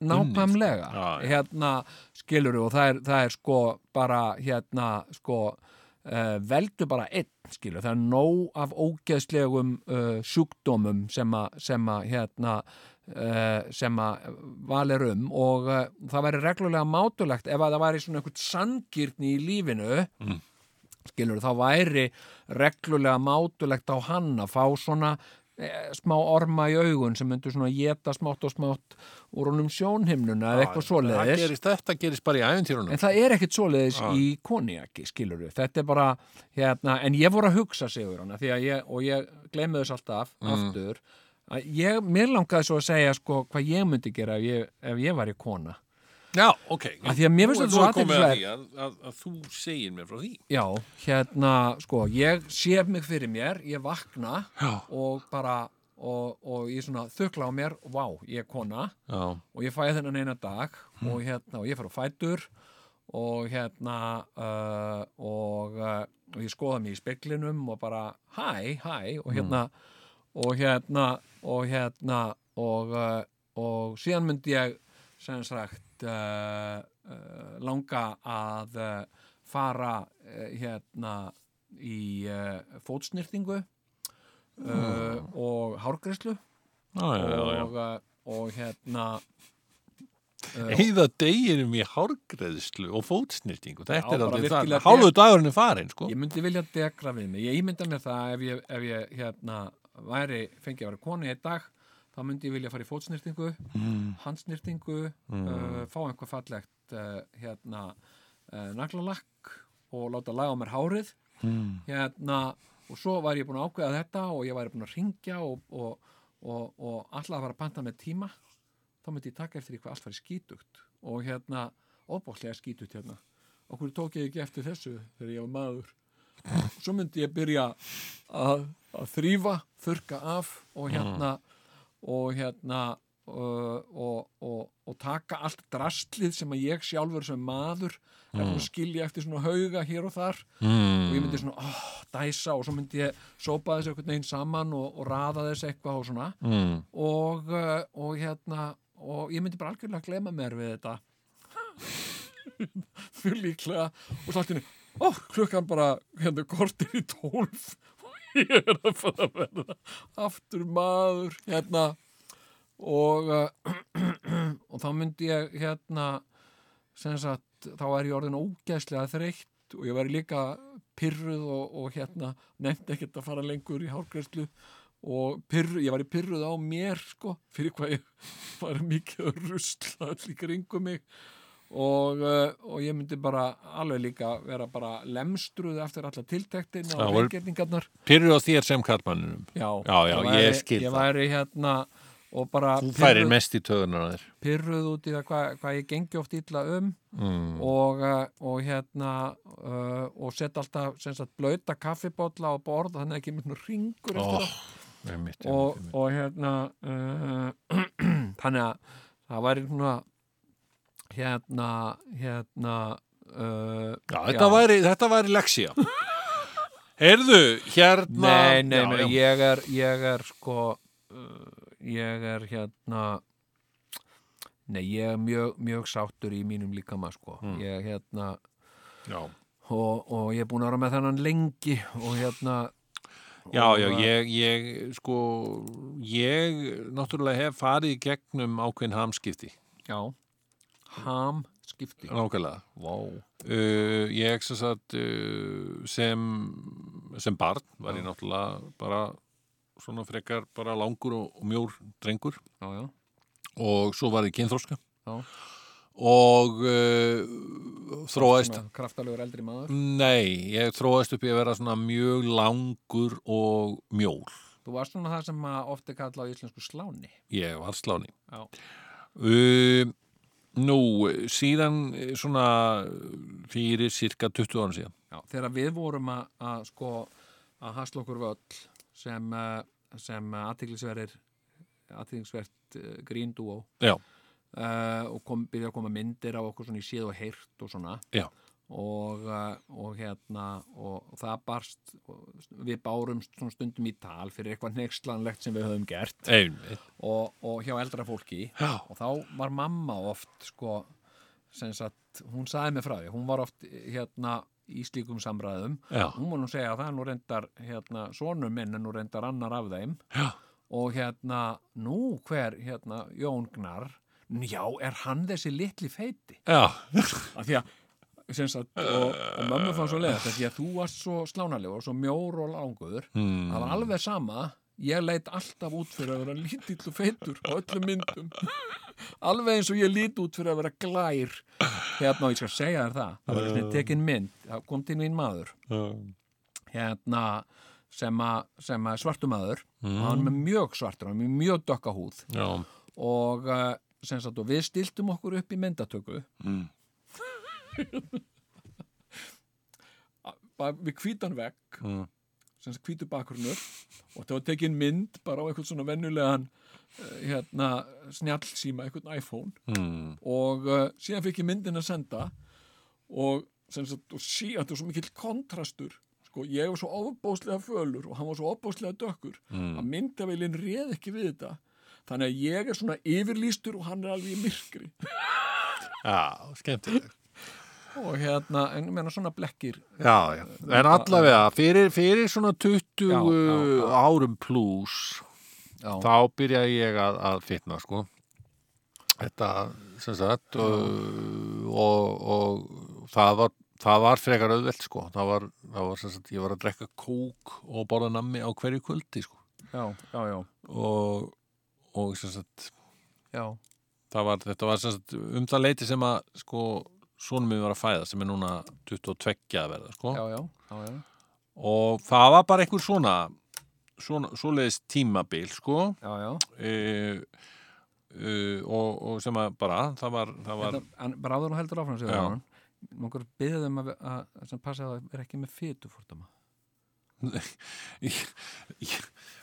Já, já. hérna skilur og það er, það er sko bara hérna sko uh, veldu bara einn skilur, það er nóg af ógeðslegum uh, sjúkdómum sem að hérna sem að val er um og uh, það væri reglulega mátulegt ef að það væri svona einhvern sangirni í lífinu Mm. skilur þá væri reglulega mátulegt á hann að fá svona eh, smá orma í augun sem myndur svona geta smátt og smátt úr honum sjónhimnuna eða eitthvað svoleiðis gerist, þetta gerist bara í æfintýrunum en það er ekkit svoleiðis Já. í konjaki skilur þetta er bara hérna, en ég voru að hugsa sigur hana ég, og ég gleymi þess alltaf Mm. aftur ég, mér langaði svo að segja sko hvað ég myndi gera ef ég, ef ég var í kona. Já, ok. Af því að mér finnst þetta svo komið að að, að, að þú segir mér frá því. Já, hérna, sko, ég sé mig fyrir mér, ég vakna Já, og bara, og, og ég svona þukla á mér, vá, ég er kona. Já, og ég fæ þennan eina dag og hérna, og ég fer á fætur og hérna uh, og, uh, og ég skoða mig í speklinum og bara, hæ, hæ. Og hérna, og hérna og hérna og, uh, og síðan myndi ég sem sagt uh, uh, langa að uh, fara hérna í fótsnýrtingu uh, og hárgreislu já, já, já, já. og, uh, og hérna Heiða deginum í hárgreðslu og fótsnýrtingu Þetta er virkilega það. Hálfu dagurinn er farin, sko. Ég myndi vilja degra við mig. Ég ímynda mér það ef ég, ef ég hérna, væri, fengi að vera koni í dag þá myndi ég vilja fara í fótsnýrtingu mm. handsnýrtingu uh, fá einhver fallegt uh, hérna uh, naglalakk og láta laga á mér hárið. Mm. hérna og svo var ég búin að ákveða þetta og ég væri búin að ringja og, og, og, og alltaf að fara að panta með tíma. Þá myndi ég taka eftir því hvað allt var skítugt og hérna, óbóklega skítugt hérna. Okkur tók ég ekki eftir þessu þegar ég var maður? Svo myndi ég byrja að, að þrýfa, þurka af og hérna og hérna uh, og, og, og taka allt drastlið sem að ég sjálfur sem maður er búin að skilja eftir svona hauga hér og þar. Mm. og ég myndi svona oh, dæsa og svo myndi ég sópa þessu einhvern veginn saman og, og raða þessu eitthvað og svona. Mm. og, uh, og hérna og ég myndi bara algjörlega glema mér við þetta. [laughs] Fyrir líklega og svo allt í henni ó, klukkan bara hérna kortir í tólf [laughs] ég er að fara að verða aftur maður hérna. Og uh, [clears throat] og þá myndi ég hérna sagt, þá er ég orðin ógæslega þreytt og ég væri líka pyrruð og, og hérna nefndi ekkert að fara lengur í hárgræslu og pyrru, ég var í pyrruð á mér sko, fyrir hvað ég [laughs] var mikið að rusla í kringum mig og, uh, og ég myndi bara alveg líka vera bara lemstruð eftir alla tiltektin og reyngetningarnar Pyrru á þér sem kallmannunum. já, Já, já, ég skil ég það. væri hérna og bara Þú færir mest í töðunar þér. pyrruð út í það hvað hva ég gengi oft illa um Mm. og, uh, og hérna uh, og setja alltaf sem sagt blauta kaffibólla á borð þannig að ekki mynd ringur eftir Oh, það og, og hérna uh, [clears throat] þannig að það væri svona hérna hérna uh, Já, þetta, Væri, þetta væri leksía. [laughs] Heyrðu, hérna... nei, nei, Já, nei, já. ég er ég er sko uh, ég er hérna nei, ég er mjög, mjög sáttur í mínum líkama sko Mm. ég hérna Já. og, og ég er búin að vera með þennan lengi og hérna Já, já, ég, ég, sko, ég náttúrulega hef farið í gegnum ákveðin hamskipti, já ham skipti nákvæmlega. wow. Uh, ég sem sagt, uh, sem, sem barn var ég náttúrulega bara svona frekar bara langur og, og mjór drengur já, já, og svo var ég kynþróska Já. og uh, þróaðist Svona kraftalegur eldri maður Nei, ég þróaðist upp í að vera svona mjög langur og mjór. þú varst svona það sem að oft er kallað á íslensku sláni Ég var sláni. Já. Uh, nú, síðan eh, svona fyrir cirka 20 ára síðan. já, þegar við vorum að, að sko að hasla okkur völl sem, uh, sem aðtiklisvert uh, gríndúó Já, uh, og kom, byrja að koma myndir á okkur svona í síð og heyrt og svona. Já, og, uh, og hérna og, það barst við bárum stundum í tal fyrir eitthvað nexlanlegt sem við höfum gert. Og, og hjá eldra fólki. Já. og þá var mamma oft sko, sem sagt, hún sagði mig frá því. Hún var oft hérna í slíkum samræðum. Já. hún var nú segja að það er nú reyndar hérna, sonur minn er nú reyndar annar af þeim. Já. og hérna, nú hver hérna, Jón Gnar já, er hann þessi litli feiti? Já, af því að sagt, og, og mömmu fann svo leið því að þú varst svo slánalegur og svo mjór og langur. Mm. það var alveg sama. Ég leit alltaf út fyrir að vera lítill og feitur á öllum myndum. Alveg eins og ég lít út fyrir að vera glær. Hérna og ég skal segja þér það. Það var svona tekin mynd, það kom til mín maður. Hérna sem að, sem að svartu maður. Og hann með mjög svartur, hann með mjög dökka húð. Og sem sagt og við stiltum okkur upp í myndatöku. Mm. Við hvítan vegg Mm. sem sagt hvítu bakgrunnur og það var tekin mynd bara á eitthvað svona vennulegan uh, hérna snjallsíma, eitthvað iPhone Mm. og uh, síðan fikk ég myndin að senda og síðan þetta var svo mikill kontrastur sko, ég var svo ofbóðslega fölur og hann var svo ofbóðslega dökkur Mm. að myndavélinn réð ekki við þetta þannig að ég er svona yfirlýstur og hann er alveg í myrkri já, skemmtileg. Og hérna, en meina svona blekkir. Já, já, en allavega, fyrir, fyrir svona 20 Já, já, árum pluss þá byrjaði ég að, að fitna sko. Þetta sem sagt og, og, og það var það var frekar auðvelt sko. Það var, það var sem sagt, ég var að drekka kók og borða nammi á hverju kvöldi sko. Já, já, já, og, og sem sagt já, það var, þetta var um það leiti sem að sko sonum minn var að fæða sem er núna 22 að verða sko já, já, já, já. og það var bara einhver svona svona, svoleiðis tímabil sko já, já. uh, uh, og, og sem að bara það var, það var Þetta, en bara áður og heldur áfram sig Já. hann nokkur byggðið um að, að, að sem passa að það er ekki með fytufordama [laughs]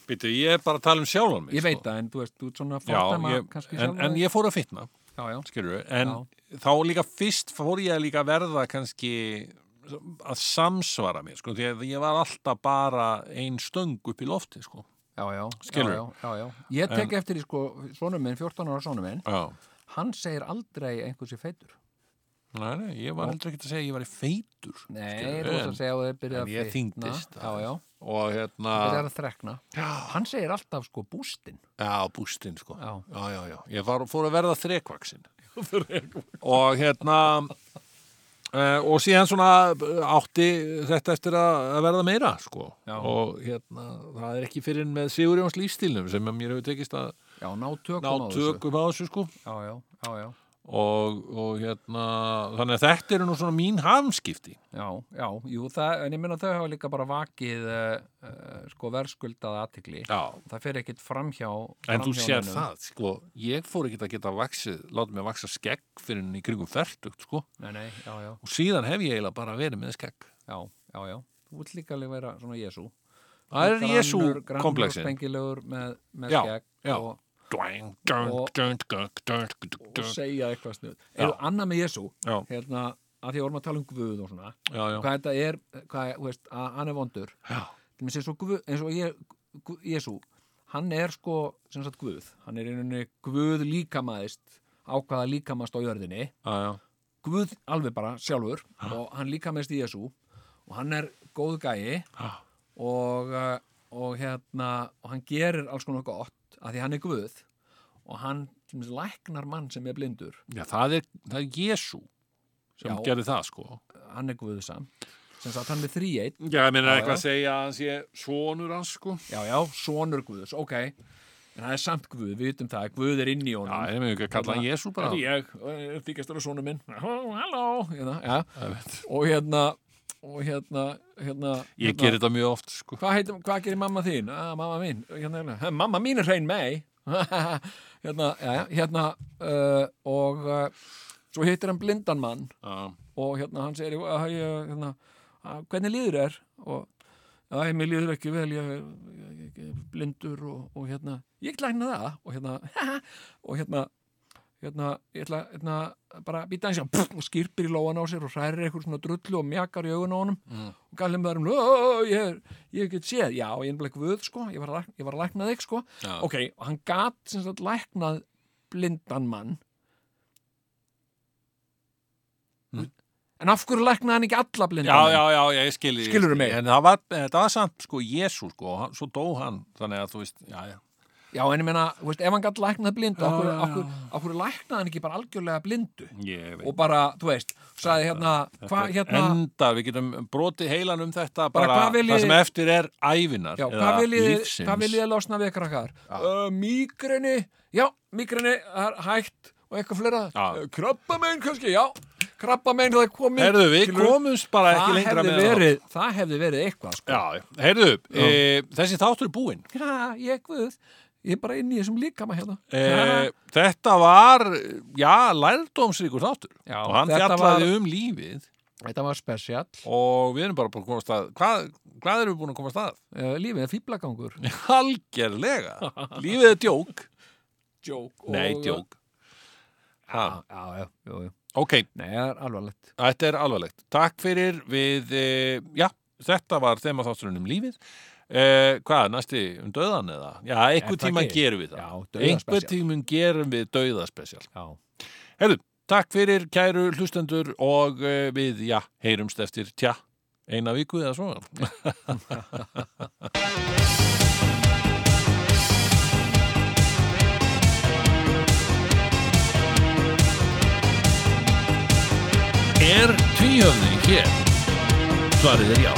Býtu, ég er bara að tala um sjálfan mig ég veit sko. það, en þú ert svona Já, fordama ég, kannski en, en ég fór að fitna já, já, skilur en þá líka fyrst fór ég að líka verða kannski að samsvara mér sko, því að ég var alltaf bara ein stöng upp í lofti sko. já, já, já, já, já. ég tek eftir í sko, sonum minn, 14 ára sonum minn Já. hann segir aldrei einhversi feitur Nei, nei, ég var heldur ekki að segja að ég var í feitur nei, þú veist en- að segja að þið byrja en að ég fitna þyngdist. já, já, og hérna byrja að þrekna hann segir alltaf sko bústinn já, bústinn sko Já. já, já, ég var, fór að verða þrekvaksin og hérna Uh, og síðan svona uh, átti þetta eftir að, verða meira sko. Og hérna það er ekki fyrir með Sigurjóns lífstílnum sem mér hefur tekist að ná tökum á þessu sko. Já, já, já, já. Og, og hérna þannig að þetta eru nú svona mín hamskipti Já, já, jú, það, en ég minna þau hafa líka bara vakið uh, uh, sko verðskuldaða aðtikli. Það fer ekkit framhjá. En þú sér neinum. það, sko, ég fór ekki að geta vaksið, látið mig vaksa skegg fyrir henni í kringum fertugt, sko, Nei, nei, já, já, og síðan hef ég eiginlega bara verið með skegg. já, já, já. Þú vilt líka alveg vera svona Jésu. Það er Jésu Grannur, komplexin. spengilegur með, með skegg og, Og- og segja eitthvað snuð. Eru annað með Jésu, hérna, að því að vorum að tala um Guð og svona, já, já, hvað þetta er, hvað, þú veist, að hann er vondur. svo Guð, eins og ég, Jésu, hann er sko, sem sagt Guð, hann er einhvern veginn Guð líkamæðist, ákvaða líkamæst á jörðinni, já, Guð alveg bara sjálfur og hann líkamæðist í Jésu og hann er góð gæi. Og, uh, og hérna og hann gerir alls konar gott að því hann er Guð og hann sagt, læknar mann sem er blindur já, það er, það er Jésu sem Já. gerði það, sko. hann er Guð sam sem sagt hann er þríeitt Já, ég Já, eitthvað að segja að hann sé sonur hans, sko. já já, sonur Guðs, ok en það er samt Guð, við vitum það, Guð er inn í honum Já, ég meina ekki að kalla hann Jésu bara. Þetta er ég, eh, þykjast vera sonur minn Halló, hérna, já. Og hérna og hérna, hérna Ég hérna, ger þetta mjög oft, sko. Hvað, hvað gerir mamma þín? Ah, mamma mín, hérna, hérna. mamma mín er hrein mei [laughs] hérna, já, hérna uh, og uh, svo hittir hann blindan mann Já, og hérna hann segir "Ah, ég, hérna, "Ah, hvernig líður er og já, mér líður ekki vel ég, ég, ég er blindur og, og hérna, ég hérna það og hérna, [laughs] og hérna hérna, ég ætla hérna, bara býta hans og skýrpir í lóan á sér og hrærir eitthvað svona drullu og mjakar í augun á honum Mm. og gælir með ég, er- ég get séð, já, ég er ekki vöð sko, ég var að, ég var að lækna þig sko Já. ok, og hann gat sem sagt læknað blindan mann Mm. en af hverju læknaði hann ekki alla blindan já, menn? já, já, ég skil ég Skilurðu skil. mig? En það var, þetta var samt, sko, Jésu, sko, svo dó hann, þannig að þú veist, já, já. Já, en ég meina, veist, ef hann gætt læknað blindu, okkur, okkur, okkur læknaði hann ekki bara algjörlega blindu og bara, þú veist, sagði hérna, hvað hérna, Endar, við getum brotið heilan um þetta Bara bara, hvað viljið- það sem eftir er ævinar já, eða hvað viljið, lífsins. hvað viljið losna við krakkar? Uh, mígreni, já, mígreni er hægt og eitthvað fleira. Já. Uh, krabba megin kannski, já, krabba megin það er komið. Heyrðu, við komumst bara ekki það lengra með verið, það hefði verið eitthvað, sko. það. Já, heyrðu, e, þessi þáttur er búinn. Já, ég guð, ég er bara inn í þessum líkama hérna. E, þetta var, já, lærdómsríkur þáttur. Já, og hann fjallaði um lífið Þetta var spesial. og við erum bara búin að komast að, hvað, hvað erum við búin að komast að? Uh, lífið er fýblagangur. [laughs] Algerlega. lífið er djók. Joke. Nei, djók. Já, já, já, jú. ok, Nei, það er alvarlegt. Þetta er alvarlegt. Takk fyrir við, e, já, þetta var þema þátturinn um lífið. E, hvað, næsti um döðan eða? Já, einhver Er tíma ekki? gerum við það. Já, einhver tíma gerum við döðaspecial. Já. Herðu, takk fyrir kæru hlustendur og e, við, já, heyrumst eftir, tja, eina viku eða svo. [laughs] er tvíhöfði hér? Svarið er já.